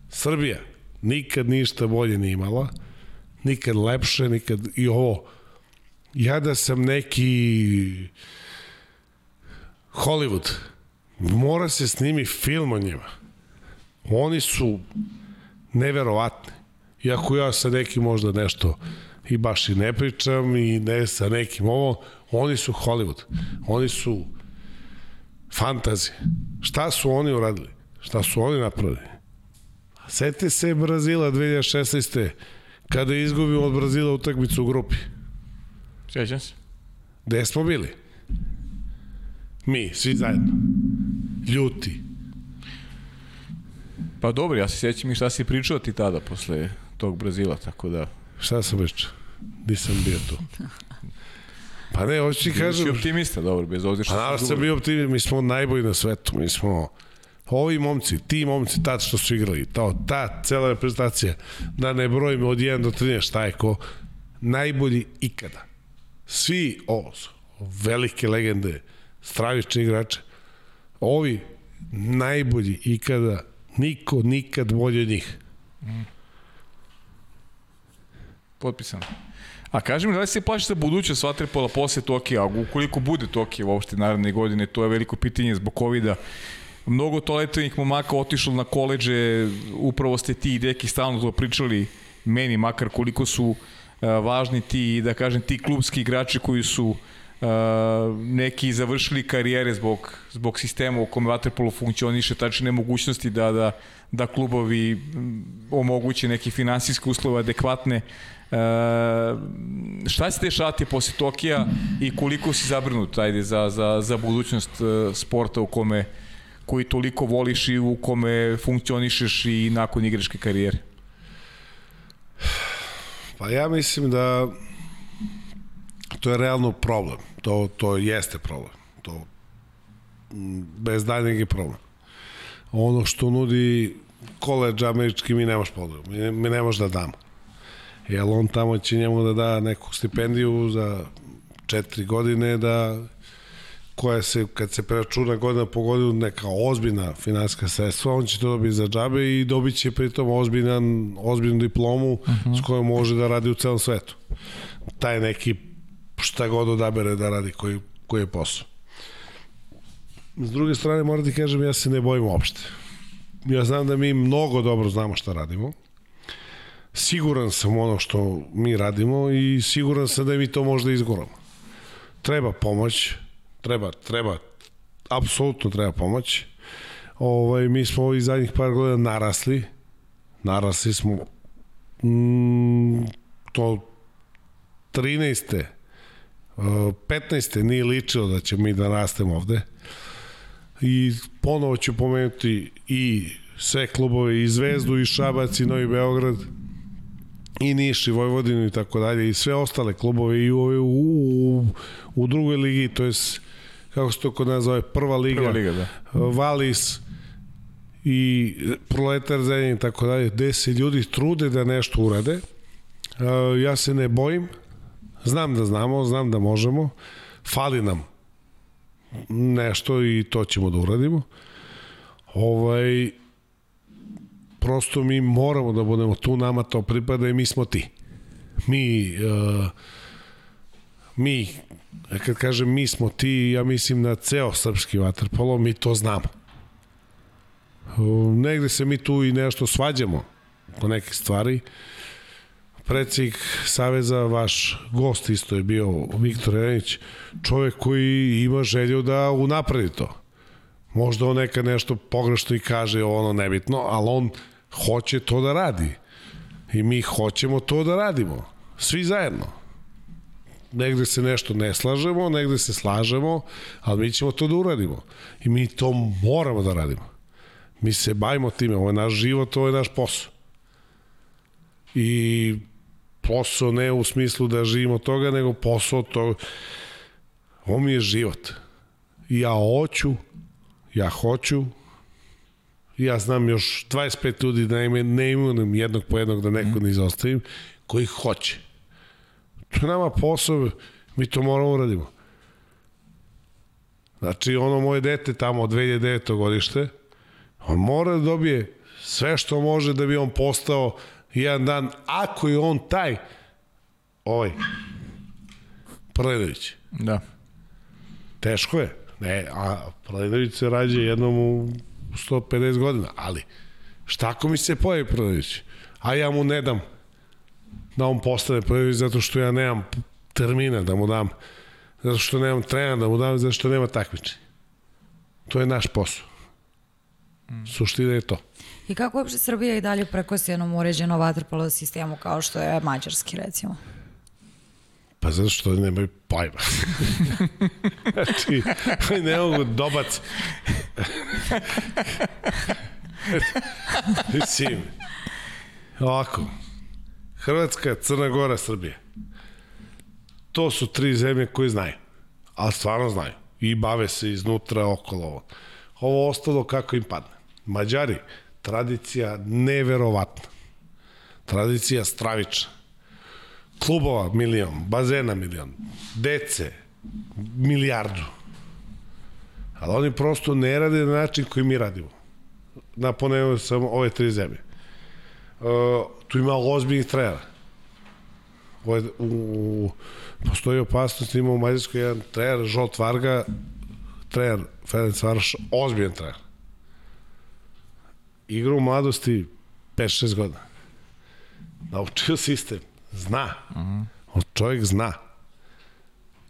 Srbija nikad ništa bolje nije imala, nikad lepše, nikad i ovo. Ja da sam neki Hollywood, mora se snimi film o njima. Oni su neverovatni. Iako ja sa nekim možda nešto i baš i ne pričam i ne sa nekim ovo, oni su Hollywood. Oni su fantazije. Šta su oni uradili? Šta su oni napravili? Sete se Brazila 2016. kada je izgubio od Brazila utakmicu u grupi. Sjećam se. Gde smo bili? Mi, svi zajedno. Ljuti. Pa dobro, ja se sjećam i šta si pričao ti tada posle tog Brazila, tako da... Šta sam pričao? Nisam bio tu. Pa ne, hoću ti kažem... Si optimista, dobro, bez obzira što... Pa naravno sam bio optimista, mi smo najbolji na svetu, mi smo ovi momci, ti momci, tad što su igrali, to, ta cela reprezentacija, da ne brojimo od 1 do 13 šta je ko, najbolji ikada. Svi ovo su velike legende, stravični igrače. Ovi najbolji ikada, niko nikad bolje od njih. Mm. Potpisano. A kaži mi, da li se plaši za budućnost Vaterpola posle Tokija, ukoliko bude Tokija uopšte naredne godine, to je veliko pitanje zbog COVID-a. Mnogo toletovanih momaka otišlo na koleđe, upravo ste ti i deki stalno to pričali meni, makar koliko su uh, važni ti, da kažem, ti klubski igrači koji su uh, neki završili karijere zbog, zbog sistema u kome Vaterpolo funkcioniše, tačne nemogućnosti da, da, da klubovi omoguće neke finansijske uslove adekvatne Uh, šta se dešavati posle Tokija i koliko si zabrinut ajde, za, za, za budućnost uh, sporta u kome koji toliko voliš i u kome funkcionišeš i nakon igračke karijere? Pa ja mislim da to je realno problem. To, to jeste problem. To bez daljnjeg je problem. Ono što nudi koleđ američki mi nemaš podrugu. Mi, mi ne da damo jer on tamo će njemu da da neku stipendiju za četiri godine da koja se, kad se preračuna godina po godinu neka ozbiljna finanska sredstva, on će to dobiti za džabe i dobit će pritom ozbiljan, ozbiljnu diplomu uh -huh. s kojom može da radi u celom svetu. Taj neki šta god odabere da radi, koji, koji je posao. S druge strane, moram ti kažem, ja se ne bojim uopšte. Ja znam da mi mnogo dobro znamo šta radimo siguran sam ono što mi radimo i siguran sam da mi to možda izguramo. Treba pomoć, treba, treba, apsolutno treba pomoć. Ovaj, mi smo ovih zadnjih par godina narasli, narasli smo mm, to 13. 15. nije ličilo da ćemo mi da rastemo ovde i ponovo ću pomenuti i sve klubove i Zvezdu i Šabac i Novi Beograd i Niš i Vojvodinu i tako dalje i sve ostale klubove i u, u, u drugoj ligi, to je kako se to kod nas zove, prva liga, prva liga da. Valis i Proletar Zenje i tako dalje, gde se ljudi trude da nešto urade. Ja se ne bojim, znam da znamo, znam da možemo, fali nam nešto i to ćemo da uradimo. Ovaj, prosto mi moramo da budemo tu, nama to pripada i mi smo ti. Mi, uh, mi, kad kažem mi smo ti, ja mislim na ceo srpski vaterpolo, mi to znamo. Uh, negde se mi tu i nešto svađamo po neke stvari. Predsjednik Saveza, vaš gost isto je bio Viktor Janić, čovek koji ima želju da unapredi to. Možda on neka nešto pogrešno i kaže ono nebitno, ali on hoće to da radi. I mi hoćemo to da radimo. Svi zajedno. Negde se nešto ne slažemo, negde se slažemo, ali mi ćemo to da uradimo. I mi to moramo da radimo. Mi se bavimo time, ovo je naš život, ovo je naš posao. I posao ne u smislu da živimo toga, nego posao to ovo mi je život. Ja hoću, ja hoću, ja znam još 25 ljudi da ime, ne imenujem jednog po jednog da neko ne izostavim, koji hoće. To je nama posao, mi to moramo uradimo. Znači, ono moje dete tamo od 2009. godište, on mora da dobije sve što može da bi on postao jedan dan, ako je on taj, ovaj, Prledović. Da. Teško je. Ne, a Prledović se rađe jednom u 150 godina, ali šta ako mi se pojavi Prledović? A ja mu ne dam da on postane Prledović zato što ja nemam termina da mu dam, zato što nemam trena da mu dam, zato što nema takmičenja. To je naš posao. Suština je to. I kako uopšte Srbija i dalje prekosi jednom uređeno vaterpolo sistemu kao što je mađarski recimo? Pa zato što nemaju pojma. znači, ne mogu dobac. Mislim, ovako, Hrvatska, Crna Gora, Srbija. To su tri zemlje koje znaju. Ali stvarno znaju. I bave se iznutra okolo ovo. Ovo ostalo kako im padne. Mađari, tradicija neverovatna. Tradicija stravična klubova milion, bazena milion, dece milijardu. Ali oni prosto ne rade na način koji mi radimo. Napomenuo sam ove tri zemlje. Uh, tu ima ozbiljnih trenera. U, u, postoji opasnost, ima u Mađarskoj jedan trener, Žolt Varga, trener Ferenc Varoš, ozbiljan trener. Igra u mladosti 5-6 godina. Naučio sistem Zna. Uh -huh. On čovjek zna.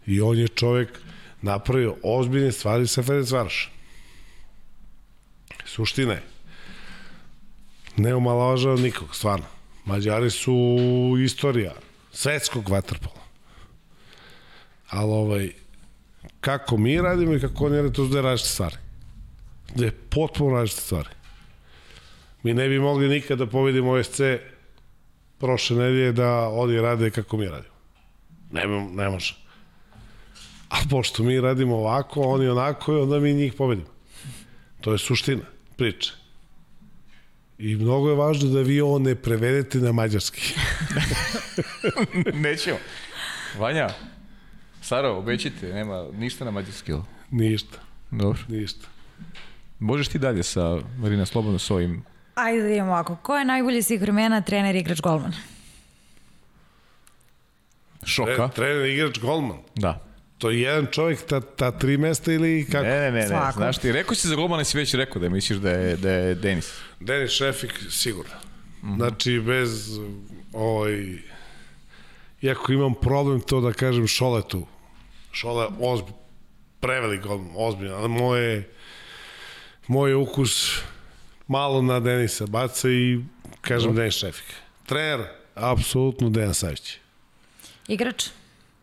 I on je čovjek napravio ozbiljne stvari sa Ferenc Varoš. Suština je. Ne omalažao nikog, stvarno. Mađari su istorija svetskog vaterpola. Ali ovaj, kako mi radimo i kako oni rade, to su dve različite stvari. Dve potpuno različite stvari. Mi ne bi mogli nikad da povedimo OSC prošle nedelje da oni rade kako mi radimo. Ne, ne može. A pošto mi radimo ovako, oni onako, onda mi njih pobedimo. To je suština priče. I mnogo je važno da vi ovo ne prevedete na mađarski. Nećemo. Vanja, Saro, obećite, nema ništa na mađarski. Ništa. Dobro. Ništa. Možeš ti dalje sa Marina Slobodno s ovim Ajde da vidimo ovako. Ko je najbolji svih vremena trener, igrač, golman? Šoka. Tre, trener, igrač, golman. Da. To je jedan čovjek, ta, ta tri mesta ili kako? Ne, ne, ne, ne. Svako. znaš ti, rekao si za golmana si već rekao da misliš da je, da je Denis. Denis Šefik, sigurno. Mm -hmm. Znači, bez ovaj, iako imam problem to da kažem Šoletu, Šole ozb, prevelik golman, ozbiljan, ali moje, moj ukus malo na Denisa baca i kažem no. Denis Šefik. Trener, apsolutno Dejan Savić. Igrač?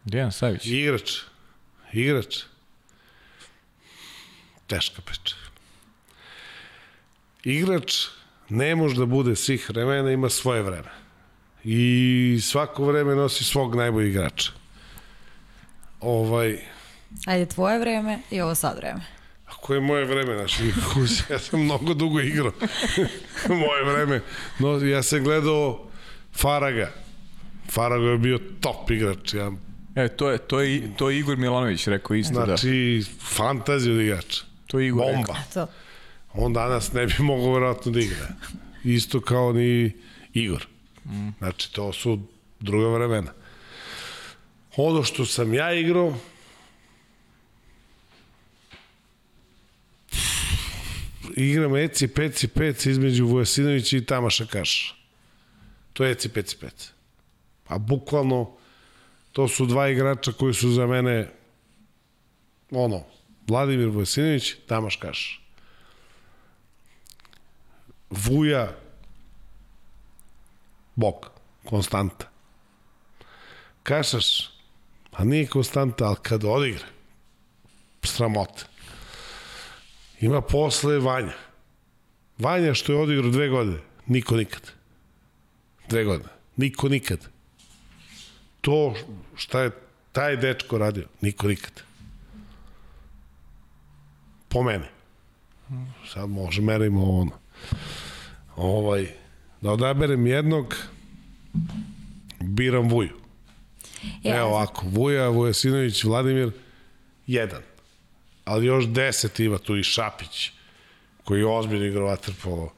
Dejan Savić. Igrač. Igrač. Teška priča. Igrač ne može da bude svih vremena, ima svoje vreme. I svako vreme nosi svog najboljeg igrača. Ovaj... Ajde, tvoje vreme i ovo sad vreme. Ako je moje vreme, znaš, ja sam mnogo dugo igrao. moje vreme. No, ja sam gledao Faraga. Faraga je bio top igrač. Ja... E, to je, to je, to je Igor Milanović rekao isto, znači, da. Znači, fantazija od igrača. To je Igor Bomba. rekao. On danas ne bi mogao verovatno da igra. Isto kao ni Igor. Mm. Znači, to su druga vremena. Ono što sam ja igrao, igram Eci Peci Pec između Vujasinovića i Tamaša Kaša. To je Eci Peci Pec. A bukvalno to su dva igrača koji su za mene ono, Vladimir Vujasinović, Tamaš Kaša. Vuja Bog, konstanta. Kašaš, a nije konstanta, ali kad odigra, sramota. Ima posle Vanja. Vanja što je odigrao dve godine, niko nikad. Dve godine, niko nikad. To šta je taj dečko radio, niko nikad. Po mene. Sad može merimo ono. Ovaj, da odaberem jednog, biram Vuju. E, Evo ovako, Vuja, Vujasinović, Vladimir, jedan. Ali još deset ima tu i Šapić, koji je ozbiljno igrao vaterpolo.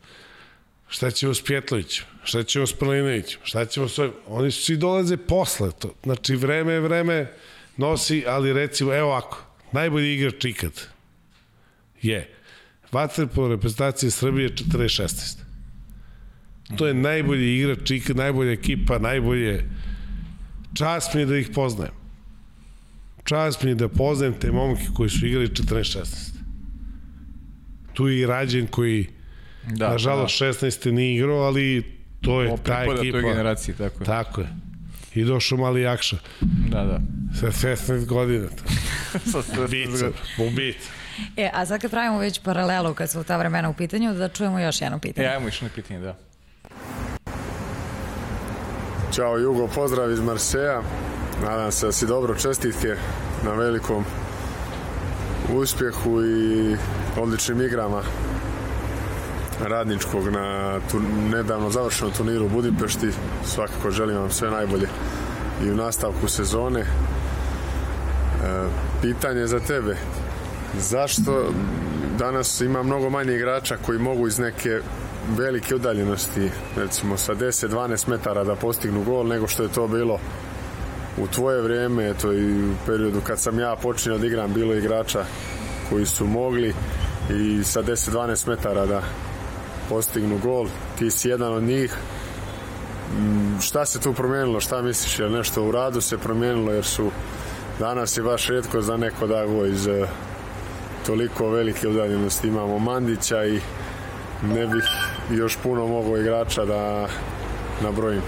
Šta ćemo s Pjetlovićem? Šta ćemo s Prlinovićem? Šta ćemo s ovim? Oni svi dolaze posle to. Znači, vreme je vreme nosi, ali recimo, evo ovako, najbolji igrač ikad je vaterpolo reprezentacije Srbije 40-16. To je najbolji igrač ikad, najbolja ekipa, najbolje čast mi je da ih poznajem. Čast mi je da poznajem te momke koji su igrali 14-16. Tu je i Rađen koji, da, nažalost, da. 16. nije igrao, ali to je ta ekipa. toj generaciji, tako je. Tako je. I došao mali Jakša. Da, da. Sa 16 godina. Sa 16 godina. Ubica. E, a sad kad pravimo već paralelu kad su ta vremena u pitanju, da čujemo još jedno pitanje. E, ajmo još jedno pitanje, da. Ćao Jugo, pozdrav iz Marseja. Nadam se da si dobro, čestitke na velikom uspjehu i odličnim igrama radničkog na nedavno završenom turniru u Budimpešti. Svakako želim vam sve najbolje i u nastavku sezone. E, pitanje za tebe. Zašto danas ima mnogo manje igrača koji mogu iz neke velike udaljenosti, recimo sa 10-12 metara da postignu gol, nego što je to bilo u tvoje vrijeme, eto i u periodu kad sam ja počinio da igram, bilo igrača koji su mogli i sa 10-12 metara da postignu gol, ti si jedan od njih. Šta se tu promijenilo, šta misliš, je nešto u radu se promijenilo, jer su danas je baš redko za neko da go iz toliko velike udaljenosti. Imamo Mandića i ne bih još puno mogo igrača da nabrojim.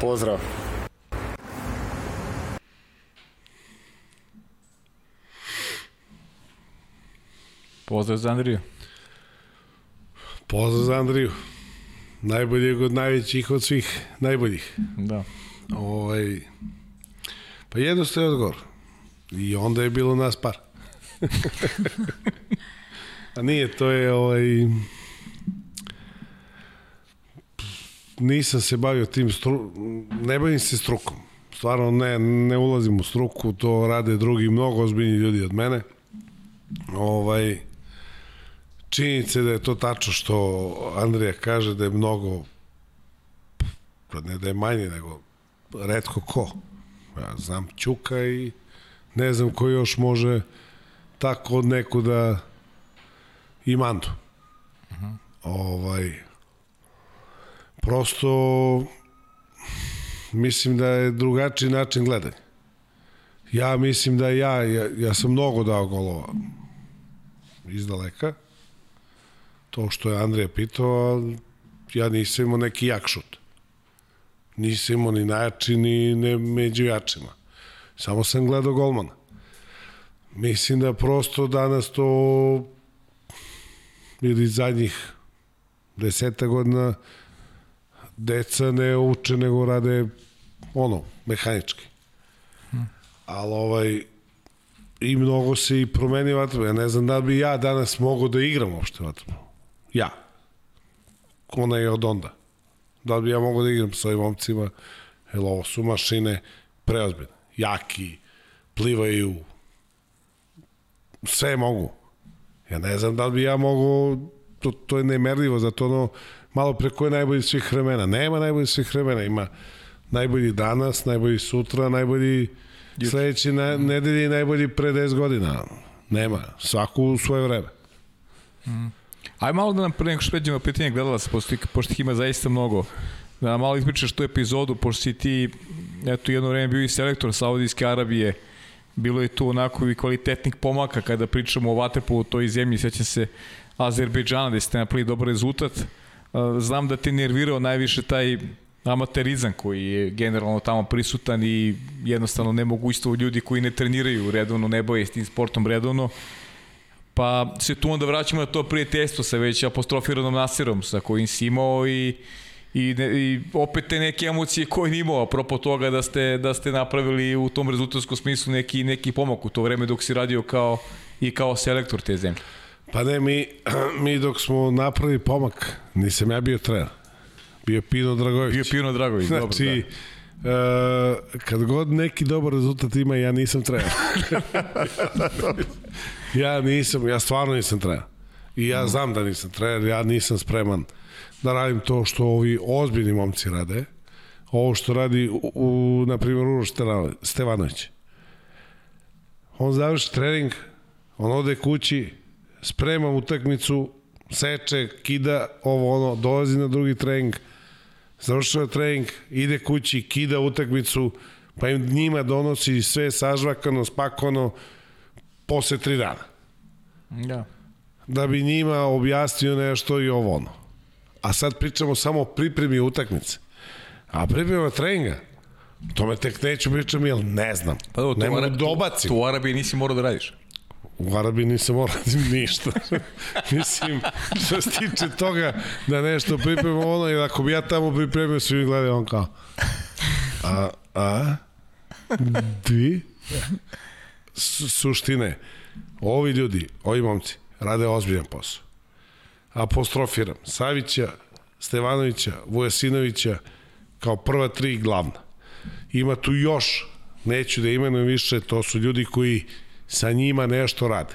Pozdrav! Pozdrav za Andriju. Pozdrav za Andriju. Najboljeg od najvećih od svih najboljih. Da. Ovaj, pa jednostavno je odgovor. I onda je bilo nas par. A nije, to je ovaj... Nisam se bavio tim stru... Ne bavim se strukom. Stvarno ne, ne ulazim u struku, to rade drugi mnogo ozbiljni ljudi od mene. Ovaj, činjenice da je to tačno što Andrija kaže da je mnogo pa ne da je manje, nego redko ko. Ja znam Ćuka i ne znam ko još može tako od nekuda i Mandu. Uh -huh. Ovaj, prosto mislim da je drugačiji način gledanja. Ja mislim da ja, ja, ja sam mnogo dao golova iz daleka. To što je Andrija pitao, ja nisam imao neki jak šut. Nisam imao ni najjači, ni ne među jačima. Samo sam gledao golmana. Mislim da prosto danas to ili zadnjih deseta godina deca ne uče nego rade ono, mehanički. Hmm. Ali ovaj i mnogo se i promeni vatrbo. Ja ne znam da bi ja danas mogao da igram uopšte vatrbo. Ja. Ona je od onda. Da bi ja mogao da igram sa ovim momcima, jer ovo su mašine preozbiljne. Jaki, plivaju, sve mogu. Ja ne znam da li bi ja mogu, to, to je nemerljivo, zato ono, malo preko je najbolji svih vremena. Nema najbolji svih vremena, ima najbolji danas, najbolji sutra, najbolji Juče. sledeći na, nedelji i najbolji pre 10 godina. Nema, svaku u svoje vreme. Mm. Aj malo da nam pre nego što pređemo pitanje gledalaca, pošto, pošto ih ima zaista mnogo. Da nam malo ispričaš tu epizodu, pošto si ti, eto, jedno vreme bio i selektor Saudijske Arabije, bilo je tu onako i kvalitetnih pomaka kada pričamo o Vaterpolu u toj zemlji, sveća se Azerbejdžana da ste napravili dobar rezultat. znam da te nervirao najviše taj amaterizam koji je generalno tamo prisutan i jednostavno ne mogu isto ljudi koji ne treniraju redovno, ne boje s tim sportom redovno. Pa se tu onda vraćamo na to prijateljstvo sa već apostrofiranom Nasirom sa kojim si imao i i, ne, i opet te neke emocije koje ni imao, apropo toga da ste, da ste napravili u tom rezultatskom smislu neki, neki pomak u to vreme dok si radio kao, i kao selektor te zemlje. Pa ne, mi, mi dok smo napravili pomak, nisam ja bio trener. Bio Pino Dragović. Bio Pino Dragović, znači, dobro, da. Uh, kad god neki dobar rezultat ima, ja nisam trener. ja nisam, ja stvarno nisam trener. I ja znam da nisam trener, ja nisam spreman da radim to što ovi ozbiljni momci rade. Ovo što radi, u, u na primjer, Uroš Stevanović. On završi trening, on ode kući, sprema utakmicu, seče, kida, ovo ono, dolazi na drugi trening, završava trening, ide kući, kida utakmicu, pa im njima donosi sve sažvakano, spakono, posle tri dana. Da. Da bi njima objasnio nešto i ovo ono. A sad pričamo samo o pripremi utakmice. A priprema treninga, tome tek neću pričam, jer ne znam. Pa dobro, ne mogu dobacim. Tu u Arabiji nisi morao da radiš. U Arabiji nisam morao da ništa. Mislim, što se tiče toga da nešto pripremam ono, jer ako bi ja tamo pripremio, svi mi gledaju on kao, a, a, di? Su, suštine, ovi ljudi, ovi momci, rade ozbiljan posao. Apostrofiram, Savića, Stevanovića, Vujasinovića, kao prva tri glavna. Ima tu još, neću da imenujem više, to su ljudi koji sa njima nešto rade.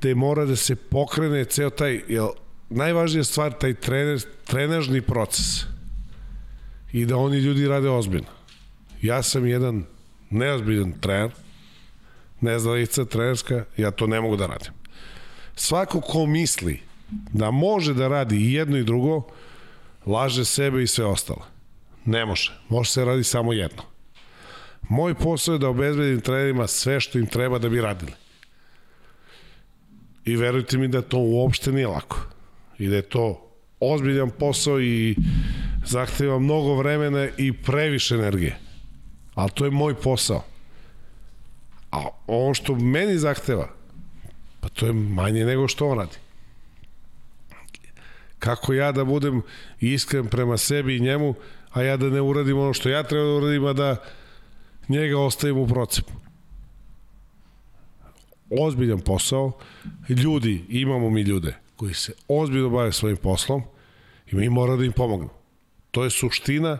Te mora da se pokrene ceo taj, jel, najvažnija stvar, taj trener, trenažni proces. I da oni ljudi rade ozbiljno. Ja sam jedan neozbiljan trener, neznalica trenerska, ja to ne mogu da radim. Svako ko misli da može da radi i jedno i drugo, laže sebe i sve ostalo. Ne može. Može se radi samo jedno. Moj posao je da obezbedim trenerima sve što im treba da bi radili. I verujte mi da to uopšte nije lako. I da je to ozbiljan posao i zahteva mnogo vremena i previše energije. Ali to je moj posao. A ovo što meni zahteva, pa to je manje nego što on radi. Kako ja da budem iskren prema sebi i njemu, a ja da ne uradim ono što ja treba da uradim, a da njega ostavim u procepu. Ozbiljan posao, ljudi, imamo mi ljude koji se ozbiljno bave svojim poslom i mi mora da im pomognu. To je suština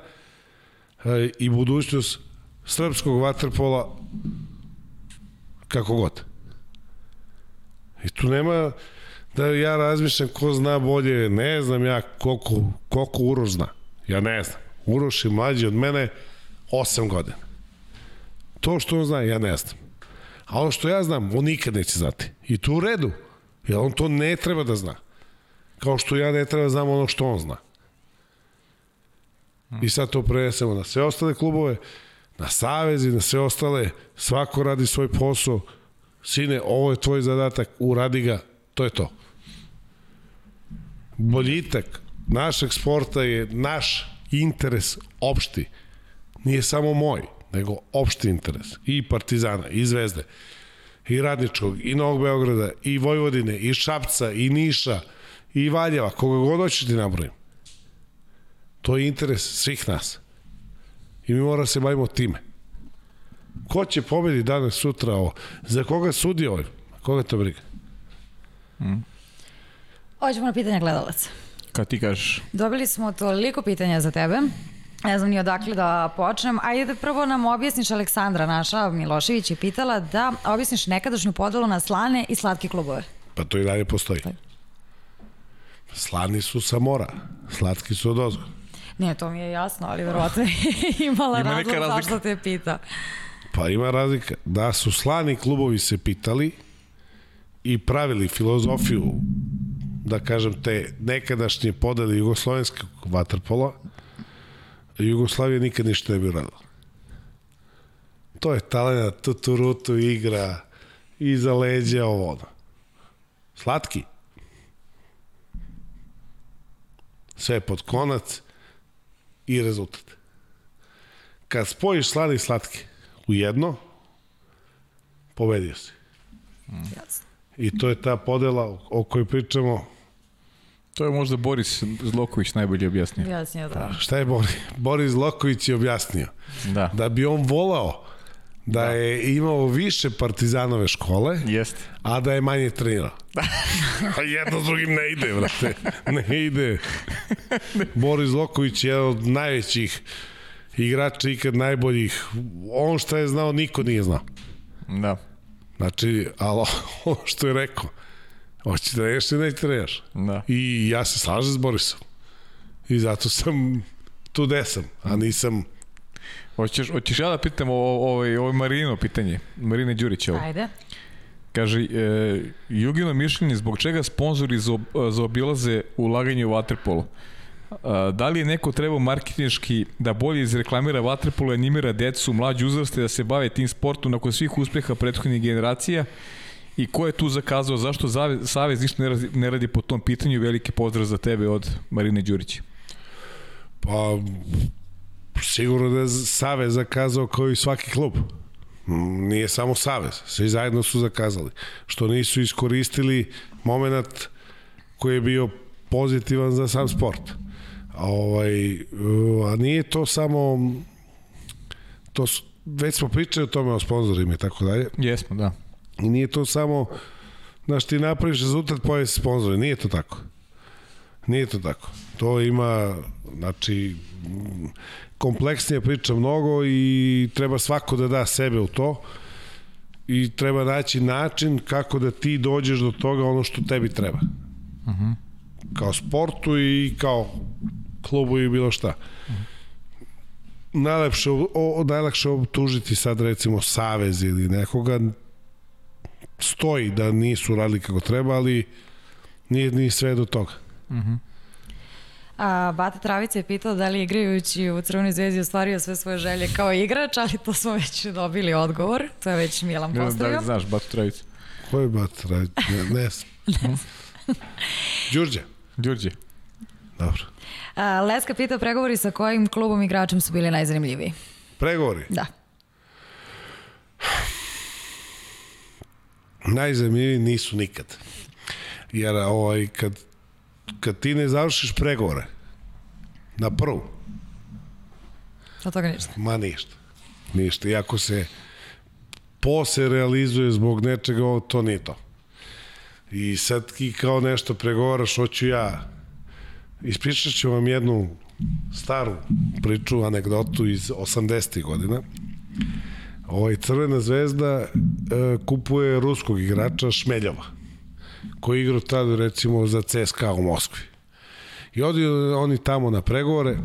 e, i budućnost srpskog vaterpola kako god. I tu nema da ja razmišljam ko zna bolje, ne znam ja koliko, koliko Uroš zna. Ja ne znam. Uroš je mlađi od mene 8 godina. To što on zna, ja ne znam. A ono što ja znam, on nikad neće znati. I tu u redu. Jer on to ne treba da zna. Kao što ja ne treba da znam ono što on zna. I sad to prenesemo na sve ostale klubove, na savezi, na sve ostale. Svako radi svoj posao. Sine, ovo je tvoj zadatak, uradi ga, to je to. Boljitak našeg sporta je naš interes opšti. Nije samo moj nego opšti interes. I Partizana, i Zvezde, i Radničkog, i Novog Beograda, i Vojvodine, i Šapca, i Niša, i Valjeva, koga god hoćeš ti nabrojim. To je interes svih nas. I mi moramo da se bavimo time. Ko će pobedi danas, sutra ovo? Za koga sudi ovo? Koga to briga? Mm. Hoćemo na pitanje gledalaca. Kad ti kažeš? Dobili smo toliko pitanja za tebe. Ne znam ni odakle da počnem. Ajde da prvo nam objasniš Aleksandra naša Milošević je pitala da objasniš nekadašnju podelu na slane i slatke klubove. Pa to i dalje postoji. Slani su sa mora, slatki su od ozgo. Nije, to mi je jasno, ali verovatno je imala Ima razlog zašto te pita. Pa ima razlika. Da su slani klubovi se pitali i pravili filozofiju, da kažem, te nekadašnje podele jugoslovenskog vaterpola, Jugoslavija nikad ništa ne bi uradila. To je talent, tuturutu igra, iza leđa, ovo ono. Slatki. sve pod konac i rezultat. Kad spojiš slane i slatke u jedno, pobedio si. I to je ta podela o kojoj pričamo. To je možda Boris Zloković najbolje objasnio. Jasnije, da. Šta je Boris? Boris Loković je objasnio. Da. Da bi on volao da, da. je imao više partizanove škole, Jeste. a da je manje trenirao. A jedno s drugim ne ide, brate. Ne ide. Boris Loković je jedan od najvećih igrača ikad najboljih. On šta je znao, niko nije znao. Da. Znači, ali ono što je rekao, hoće da treniraš ili ne treniraš. Da. I ja se slažem s Borisom. I zato sam tu gde sam, a nisam... Hoćeš, hoćeš ja da pitam o, o, ovaj, ovo Marino pitanje, Marine Đurić ovo. Ajde. Kaže, e, Jugino mišljenje zbog čega sponzori za, zaobilaze ulaganje u Waterpolo? A, da li je neko trebao marketinški da bolje izreklamira Waterpolo i animira decu mlađe uzraste da se bave tim sportom nakon svih uspeha prethodnih generacija i ko je tu zakazao, zašto Savez, Savez ništa ne radi, ne radi po tom pitanju, veliki pozdrav za tebe od Marine Đurića. Pa, sigurno da je Savez zakazao kao i svaki klub. Nije samo Savez, svi zajedno su zakazali. Što nisu iskoristili moment koji je bio pozitivan za sam sport. A, ovaj, a nije to samo to su, već smo pričali o tome o sponsorima i tako dalje. Jesmo, da. I nije to samo znaš ti napraviš rezultat pojave se sponzore, nije to tako. Nije to tako. To ima, znači, kompleksnija priča mnogo i treba svako da da sebe u to i treba naći način kako da ti dođeš do toga ono što tebi treba. Uh -huh. Kao sportu i kao klubu i bilo šta. Uh -huh. Najlepše, o, o, najlakše optužiti sad recimo Savez ili nekoga stoji da nisu radili kako treba, ali nije ni sve do toga. Uh -huh. A, Bata Travica je pitao da li igrajući u Crvenoj zvezdi ostvario sve svoje želje kao igrač, ali to smo već dobili odgovor. To je već Milan postavio. Da li znaš Bata Travica? Ko je Bata Travica? Ne, ne znam. Đurđe. Đurđe. Dobro. A, Leska pitao pregovori sa kojim klubom igračem su bili najzanimljiviji? Pregovori? Da. Najzanimljiviji nisu nikad. Jer ovaj, kad kad ti ne završiš pregovore na prvu, od toga ništa. Ma ništa. Ništa. I ako se posle realizuje zbog nečega, to nije to. I sad ti kao nešto pregovaraš, hoću ja, ispričat ću vam jednu staru priču, anegdotu iz 80. godina. Ovaj Crvena zvezda e, kupuje ruskog igrača Šmeljova koji igrao tada recimo za CSKA u Moskvi. I odi oni tamo na pregovore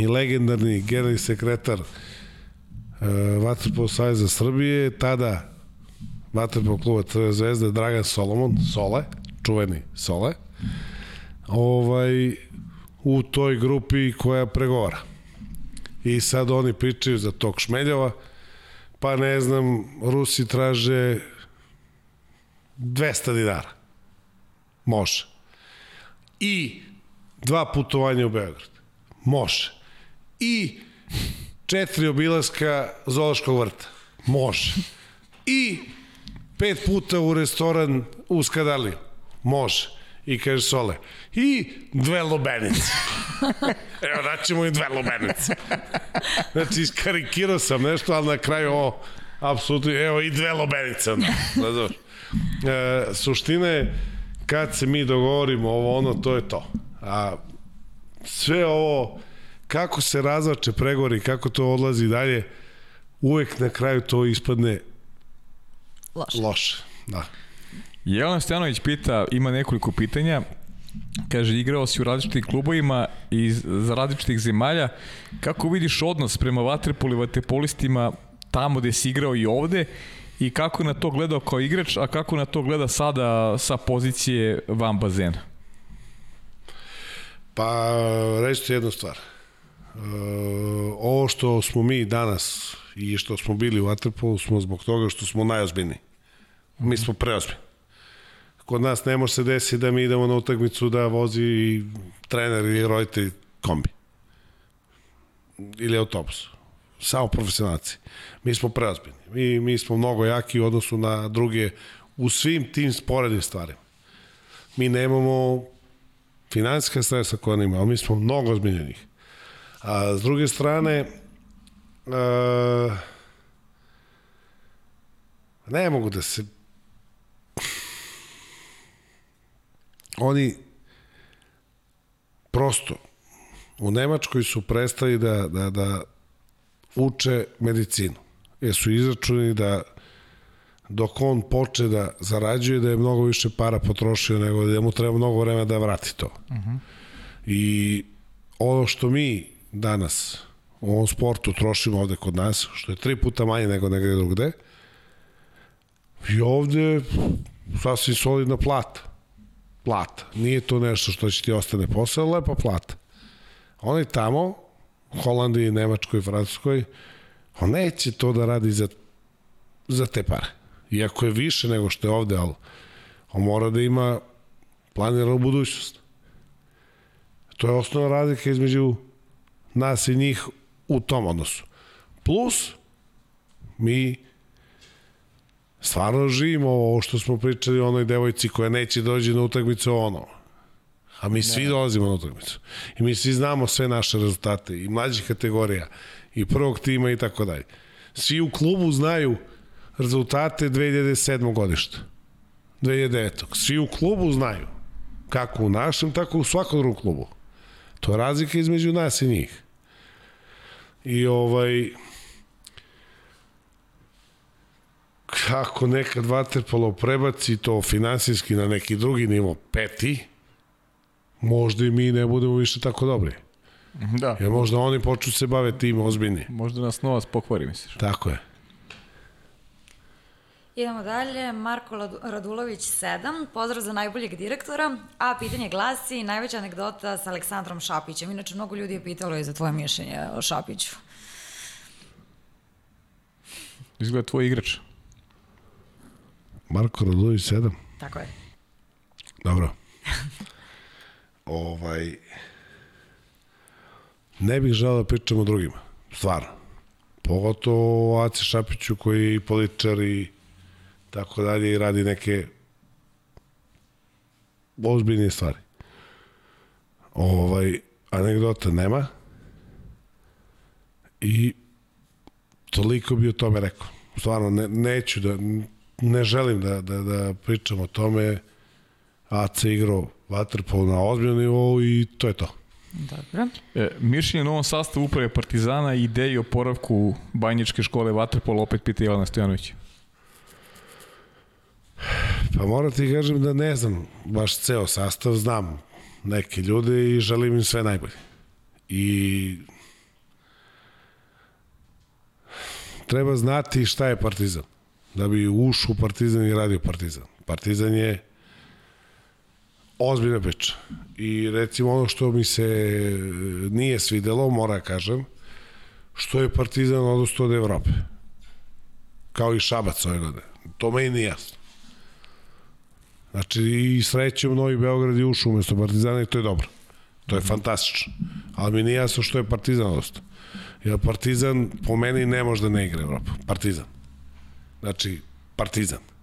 i legendarni generalni sekretar uh, Vatrpol Savjeza Srbije, tada Vatrpol kluba Crve zvezde Dragan Solomon, Sole, čuveni Sole, ovaj, u toj grupi koja pregovara. I sad oni pričaju za tog Šmeljova, pa ne znam, Rusi traže 200 dinara. Može. I dva putovanja u Beograd. Može. I četiri obilaska Zološkog vrta. Može. I pet puta u restoran u Skadaliju. Može. I kaže Sole, i dve lubenice. Evo, daćemo i dve lubenice. Znači, iskarikirao sam nešto, ali na kraju ovo, apsolutno, evo i dve lubenice. Onda, znaš e, suština je kad se mi dogovorimo ovo ono, to je to. A sve ovo, kako se razvače pregovori, kako to odlazi dalje, uvek na kraju to ispadne loše. loše. Da. Jelena Stjanović pita, ima nekoliko pitanja, kaže igrao si u različitim klubovima i za različitih zemalja, kako vidiš odnos prema vaterpolu i vaterpolistima tamo gde si igrao i ovde i kako na to gledao kao igrač, a kako na to gleda sada sa pozicije van bazena? Pa, reći jednu stvar. E, ovo što smo mi danas i što smo bili u Waterpolu smo zbog toga što smo najozbiljniji. Mi smo preozbiljni. Kod nas ne može se desiti da mi idemo na utakmicu da vozi trener ili roditelj kombi. Ili autobus. Samo profesionalci. Mi smo preozbiljni. Mi, mi smo mnogo jaki u odnosu na druge u svim tim sporednim stvarima. Mi nemamo finansijska sredstva koja nema, ali mi smo mnogo ozbiljnjenih. A s druge strane, a, ne mogu da se oni prosto u Nemačkoj su prestali da, da, da uče medicinu. Jer su izračuni da dok on poče da zarađuje, da je mnogo više para potrošio nego da mu treba mnogo vremena da vrati to. Uh -huh. I ono što mi danas u ovom sportu trošimo ovde kod nas, što je tri puta manje nego negde drugde, i ovde sasvim solidna plata. Plata. Nije to nešto što će ti ostane posao, lepa plata. Oni tamo, Holandiji, Nemačkoj, Francuskoj, on neće to da radi za, za te pare. Iako je više nego što je ovde, ali on mora da ima planiranu budućnost. To je osnovna razlika između nas i njih u tom odnosu. Plus, mi stvarno živimo ovo što smo pričali o onoj devojci koja neće dođe na utakmicu ono. A mi svi ne. dolazimo na utakmicu. I mi svi znamo sve naše rezultate i mlađih kategorija i prvog tima i tako dalje. Svi u klubu znaju rezultate 2007. godišta. 2009. Svi u klubu znaju. Kako u našem, tako u svakom drugom klubu. To je razlika između nas i njih. I ovaj kako nekad Waterpolo prebaci to finansijski na neki drugi nivo, peti, možda i mi ne budemo više tako dobri. Da. Jer možda oni počnu se bave tim ozbiljni. Možda nas novac pokvari, misliš? Tako je. Idemo dalje, Marko Radulović 7, pozdrav za najboljeg direktora, a pitanje glasi najveća anegdota sa Aleksandrom Šapićem. Inače, mnogo ljudi je pitalo i za tvoje mišljenje o Šapiću. Izgleda tvoj igrač. Marko Radulović 7? Tako je. Dobro. ovaj... Ne bih želeo da pričam o drugima, stvarno. Pogotovo o Aci Šapiću koji je i političar i tako dalje i radi neke ozbiljnije stvari. Ovaj, anegdota nema i toliko bi o tome rekao. Stvarno, ne, neću da, ne želim da, da, da pričam o tome. AC igrao Waterpolo na ozbiljnom nivou i to je to. Dobro. E, mišljenje na ovom sastavu uprave Partizana i ideji o poravku Banjičke škole Waterpolo opet pita Jelena Stojanović. Pa moram ti kažem da ne znam baš ceo sastav, znam neke ljude i želim im sve najbolje. I treba znati šta je Partizan. Da bi ušao u Partizan i radio Partizan. Partizan je ozbiljna priča. I recimo ono što mi se nije svidelo, mora kažem, što je Partizan odustao od Evrope. Kao i Šabac ove godine. To me i nije jasno. Znači i srećem Novi Beograd je ušao umesto Partizana i to je dobro. To je fantastično. Ali mi nije jasno što je Partizan ostao. Jer Partizan po meni ne može da ne igra Evropa. Partizan. Znači, Partizan.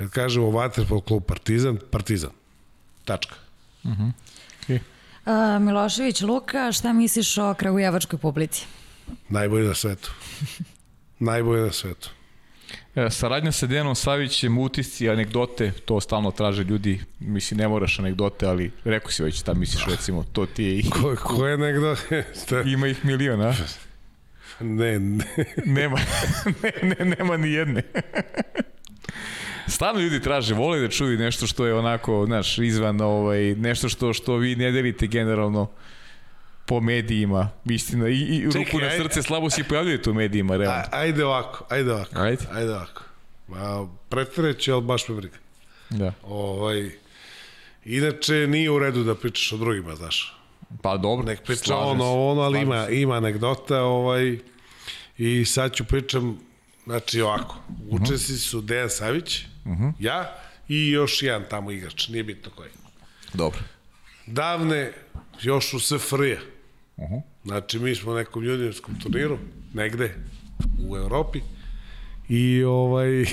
Kad kažemo Waterpolo klub Partizan, Partizan. Tačka. Uh -huh. okay. Uh, Milošević Luka, šta misliš o kragujevačkoj publici? Najbolje na svetu. Najbolje na svetu. E, saradnja sa Dejanom Savićem, utisci, anegdote, to stalno traže ljudi, mislim ne moraš anegdote, ali rekao si već šta misliš recimo, to ti je... I... Ko, koje anegdote? Ima ih milion, a? Ne, ne. nema, ne, ne, nema ni jedne. Stalno ljudi traže, vole da čuju nešto što je onako, znaš, izvan, ovaj, nešto što, što vi ne delite generalno po medijima, istina, i, i Čekaj, ruku na srce, ajde, slabo si pojavljujete u medijima, realno. Ajde ovako, ajde ovako. Ajde. Ajde ovako. Ma, pretreću, ali baš me briga. Da. Ovaj, inače, nije u redu da pričaš o drugima, znaš. Pa dobro, Nek priča ono, ono, ali ima, ima anegdota, ovaj, i sad ću pričam, znači ovako, učesnici su Dejan Savić, uh mhm. -huh. ja i još jedan tamo igrač, nije bitno koji. Dobro. Davne, još u SFRJ. Uh -huh. Znači, mi smo u nekom juniorskom turniru, negde u Evropi, i ovaj,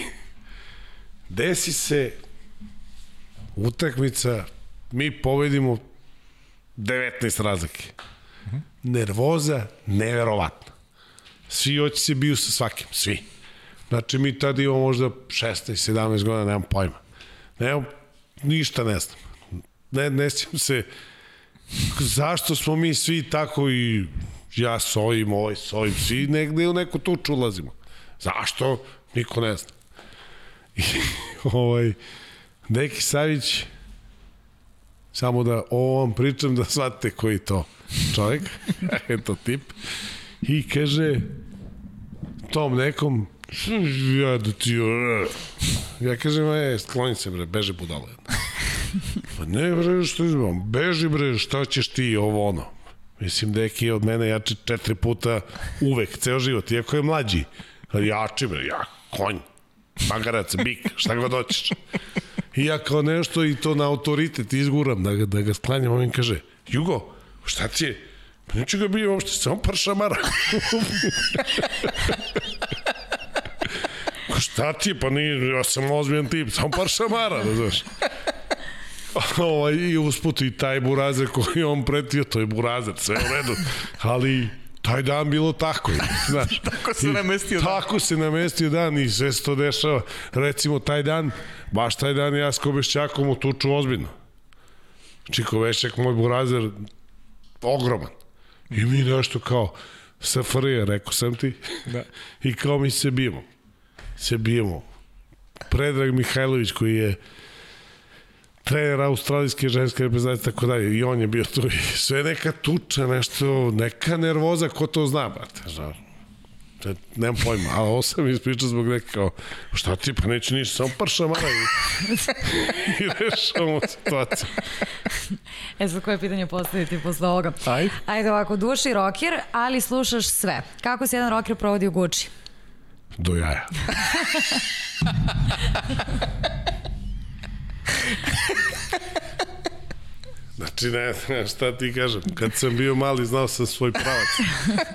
desi se utakmica, mi povedimo 19 razlike. Uh -huh. Nervoza, neverovatna. Svi hoće se biju sa svakim, svi. Znači, mi tada imamo možda 16, 17 godina, nemam pojma. Nemam, ništa ne znam. Ne, ne sjećam se zašto smo mi svi tako i ja s ovim, ovaj s ovim, svi negde u neku tuču ulazimo. Zašto? Niko ne zna. I, ovaj, Neki Savić, samo da o ovom pričam da shvatite koji to čovjek, eto tip, i kaže tom nekom, ja da ti... Ja kažem, e, skloni se bre, beže budala. Pa ne bre, što izbam, beži bre, šta ćeš ti, ovo ono. Mislim, deki je od mene jači četiri puta uvek, ceo život, iako je mlađi. Jači bre, ja, konj, magarac, bik, šta god hoćeš. I ja kao nešto i to na autoritet izguram da ga, da ga sklanjam, on mi kaže, Jugo, šta ti je? Pa neću ga bio uopšte, samo par šamara. šta ti pa nije, ja sam ozbiljan tip, samo par šamara, da znaš. ovaj, I usput i taj burazer koji on pretio, to je burazer, sve u redu. Ali taj dan bilo tako. Znaš, tako se namestio dan. Tako se namestio dan i sve se to dešava. Recimo, taj dan, baš taj dan ja s Kobešćakom u tuču ozbiljno. Znači, Kobešćak, moj burazer, ogroman. I mi nešto kao, SFRJ, rekao sam ti. Da. I kao mi se bijemo. Se bijemo. Predrag Mihajlović koji je trener australijske ženske reprezentacije tako dalje i on je bio tu i sve neka tuča, nešto, neka nervoza, ko to zna, brate, znaš. Te, nemam pojma, ali ovo sam ispričao zbog neke kao, šta ti, pa neću ništa, samo par šamara i, i rešavamo situaciju. E sad koje pitanje postaviti posle ovoga? Ajde. Ajde ovako, duši roker, ali slušaš sve. Kako se jedan roker provodi u Gucci? Do jaja. Znači, ne, ne, šta ti kažem, kad sam bio mali znao sam svoj pravac.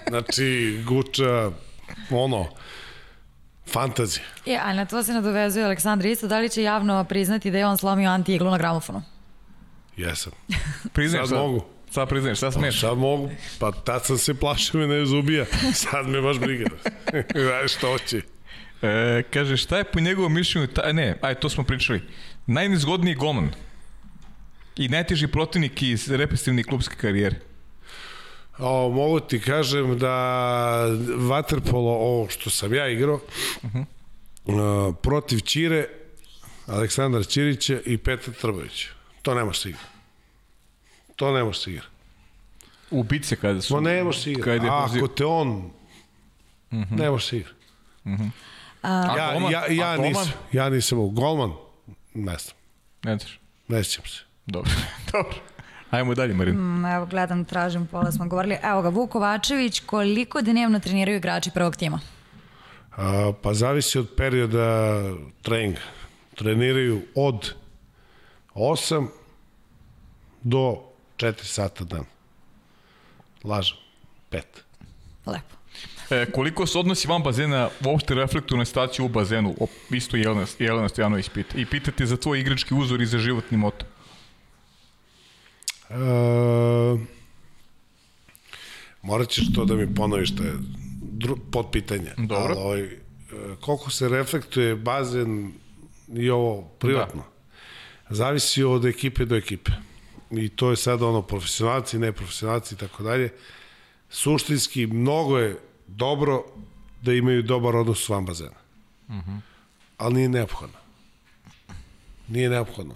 Znači, Guča, ono, fantazija. Je, a na to se nadovezuje Aleksandar isto, da li će javno priznati da je on slomio anti-iglu na gramofonu? Jesam. Priznaš sad, mogu. Sad priznaš, sad smiješ. Sad mogu, pa tad sam se plašio me ne zubija. Sad me baš briga. Znaš što će. E, kaže, šta je po njegovom mišljenju, ta, ne, aj, to smo pričali, najnizgodniji golman i najteži protivnik iz represivne klubske karijere? O, mogu ti kažem da Waterpolo, ovo što sam ja igrao, uh -huh. uh, protiv Čire, Aleksandar Ćirića i Petar Trbović. To ne može se igra. To ne može se igra. Ubice kada su... Ma ne može se igra. Ako te on... -huh. Ne može se igra. Uh -huh. A, ja, golman? ja, ja, nisam, ja nisam u golman, ne znam. Ne znaš? Ne sjećam se. Dobro, dobro. Ajmo dalje, Marin. Mm, evo, gledam, tražim, pola smo govorili. Evo ga, Vuk Kovačević, koliko dnevno treniraju igrači prvog tima? A, pa zavisi od perioda treninga. Treniraju od 8 do 4 sata dan. Lažem. 5. Lepo. E, koliko se odnosi van bazena uopšte reflektuju na staciju u bazenu? O, isto Jelena, Jelena Stojanović pita. I pitate za tvoj igrački uzor i za životni moto. E, morat ćeš to da mi ponoviš, to je pod pitanje. Dobro. Ali, ovaj, koliko se reflektuje bazen i ovo privatno? Da. Zavisi od ekipe do ekipe. I to je sad ono profesionalci, neprofesionalci i tako dalje. Suštinski, mnogo je dobro da imaju dobar odnos van bazena. Uh -huh. Ali nije neophodno. Nije neophodno.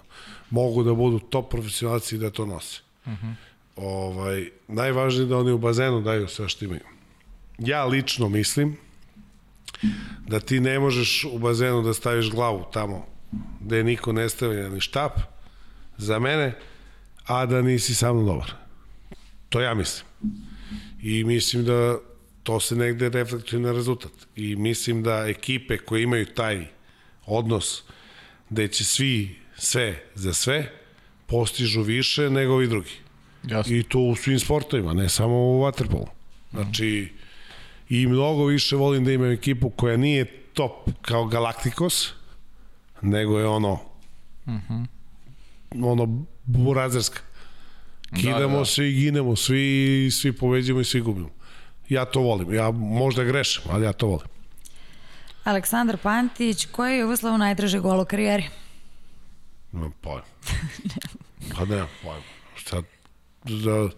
Mogu da budu top profesionalci i da to nose. Uh -huh. ovaj, najvažnije je da oni u bazenu daju sve što imaju. Ja lično mislim da ti ne možeš u bazenu da staviš glavu tamo gde niko ne stavlja ni štap za mene, a da nisi sa mnom dobar. To ja mislim. I mislim da to se negde reflektuje na rezultat. I mislim da ekipe koje imaju taj odnos gde će svi sve za sve postižu više nego ovi drugi. Jasno. I to u svim sportovima, ne samo u waterpolu. Znači, i mnogo više volim da imam ekipu koja nije top kao Galacticos, nego je ono ono burazerska. Kidamo da, da. se i ginemo, svi, svi poveđamo i svi gubimo. Ja to volim. Ja možda grešim, ali ja to volim. Aleksandar Pantić, koji je Jugoslavu najdraže gol u karijeri? Nemam pojma. Pa nemam pojma. Šta, da,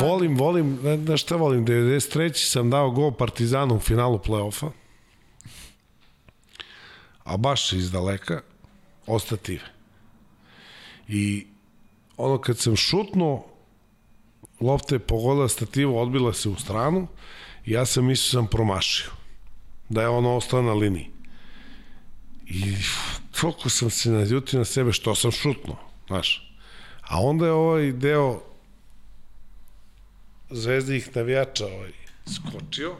volim, volim, na, na šta volim, 93. sam dao gol Partizanu u finalu play-offa, a baš iz daleka, ostattive. I ono kad sam šutnuo, lopta je pogodila stativu, odbila se u stranu i ja sam mislio sam promašio. Da je ono ostao na liniji. I toliko sam se naljutio na sebe što sam šutnuo, znaš. A onda je ovaj deo zvezdinih navijača ovaj, skočio,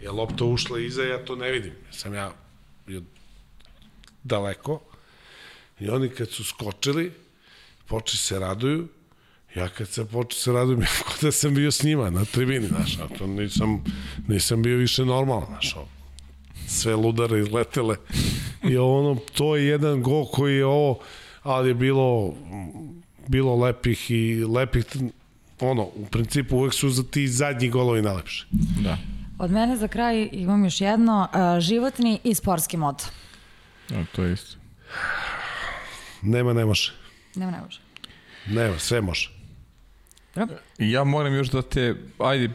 je lopta ušla iza, ja to ne vidim. Sam ja daleko. I oni kad su skočili, počeli se raduju, ja kad sam počeo se radujem, kao da sam bio s njima na tribini, znaš, a to nisam, nisam bio više normalan, znaš, sve ludare izletele. I ono, to je jedan gol koji je ovo, ali je bilo, bilo lepih i lepih, ono, u principu uvek su za ti zadnji golovi najlepši. Da. Od mene za kraj imam još jedno, uh, životni i sportski moto. Ja, to je isto. Nema, ne može. Nema ne može. Nema, sve može. Dobro. I ja moram još da te, ajde,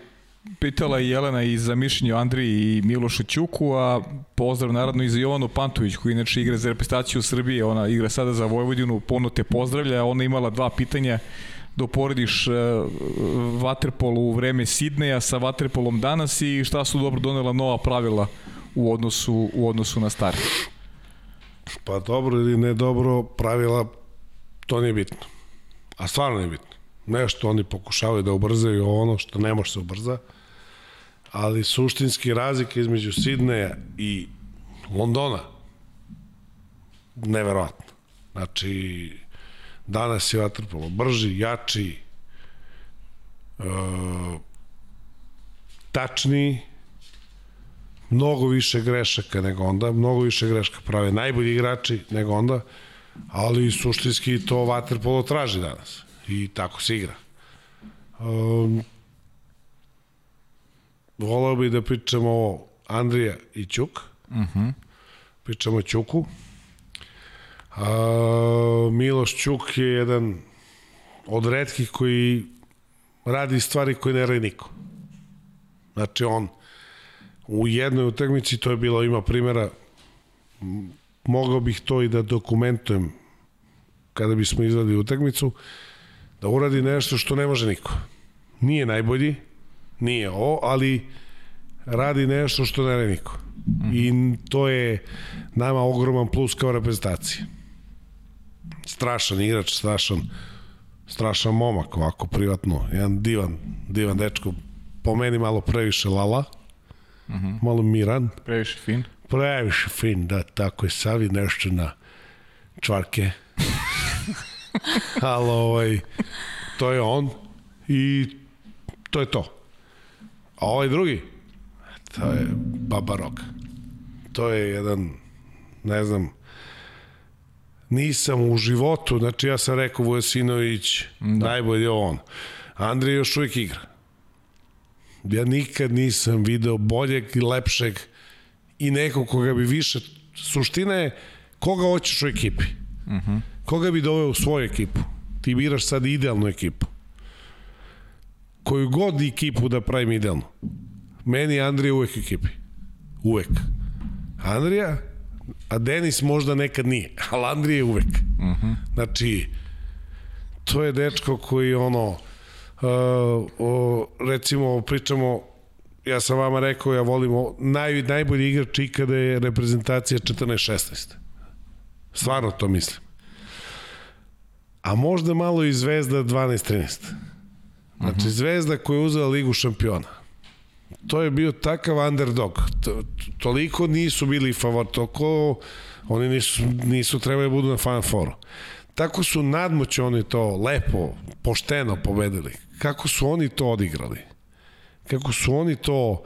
pitala je Jelena i za mišljenje Andriji i Milošu Ćuku, a pozdrav naravno i za Jovanu Pantović, koji inače igra za reprezentaciju Srbije, ona igra sada za Vojvodinu, puno te pozdravlja, ona imala dva pitanja da uporediš uh, Waterpol u vreme Sidneja sa Waterpolom danas i šta su dobro donela nova pravila u odnosu, u odnosu na stare. Pa dobro ili ne dobro, pravila, to nije bitno. A stvarno nije bitno. Nešto oni pokušavaju da ubrzaju ono što ne može se ubrza, ali suštinski razlika između Sidneja i Londona neverovatno. Znači, danas je vaterpolo brži, jači, e, tačniji, mnogo više grešaka nego onda, mnogo više grešaka prave najbolji igrači nego onda, ali suštinski to vaterpolo traži danas i tako se igra. Um, volao bih da pričamo o Andrija i Ćuk. Uh -huh. Pričamo o Ćuku. A, Miloš Ćuk je jedan od redkih koji radi stvari koje ne radi niko. Znači on u jednoj utakmici, to je bilo, ima primjera, mogao bih to i da dokumentujem kada bismo izvadili utakmicu, da uradi nešto što ne može niko. Nije najbolji, nije ovo, ali radi nešto što ne radi niko. I to je nama ogroman plus kao reprezentacija. Strašan igrač, strašan strašan momak ovako privatno, jedan divan, divan dečko, po meni malo previše lala, uh -huh. malo miran, Previše fin. Previše fin, da, tako je, savi nešto na čvarke. Ali ovaj, to je on i to je to. A ovaj drugi, to je Baba Roga. To je jedan, ne znam, nisam u životu, znači ja sam rekao Vujasinović, da. najbolji je on. Andrija još uvijek igra. Ja nikad nisam video boljeg i lepšeg i nekog koga bi više, suština je koga hoćeš u ekipi. Uh -huh. Koga bi doveo u svoju ekipu. Ti biraš sad idealnu ekipu. Koju god ekipu da pravim idealno. Meni je Andrija uvek ekipi. Uvek. Andrija, a Denis možda nekad nije, ali Andrija je uvek. Uh -huh. Znači, to je dečko koji ono, uh, o, recimo, pričamo, ja sam vama rekao, ja volim, naj, najbolji igrač ikada je reprezentacija 14-16. Stvarno to mislim. A možda malo i Zvezda 12-13. Znači, uh -huh. Zvezda koja je uzela ligu šampiona. To je bio takav underdog. To, toliko nisu bili favor, toliko oni nisu, nisu trebali da budu na fan foru. Tako su nadmoć oni to lepo, pošteno pobedili. Kako su oni to odigrali? Kako su oni to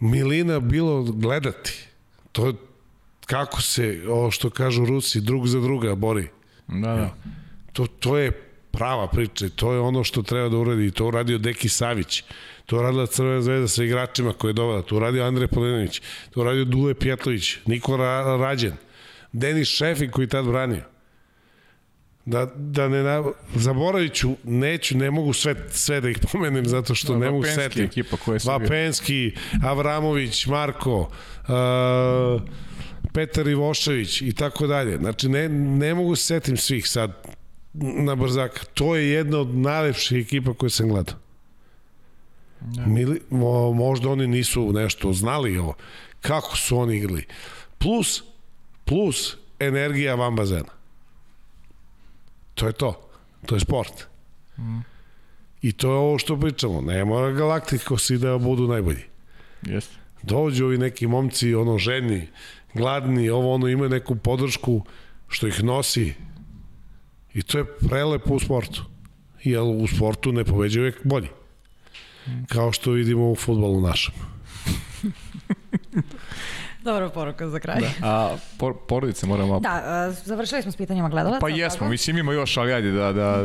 milina bilo gledati. To je kako se, ovo što kažu Rusi, drug za druga bori. Da, da. To, to je prava priča i to je ono što treba da uradi i to uradio Deki Savić to uradila Crvena zvezda sa igračima koje je dovela to uradio Andrej Polinović to uradio Dule Pjetlović Nikola Rađen Denis Šefik koji tad branio da, da ne zaboravit ću, neću, ne mogu sve, sve da ih pomenem zato što no, ne mogu setiti. ekipa koja je Vapenski, Avramović, Marko, uh, Petar Ivošević i tako dalje. Znači, ne, ne mogu se setim svih sad na brzaka. To je jedna od najlepših ekipa koje sam gledao. Ja. Mili, mo, možda oni nisu nešto znali ovo. Kako su oni igrali. Plus, plus energija van bazena. To je to. To je sport. Mm. I to je ovo što pričamo. Ne mora galaktikosi da budu najbolji. Jeste. Dođu ovi neki momci, ono, ženi, gladni, ovo, ono, imaju neku podršku što ih nosi. I to je prelepo u sportu. Jer u sportu ne poveđa uvijek bolji. Kao što vidimo u futbolu našem. Dobra poruka za kraj. Da. A por, porodice moramo... Da, uh, završili smo s pitanjima gledalaca. Pa jesmo, tako? mislim ima još, ali ajde da... da...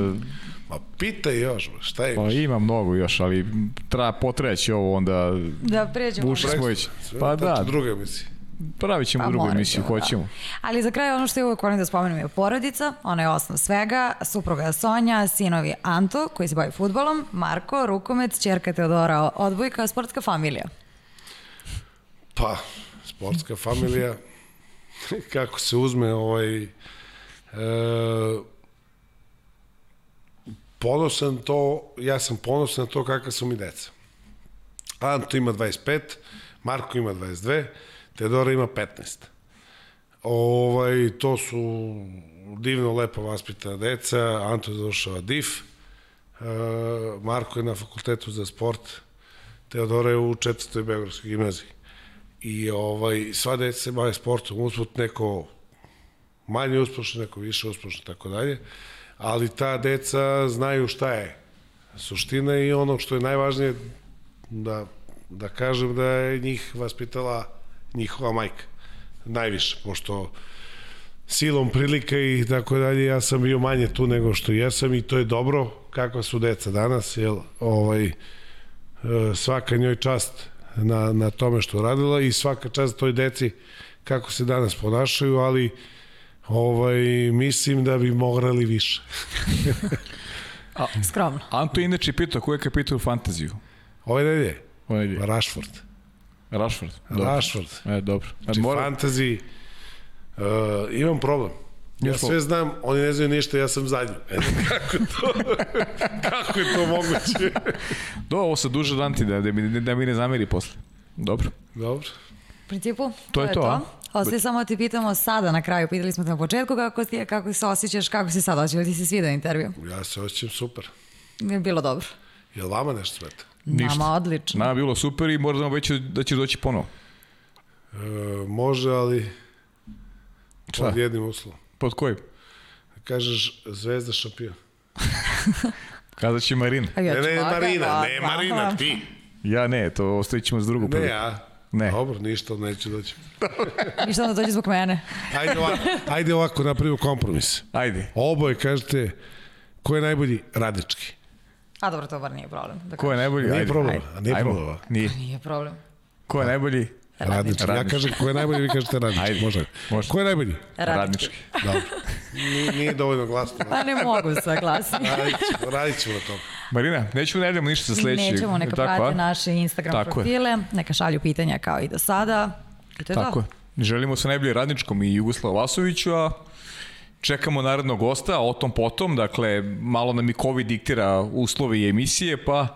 Ma pitaj još, šta je? Pa ima mnogo još, ali treba potreći ovo onda... Da pređemo. Uši smo već. Pa da. Druga emisija. Pravit ćemo pa drugu emisiju, da. hoćemo. Ali za kraj ono što je uvek volim da spomenem je porodica, ona je osnov svega, supruga Sonja, sinovi Anto, koji se bavi futbolom, Marko, rukomet, čerka Teodora, odbojka, sportska familija. Pa, sportska familija, kako se uzme ovaj... E, ponosan to, ja sam ponosan na to kakva su mi deca. Anto ima 25, Marko ima 22, Teodora ima 15. Ovaj, to su divno lepo vaspitana deca, Anto došao DIF, e, Marko je na fakultetu za sport, Teodora je u četvrtoj Beogradskoj gimnaziji. I ovaj, sva deca se bave sportom, usput neko manje uspešno, neko više uspešno, tako dalje, ali ta deca znaju šta je suština i ono što je najvažnije da, da kažem da je njih vaspitala njihova majka. Najviše, pošto silom prilika i tako dalje, ja sam bio manje tu nego što jesam i to je dobro kakva su deca danas, jel, ovaj, e, svaka njoj čast na, na tome što radila i svaka čast toj deci kako se danas ponašaju, ali ovaj, mislim da bi morali više. A, Skromno. Anto inače pitao ko je kapitan u fantaziju? Ove nedelje? Ove nedelje. Rashford. Rashford. Dobro. Rashford. E, dobro. Znači, mora... fantasy, uh, imam problem. Ja sve znam, oni ne znaju ništa, ja sam zadnji. E, kako to? kako je to moguće? Do, ovo sa duže danti, da, da, mi, da mi ne zameri posle. Dobro. Dobro. U principu, to, to je to, to. Ostaje samo da ti pitamo sada na kraju, pitali smo te na početku kako, ti, kako se osjećaš, kako si sad osjećao, ti se svidio intervju? Ja se osjećam super. Je bilo dobro. Je li vama nešto smeta? Ništa. Nama odlično. Nama bilo super i možemo već da će doći ponovo. E, može, ali Šta? pod jednim uslovom. Pod kojim? Kažeš Zvezda šampion. Kazat će Marina. Ja ne, ne, Marina, ne, Marina, ti. Ja ne, to ostavit ćemo s drugu prvi. Ne, ja. Ne. Dobro, ništa, neće doći. ništa da dođe zbog mene. ajde ovako, ajde ovako, napravimo kompromis. Ajde. Oboje kažete, ko je najbolji? Radnički. A dobro, to bar nije problem. Da Ko je najbolji? Nije problem. Ajde. Nije problem. Nije. Nije problem. Ko je najbolji? Radnički. Ja kažem ko je najbolji, vi kažete radnički. Ajde. Može. Može. Ko je najbolji? Radnički. Dobro. Nije, nije dovoljno glasno. Pa ne mogu sa glasno. radit, ćemo, radit ćemo na tom. Marina, nećemo ne idemo ništa za sledeći. Nećemo, neka Tako, prate a? naše Instagram Tako profile, je. neka šalju pitanja kao i do sada. I to je Tako to. je. Želimo se najbolje Radničkom i Jugoslavu Vasoviću, a Čekamo narednog gosta, o tom potom, dakle, malo nam i COVID diktira uslove i emisije, pa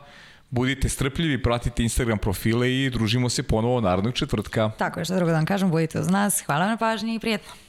budite strpljivi, pratite Instagram profile i družimo se ponovo narednog četvrtka. Tako je, što drugo da vam kažem, budite uz nas. Hvala na pažnji i prijetno.